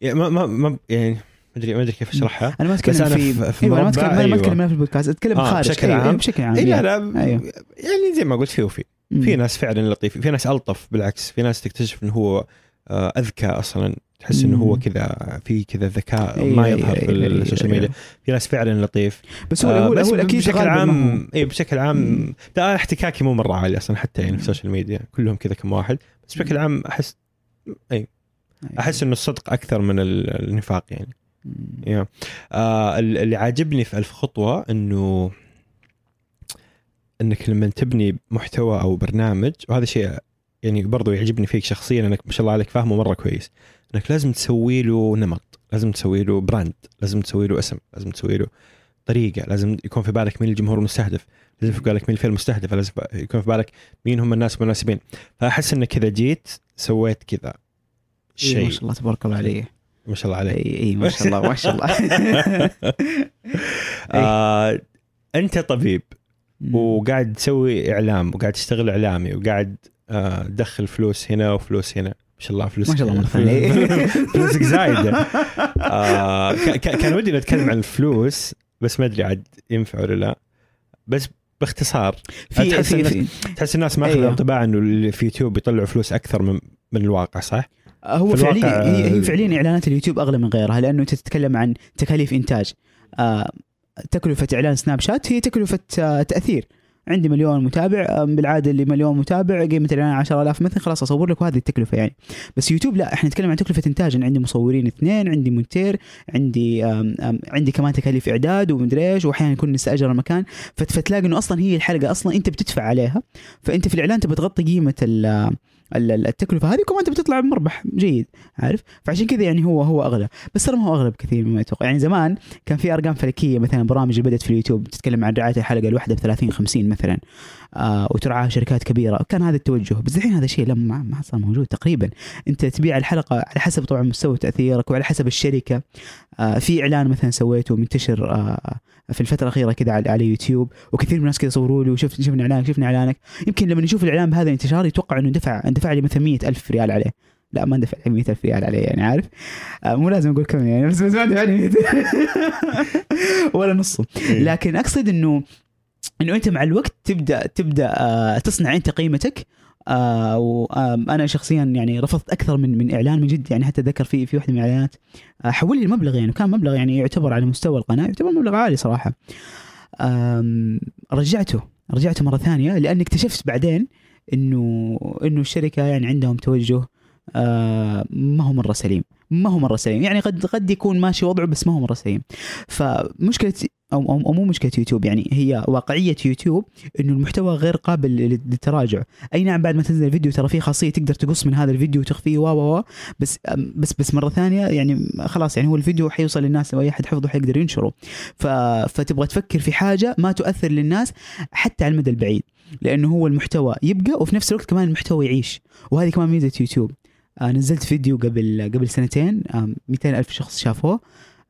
يعني ما ما, ما يعني ما ادري ما أدري كيف أشرحها أنا ما بس أتكلم أنا في, في- في أيوه أنا ما اتكلم أنا ما أيوة. أتكلم في البودكاست أتكلم آه، خارج بشكل أيوة، عام. بشكل عام اي لا. لا أيوه. يعني زي ما قلت في وفي. في ناس فعلا لطيف في ناس ألطف بالعكس في ناس تكتشف إنه هو آه، أذكى أصلا تحس إنه هو. كذا في كذا ذكاء أيوة، ما يظهر في أيوة، السوشيال أيوة. ميديا في ناس فعلا لطيف بس هو آه، هو بس هو أكيد بشكل. عام اي بشكل عام ده احتكاكي مو مرة عالي أصلا حتى يعني في السوشيال ميديا كلهم كذا كم واحد بس بشكل عام أحس أيوة. أحس إنه الصدق أكثر من ال- النفاق يعني. يا. آه ال- اللي عاجبني في ألف خطوة إنه إنك لما تبني محتوى أو برنامج وهذا شيء يعني برضو يعجبني فيك شخصيا إنك ما شاء الله عليك فاهمه مرة كويس. إنك لازم تسوي له نمط لازم تسوي له براند لازم تسوي له اسم لازم تسوي له طريقة لازم يكون في بالك مين الجمهور المستهدف لازم في بالك مين الفئة المستهدفة لازم يكون في بالك مين هم الناس المناسبين فأحس إنك كذا جيت سويت كذا إيه، شيء. ما شاء الله تبارك الله عليه ما شاء الله عليك. اي اي ما شاء الله ما شاء الله. [laughs] [laughs] آه أنت طبيب. وقاعد تسوي إعلام وقاعد تشتغل إعلامي وقاعد آه تدخل فلوس هنا وفلوس هنا. ما شاء الله فلوس ما شاء الله. [laughs] فلوسك زايدة. آه كان ودي نتكلم عن الفلوس بس ما أدري عاد ينفع ولا لا. بس باختصار في تحس في, الناس- تحس الناس ماخذه أيوه. انطباع إنه اللي في يوتيوب يطلعوا فلوس أكثر من من الواقع صح؟ هو في فعليا هي, هي فعليا إعلانات اليوتيوب أغلى من غيرها لأنه أنت تتكلم عن تكاليف إنتاج. آه تكلفة إعلان سناب شات هي تكلفة آه تأثير. عندي مليون متابع آه، بالعادة اللي مليون متابع قيمة الإعلان 10000 مثلا خلاص اصور لك وهذه التكلفة يعني. بس يوتيوب لا إحنا نتكلم عن تكلفة إنتاج أنا عندي مصورين اثنين عندي مونتير عندي آم آم عندي كمان تكاليف إعداد ومدري إيش واحيانا يكون نستاجر المكان. فت- فتلاقي إنه أصلا هي الحلقة أصلا أنت بتدفع عليها. فأنت في الإعلان تبى تغطي قيمة التكلفة هذه وكمان تبى تطلع بمربح جيد عارف؟ فعشان كذا يعني هو هو أغلى. بس ترى ما هو أغلى بكثير مما يتوقع. يعني زمان كان في أرقام فلكية مثلا برامج بدأت في اليوتيوب تتكلم عن رعاية الحلقة الواحدة ب 30 50 مثلا آه وترعاها شركات كبيرة. كان هذا التوجه. بس الحين هذا الشيء لما ما ما صار موجود تقريبا. أنت تبيع الحلقة على حسب طبعا مستوى تأثيرك وعلى حسب الشركة. آه في إعلان مثلا سويته منتشر آه في الفترة الأخيرة كذا على, على يوتيوب وكثير من الناس كذا صوروا لي وشفت شفنا اعلانك شفنا إعلانك. يمكن لما نشوف الإعلان بهذا الانتشار يتوقع إنه دفع دفع لي مثلا 100000 ريال عليه. لا ما ندفع لي 100000 ريال عليه يعني عارف؟ آه مو لازم أقول كم يعني بس ما دفع لي 100 [laughs] ولا نصه. لكن أقصد انه إنه أنت مع الوقت تبدا تبدأ آه تصنع أنت قيمتك آه وأنا شخصيا يعني رفضت أكثر من من إعلان من جد يعني حتى ذكر في في واحدة من الإعلانات آه حول لي المبلغ يعني كان مبلغ يعني يعتبر على مستوى القناة يعتبر مبلغ عالي صراحة. رجعته رجعته مرة ثانية لأن اكتشفت بعدين انه إنه الشركة يعني عندهم توجه آه ما هو مرة سليم. ما هو مرة سليم. يعني قد قد يكون ماشي وضعه بس ما هو مرة سليم. فمشكلة أو أو أو مو مشكلة يوتيوب يعني هي واقعية يوتيوب إنه المحتوى غير قابل للتراجع. أي نعم بعد ما تنزل الفيديو ترى في خاصية تقدر تقص من هذا الفيديو وتخفيه و و بس بس بس مرة ثانية يعني خلاص يعني هو الفيديو حيوصل للناس وأي أحد حفظه حيقدر ينشره. ف... فتبغى تفكر في حاجة ما تؤثر للناس حتى على المدى البعيد لأنه هو المحتوى يبقى وفي نفس الوقت كمان المحتوى يعيش. وهذه كمان ميزة يوتيوب. نزلت فيديو قبل قبل سنتين آه 200 ألف شخص شافوه.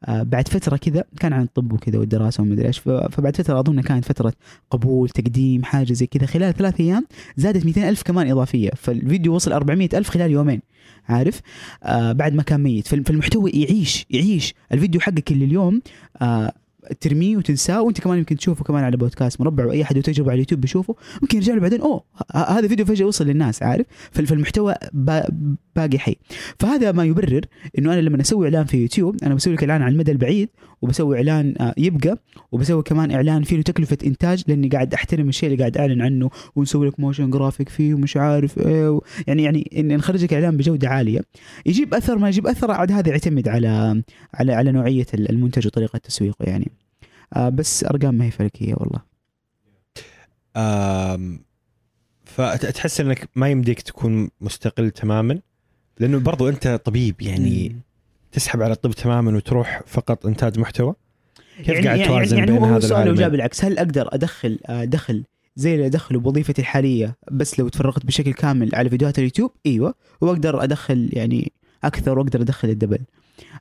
آه بعد فترة كذا كان عن الطب وكذا والدراسة ومدري إيش فبعد فترة أظن كانت فترة قبول تقديم حاجة زي كذا. خلال ثلاث أيام زادت 200 ألف كمان إضافية. فالفيديو وصل 400 ألف خلال يومين عارف؟ آه بعد ما كان ميت. فال- فالمحتوى يعيش يعيش. الفيديو حقك اللي اليوم آه ترميه وتنساه وأنت كمان يمكن تشوفه كمان على بودكاست مربع وأي أحد تجربه على اليوتيوب بيشوفه ممكن يرجع له بعدين أوه هذا فيديو فجأة وصل للناس عارف؟ فال- فالمحتوى با- باقي حي. فهذا ما يبرر إنه أنا لما أسوي إعلان في يوتيوب أنا بسوي لك إعلان على المدى البعيد وبسوي إعلان آه، يبقى وبسوي كمان إعلان فيه له تكلفه إنتاج لأني قاعد أحترم الشيء اللي قاعد أعلن عنه ونسوي لك motion graphic فيه ومش عارف إيه يعني يعني إن نخرج لك إعلان بجودة عالية يجيب أثر ما يجيب أثر عاد هذا يعتمد على على على نوعية المنتج وطريقة تسويقه يعني. بس أرقام ما هي فلكية والله فتحس إنك ما يمديك تكون مستقل تماما لأنه برضو أنت طبيب يعني مم. تسحب على الطب تماما وتروح فقط إنتاج محتوى كيف يعني قاعد يعني, توازن يعني بين هو هو هذا العالمين؟ جاء بالعكس هل أقدر أدخل آه، دخل زي اللي ادخله بوظيفتي الحالية بس لو تفرغت بشكل كامل على فيديوهات اليوتيوب إيوه وأقدر أدخل يعني أكثر وأقدر أدخل الدبل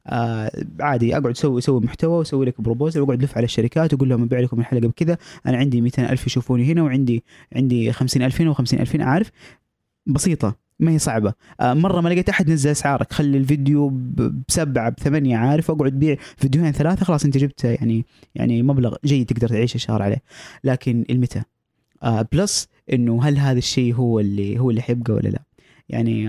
آه عادي أقعد أسوي أسوي محتوى واسوي لك بروبوزل وأقعد ألف على الشركات وأقول لهم أبيع لكم الحلقة بكذا. أنا عندي 200 ألف يشوفوني هنا وعندي عندي 50 الف هنا و50 الف هنا عارف؟ بسيطة ما هي صعبة. آه مرة ما لقيت أحد نزل أسعارك. خلي الفيديو بسبعة بثمانية عارف؟ واقعد بيع فيديوهين ثلاثة خلاص أنت جبت يعني يعني مبلغ جيد تقدر تعيش الشهر عليه. لكن المتى؟ آه plus إنه هل هذا الشيء هو اللي هو اللي حيبقى ولا لا؟ يعني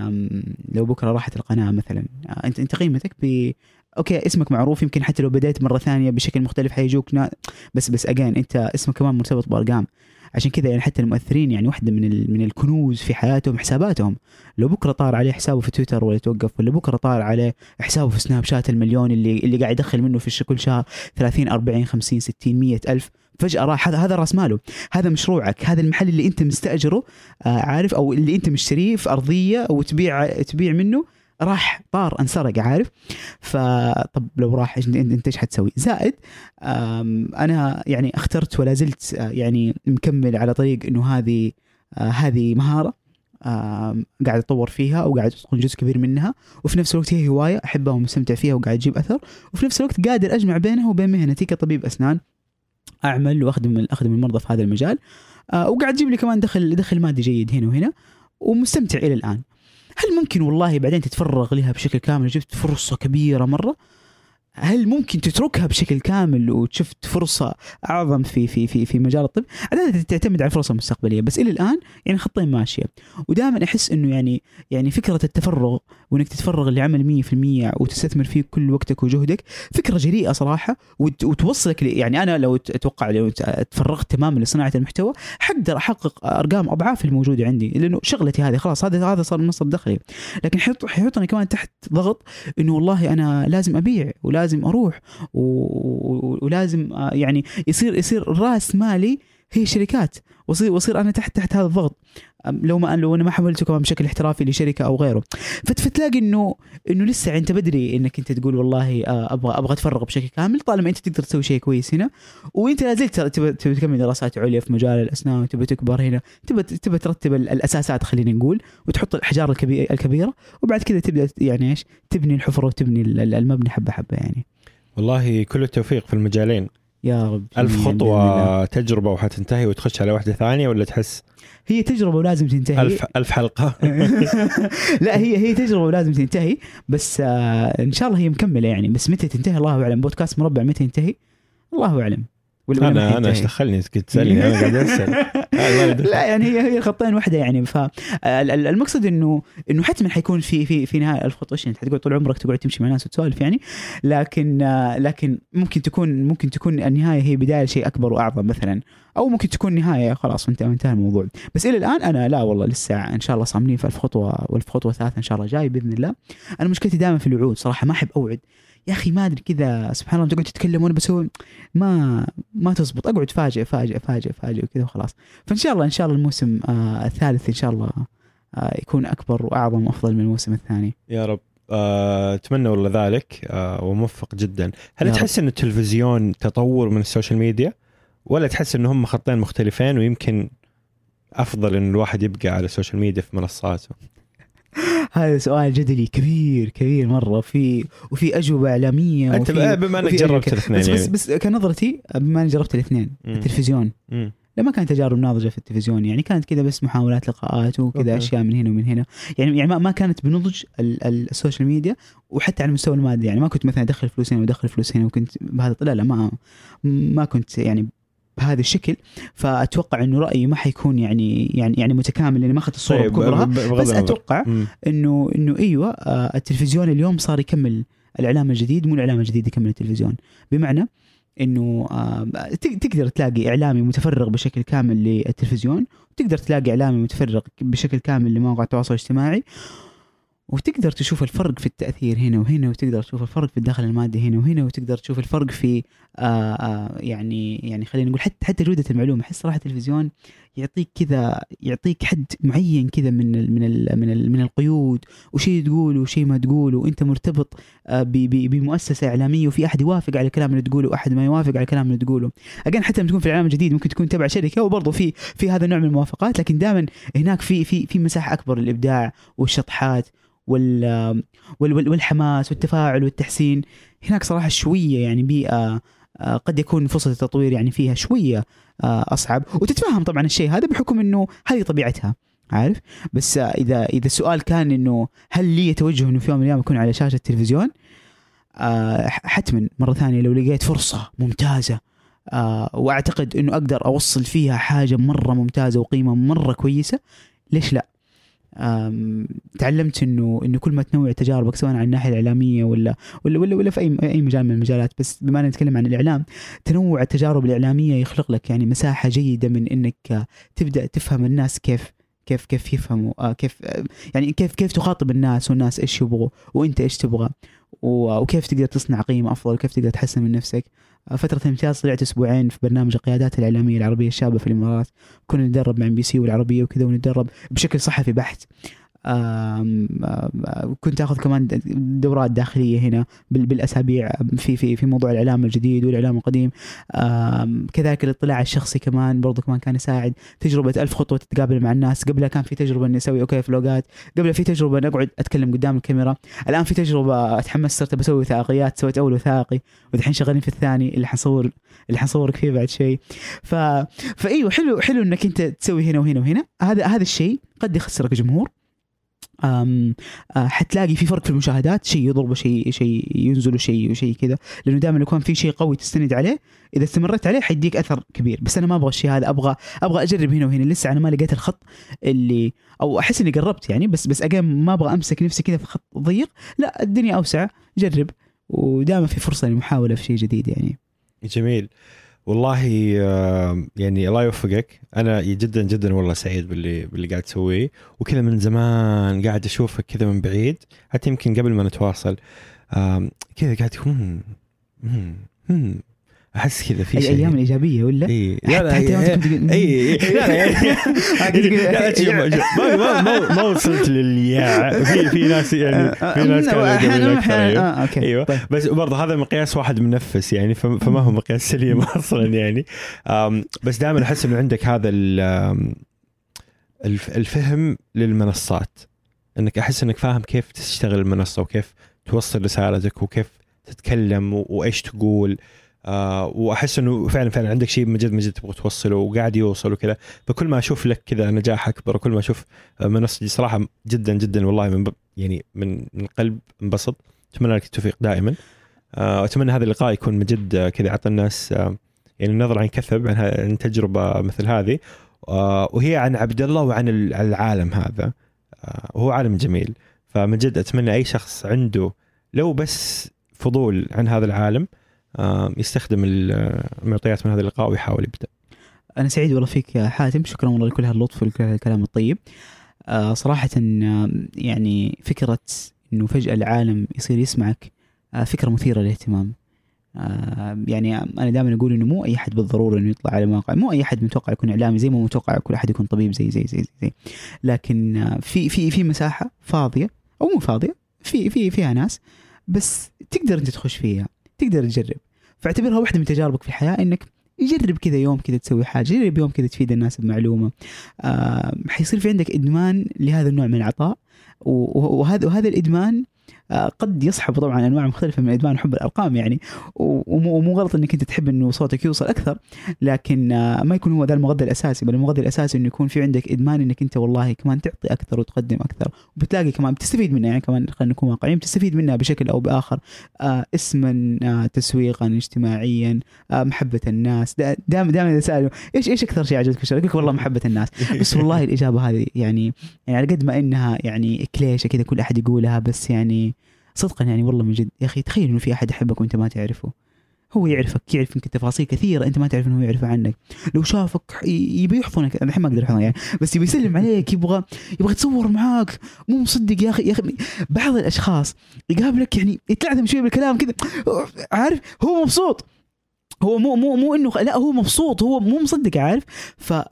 لو بكرة راحت القناة مثلا. آه أنت أنت قيمتك ب okay اسمك معروف يمكن حتى لو بديت مرة ثانية بشكل مختلف حيجوك نا... بس بس اجين أنت اسمك كمان مرتبط بأرقام. عشان كذا يعني حتى المؤثرين يعني واحدة من ال... من الكنوز في حياتهم حساباتهم. لو بكرة طار عليه حسابه في تويتر ولا توقف ولا بكرة طار عليه حسابه في سناب شات المليون اللي اللي قاعد يدخل منه في كل شهر 30 40 50 60 100 ألف فجأة راح هذا راس ماله. هذا مشروعك. هذا المحل اللي أنت مستأجره آه عارف؟ أو اللي أنت مشتريه في أرضية وتبيع تبيع منه راح طار انسرق عارف؟ فطب لو راح انت إيش حتسوي؟ زائد أنا يعني اخترت ولا زلت آه، يعني مكمل على طريق إنه هذه آه، هذه مهارة قاعد أتطور فيها وقاعد اتقن جزء كبير منها. وفي نفس الوقت هي هواية أحبها ومستمتع فيها وقاعد تجيب أثر. وفي نفس الوقت قادر أجمع بينها وبين مهنتي كطبيب أسنان. أعمل واخدم اخدم المرضى في هذا المجال. آه، وقاعد تجيب لي كمان دخل دخل مادي جيد هنا وهنا ومستمتع إلى الآن. هل ممكن والله بعدين تتفرغ لها بشكل كامل؟ جبت فرصة كبيرة مرة. هل ممكن تتركها بشكل كامل وشفت فرصة أعظم في في في في مجال الطب؟ عاده تعتمد على الفرص المستقبلية بس إلى الآن يعني خطين ماشية ودائما أحس إنه يعني يعني فكرة التفرغ وإنك تتفرغ لعمل 100% وتستثمر فيه كل وقتك وجهدك فكرة جريئة صراحة وت- وتوصلك يعني أنا لو أتوقع لو تفرغت تماما لصناعة المحتوى حقدر أحقق أرقام أضعاف الموجودة عندي لأنه شغلتي هذه خلاص هذا هذا صار مصدر دخلي لكن حيحط حيحطني كمان تحت ضغط إنه والله أنا لازم أبيع ولازم أروح و... و- ولازم آه، يعني يصير يصير رأس مالي هي الشركات واصير واصير أنا تحت تحت هذا الضغط. لو ما لو أنا ما حولته كمان بشكل احترافي لشركة أو غيره. فت- فتلاقي انه إنه لسه أنت بدري إنك أنت تقول والله آه، أبغى أبغى أتفرغ بشكل كامل طالما أنت تقدر تسوي شيء كويس هنا. وأنت لا زلت تبى تكمل دراسات عليا في مجال الأسنان وتبى تكبر هنا. تبى تبى ترتب ال- الأساسات خلينا نقول وتحط الأحجار الكبيرة وبعد كذا تبدأ يعني إيش؟ تبني الحفرة وتبني ال- ال- المبنى حبة حبة يعني. والله كل التوفيق في المجالين. يا رب. ألف. خطوة تجربة وحتنتهي وتخش على واحدة ثانية ولا تحس؟ هي تجربة ولازم تنتهي. ألف ألف حلقة. [laughs] لا هي هي تجربة ولازم تنتهي بس آه إن شاء الله هي مكملة يعني. بس متى تنتهي؟ الله أعلم. بودكاست مربع متى ينتهي؟ الله أعلم. ولا أنا إيش ينتهي؟ دخلني؟ كنت تسألني أنا قاعد أسأل. [laughs] آه،. لا يعني هي هي خطين واحدة يعني. فالمقصد انه إنه حتما حيكون في في في نهاية الخط إيش انت حتقعد طول عمرك تقعد تمشي مع ناس وتسولف يعني. لكن آه، لكن ممكن تكون ممكن تكون النهاية هي بداية شيء أكبر وأعظم مثلا. أو ممكن تكون نهاية خلاص انت انتهى الموضوع. بس إلى الآن أنا لا والله لسه إن شاء الله صاملين في الف خطوه والف خطوه ثالثه إن شاء الله جاي بإذن الله. أنا مشكلتي دائما في الوعود صراحة ما أحب أوعد. يا أخي ما أدري كذا سبحان الله تقعد تتكلم وأنا بسوي ما ما تزبط. أقعد فاجئ فاجئ فاجئ فاجئ وكذا وخلاص. فإن شاء الله إن شاء الله الموسم آه الثالث إن شاء الله آه يكون أكبر وأعظم وأفضل من الموسم الثاني. يا رب. آه، أتمنى والله ذلك آه، وموفق جدا. هل. تحس أن التلفزيون تطور من ال social media؟ ولا تحس أن هم خطين مختلفين ويمكن أفضل أن الواحد يبقى على ال social media في منصاته؟ هذا سؤال جدلي كبير كبير مرة. في وفي أجوبة إعلامية أنت بما إنك جربت الاثنين بس بس يعني. بس كنظرتي بما إني جربت الاثنين. التلفزيون. مم. لا ما كانت تجارب ناضجة في التلفزيون يعني. كانت كذا بس محاولات لقاءات. وكذا أشياء من هنا ومن هنا. يعني يعني ما, كانت بنضج ال- ال- ال social media وحتى على المستوى المادي. يعني ما كنت مثلا أدخل فلوس هنا وأدخل فلوس هنا وكنت بهذا لا لا ما ما كنت يعني بهذا الشكل فأتوقع إنه رأيي ما حيكون يعني يعني يعني متكامل لأني ما أخذت الصورة طيب بكبرها بس. أتوقع. إنه إنه أيوه آه، التلفزيون اليوم صار يكمل الإعلام الجديد مو الإعلام الجديد يكمل التلفزيون بمعنى إنه آه، تق- تقدر تلاقي إعلامي متفرغ بشكل كامل للتلفزيون وتقدر تلاقي إعلامي متفرغ بشكل كامل لمواقع التواصل الاجتماعي وتقدر تشوف الفرق في التأثير هنا وهنا وتقدر تشوف الفرق في الدخل المادي هنا وهنا وتقدر تشوف الفرق في آه آه يعني يعني خلينا نقول حتى حتى جودة المعلومة. أحس صراحة التلفزيون يعطيك كذا يعطيك حد معين كذا من ال من ال من ال من القيود. وشيء تقوله وشيء ما تقوله. وأنت مرتبط آه، بمؤسسة إعلامية وفي أحد يوافق على الكلام اللي تقوله وأحد ما يوافق على الكلام اللي تقوله. أجين حتى لما تكون في الاعلام الجديد ممكن تكون تبع شركة وبرضه في في هذا النوع من الموافقات. لكن دائما هناك في في في مساحة أكبر للإبداع والشطحات. وال وال- وال- والحماس والتفاعل والتحسين. هناك صراحة شوية يعني بيئة آه، قد يكون فرصة التطوير يعني فيها شوية آه، أصعب. وتتفهم طبعا الشيء هذا بحكم إنه هذه طبيعتها عارف؟ بس آه، إذا إذا السؤال كان إنه هل لي توجه إنه في يوم من الأيام أكون على شاشة التلفزيون؟ حتما. مرة ثانية لو لقيت فرصة ممتازة آه، وأعتقد إنه أقدر أوصل فيها حاجة مرة ممتازة وقيمة مرة كويسة ليش لا؟ تعلمت انه إنه كل ما تنوع تجاربك سواء عن الناحية الإعلامية ولا ولا ولا, ولا في اي أي مجال من المجالات بس بما نتكلم عن الإعلام تنوع التجارب الإعلامية يخلق لك يعني مساحة جيدة من إنك آه، تبدأ تفهم الناس كيف كيف كيف يفهموا آه، كيف آه، يعني كيف كيف تخاطب الناس والناس إيش يبغوا وإنت إيش تبغى وكيف تقدر تصنع قيمة أفضل وكيف تقدر تحسن من نفسك. فترة الامتياز طلعت أسبوعين في برنامج القيادات الإعلامية العربية الشابة في الإمارات. كنا نتدرب مع MBC والعربية وكذا ونتدرب بشكل صحفي بحت. كنت آخذ كمان دورات داخلية هنا بال- بالأسابيع في في في موضوع الإعلام الجديد والإعلام القديم. كذلك الاطلاع الشخصي كمان برضو كمان كان يساعد. تجربة ألف خطوة تتقابل مع الناس. قبلها كان في تجربة إني أسوي okay فلوجات قبلها في تجربة اني أقعد أتكلم قدام الكاميرا. الآن في تجربة أتحمس صرت بسوي وثائقيات سويت أول وثائقي ودحين شغالين في الثاني. اللي حنصور اللي حنصورك فيه بعد شوي ف فإيوه حلو حلو إنك أنت تسوي هنا وهنا وهنا. هذا هذا الشيء قد يخسرك جمهور. حتلاقي في فرق في المشاهدات شيء يضرب شيء شيء ينزل وشيء وشيء كذا. لأنه دائما يكون في شيء قوي تستند عليه. إذا استمريت عليه حيديك أثر كبير. بس أنا ما أبغى الشيء هذا. أبغى أبغى أجرب هنا وهنا. لسه أنا ما لقيت الخط اللي أو أحس إني قربت يعني. بس بس اجين ما أبغى أمسك نفسي كذا في خط ضيق. لا الدنيا أوسع. جرب. ودائما في فرصة للمحاوله في شيء جديد يعني. جميل. والله يعني الله يوفقك. أنا جدا جدا والله سعيد باللي باللي قاعد تسويه. وكذا من زمان قاعد أشوفك كذا من بعيد حتى يمكن قبل ما نتواصل كذا قاعد أحس كذا في شيء. الأيام الإيجابية ولا؟ إي. إي. [laughs] لا آه، [laughs] ما ما وصلت للياع. في في ناس [laughs] يعني في ناس كانوا. أحيانا آه okay. أيوه. طيب. بس برضه هذا مقياس واحد منفس يعني فم- فما هو مقياس سليم أصلا يعني. بس دائما أحس إنه عندك هذا الفهم للمنصات. إنك أحس إنك فاهم كيف تشتغل المنصة وكيف توصل رسالتك وكيف تتكلم وإيش تقول. آه وأحس إنه فعلا فعلا عندك شيء من جد من جد تبغى توصله وقاعد يوصل وكذا. فكل ما أشوف لك كذا نجاح أكبر وكل ما أشوف منصه صراحة جدا جدا والله من يعني من من القلب انبسط. أتمنى لك التوفيق دائما. آه، وأتمنى هذا اللقاء يكون من جد كذا يعطي الناس آه، يعني نظرة عن كثب عن, تجربة مثل هذه. وهي عن عبد الله وعن ال- عن العالم هذا. وهو عالم جميل. فمن جد أتمنى أي شخص عنده لو بس فضول عن هذا العالم يستخدم المعطيات من هذا اللقاء ويحاول يبدأ. أنا سعيد والله فيك يا حاتم. شكرا والله لكل هاللطف ولكل هالكلام الطيب. آه صراحة يعني فكرة إنه فجأة العالم يصير يسمعك آه فكرة مثيرة للاهتمام. يعني أنا دائما أقول إنه مو أي أحد بالضرورة إنه يطلع على مواقع مو أي أحد متوقع يكون إعلامي زي ما متوقع كل أحد يكون طبيب زي زي زي زي, زي. لكن آه في في في مساحة فاضية أو مو فاضية في في فيها ناس بس تقدر أنت تخش فيها تقدر تجرب. فاعتبرها واحدة من تجاربك في الحياة إنك جرب كذا يوم كذا تسوي حاجة جرب يوم كذا تفيد الناس بمعلومة. آه حيصير في عندك إدمان لهذا النوع من العطاء وهذا وهذا الإدمان قد يصحب طبعا أنواع مختلفة من ادمان حب الأرقام يعني ومو غلط إنك أنت تحب إنه صوتك يوصل أكثر لكن آه، ما يكون هو ذا المغذي الأساسي بل المغذي الأساسي إنه يكون في عندك إدمان إنك أنت والله كمان تعطي أكثر وتقدم أكثر وبتلاقي كمان بتستفيد منها يعني كمان خلينا نكون واقعيين بتستفيد منها بشكل أو بآخر آه اسما آه تسويقا اجتماعيا آه محبة الناس. دا- دائما دائما إذا سألوا إيش إيش أكثر شيء عجبك في لك والله محبة الناس. بس والله [laughs] الإجابة هذه يعني يعني على قد ما إنها يعني كليشة كذا كل أحد يقولها بس يعني صدقا يعني والله من جد. يا أخي تخيل إنه في أحد يحبك وأنت ما تعرفه. هو يعرفك يعرف يمكن تفاصيل كثيرة أنت ما تعرف إنه هو يعرفها عنك. لو شافك يبي يحضنك أنا الحين ما أقدر احضنك يعني بس يبي يسلم [laughs] عليك يبغى يبغى يتصور معاك. مو مصدق يا أخي يا أخي. بعض الأشخاص يقابلك يعني يتلعثم شوي بالكلام كذا. عارف؟ هو مبسوط. هو مو مو مو إنه لا هو مبسوط هو مو مصدق عارف؟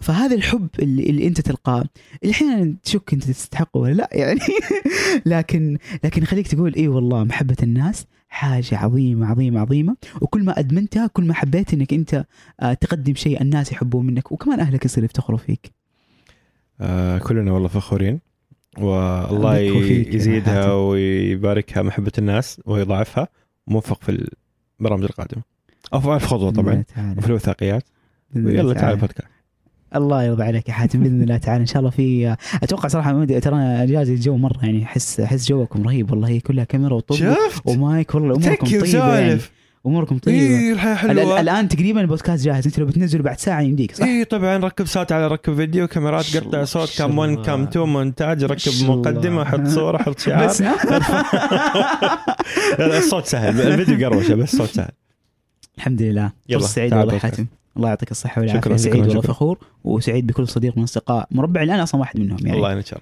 فهذا الحب اللي, اللي أنت تلقاه. اللي أحيانا تشك أنت تستحقه ولا لا يعني. [laughs] لكن لكن يخليك تقول إي والله محبة الناس حاجة عظيمة عظيمة عظيمة. وكل ما أدمنتها كل ما حبيت إنك أنت آه، تقدم شيء الناس يحبوه منك وكمان أهلك يصيروا يفتخروا فيك. آه كلنا والله فخورين. والله يزيدها. ويباركها محبة الناس ويضاعفها. موفق في البرامج القادمة. بإذن الله طبعا. وفي الوثائقيات. يلا تعال بودكاست الله يرضى عليك يا حاتم بإذن الله تعالى. إن شاء الله في أتوقع صراحة مودي ترى اجازه الجو مرة يعني أحس أحس جوكم رهيب والله. هي كلها كاميرا وطب شفت؟ ومايك والله أموركم طيبة يعني. أموركم طيبة. اي الحياة ال- ال- حلوة الآن تقريبا البودكاست جاهز. أنت لو بتنزله بعد ساعة يمديك صح؟ اي طبعا ركب صوت على ركب فيديو كاميرات قطع صوت كم 1 الله. كم 2 مونتاج ركب. مقدمة حط صورة حط [laughs] شعار. بس [laughs] الصوت سهل. الفيديو قروشة بس الصوت سهل. الحمد لله. يلا، سعيد والله. حاتم. الله يعطيك الصحة والعافية. شكراً، سعيد والله. فخور وسعيد بكل صديق من اصدقاء مربعي الآن أصلا واحد منهم يعني. الله ينشر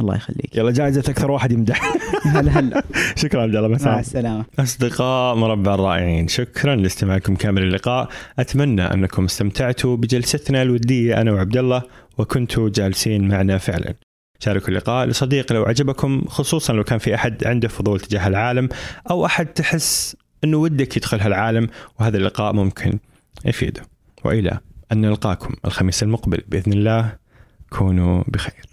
الله. يخليك. يلا جائزة أكثر واحد يمدح. [laughs] هلا هلا. [laughs] شكرا عبد الله مع مساء السلامة. أصدقاء مربع الرائعين شكرا لاستماعكم كامل اللقاء. أتمنى أنكم استمتعتوا بجلستنا الودية أنا وعبد الله وكنتوا جالسين معنا فعلا. شاركوا اللقاء لصديق لو عجبكم خصوصا لو كان في أحد عنده فضول تجاه العالم أو أحد تحس أنه ودك يدخل هالعالم وهذا اللقاء ممكن يفيده. وإلى أن نلقاكم الخميس المقبل بإذن الله. كونوا بخير.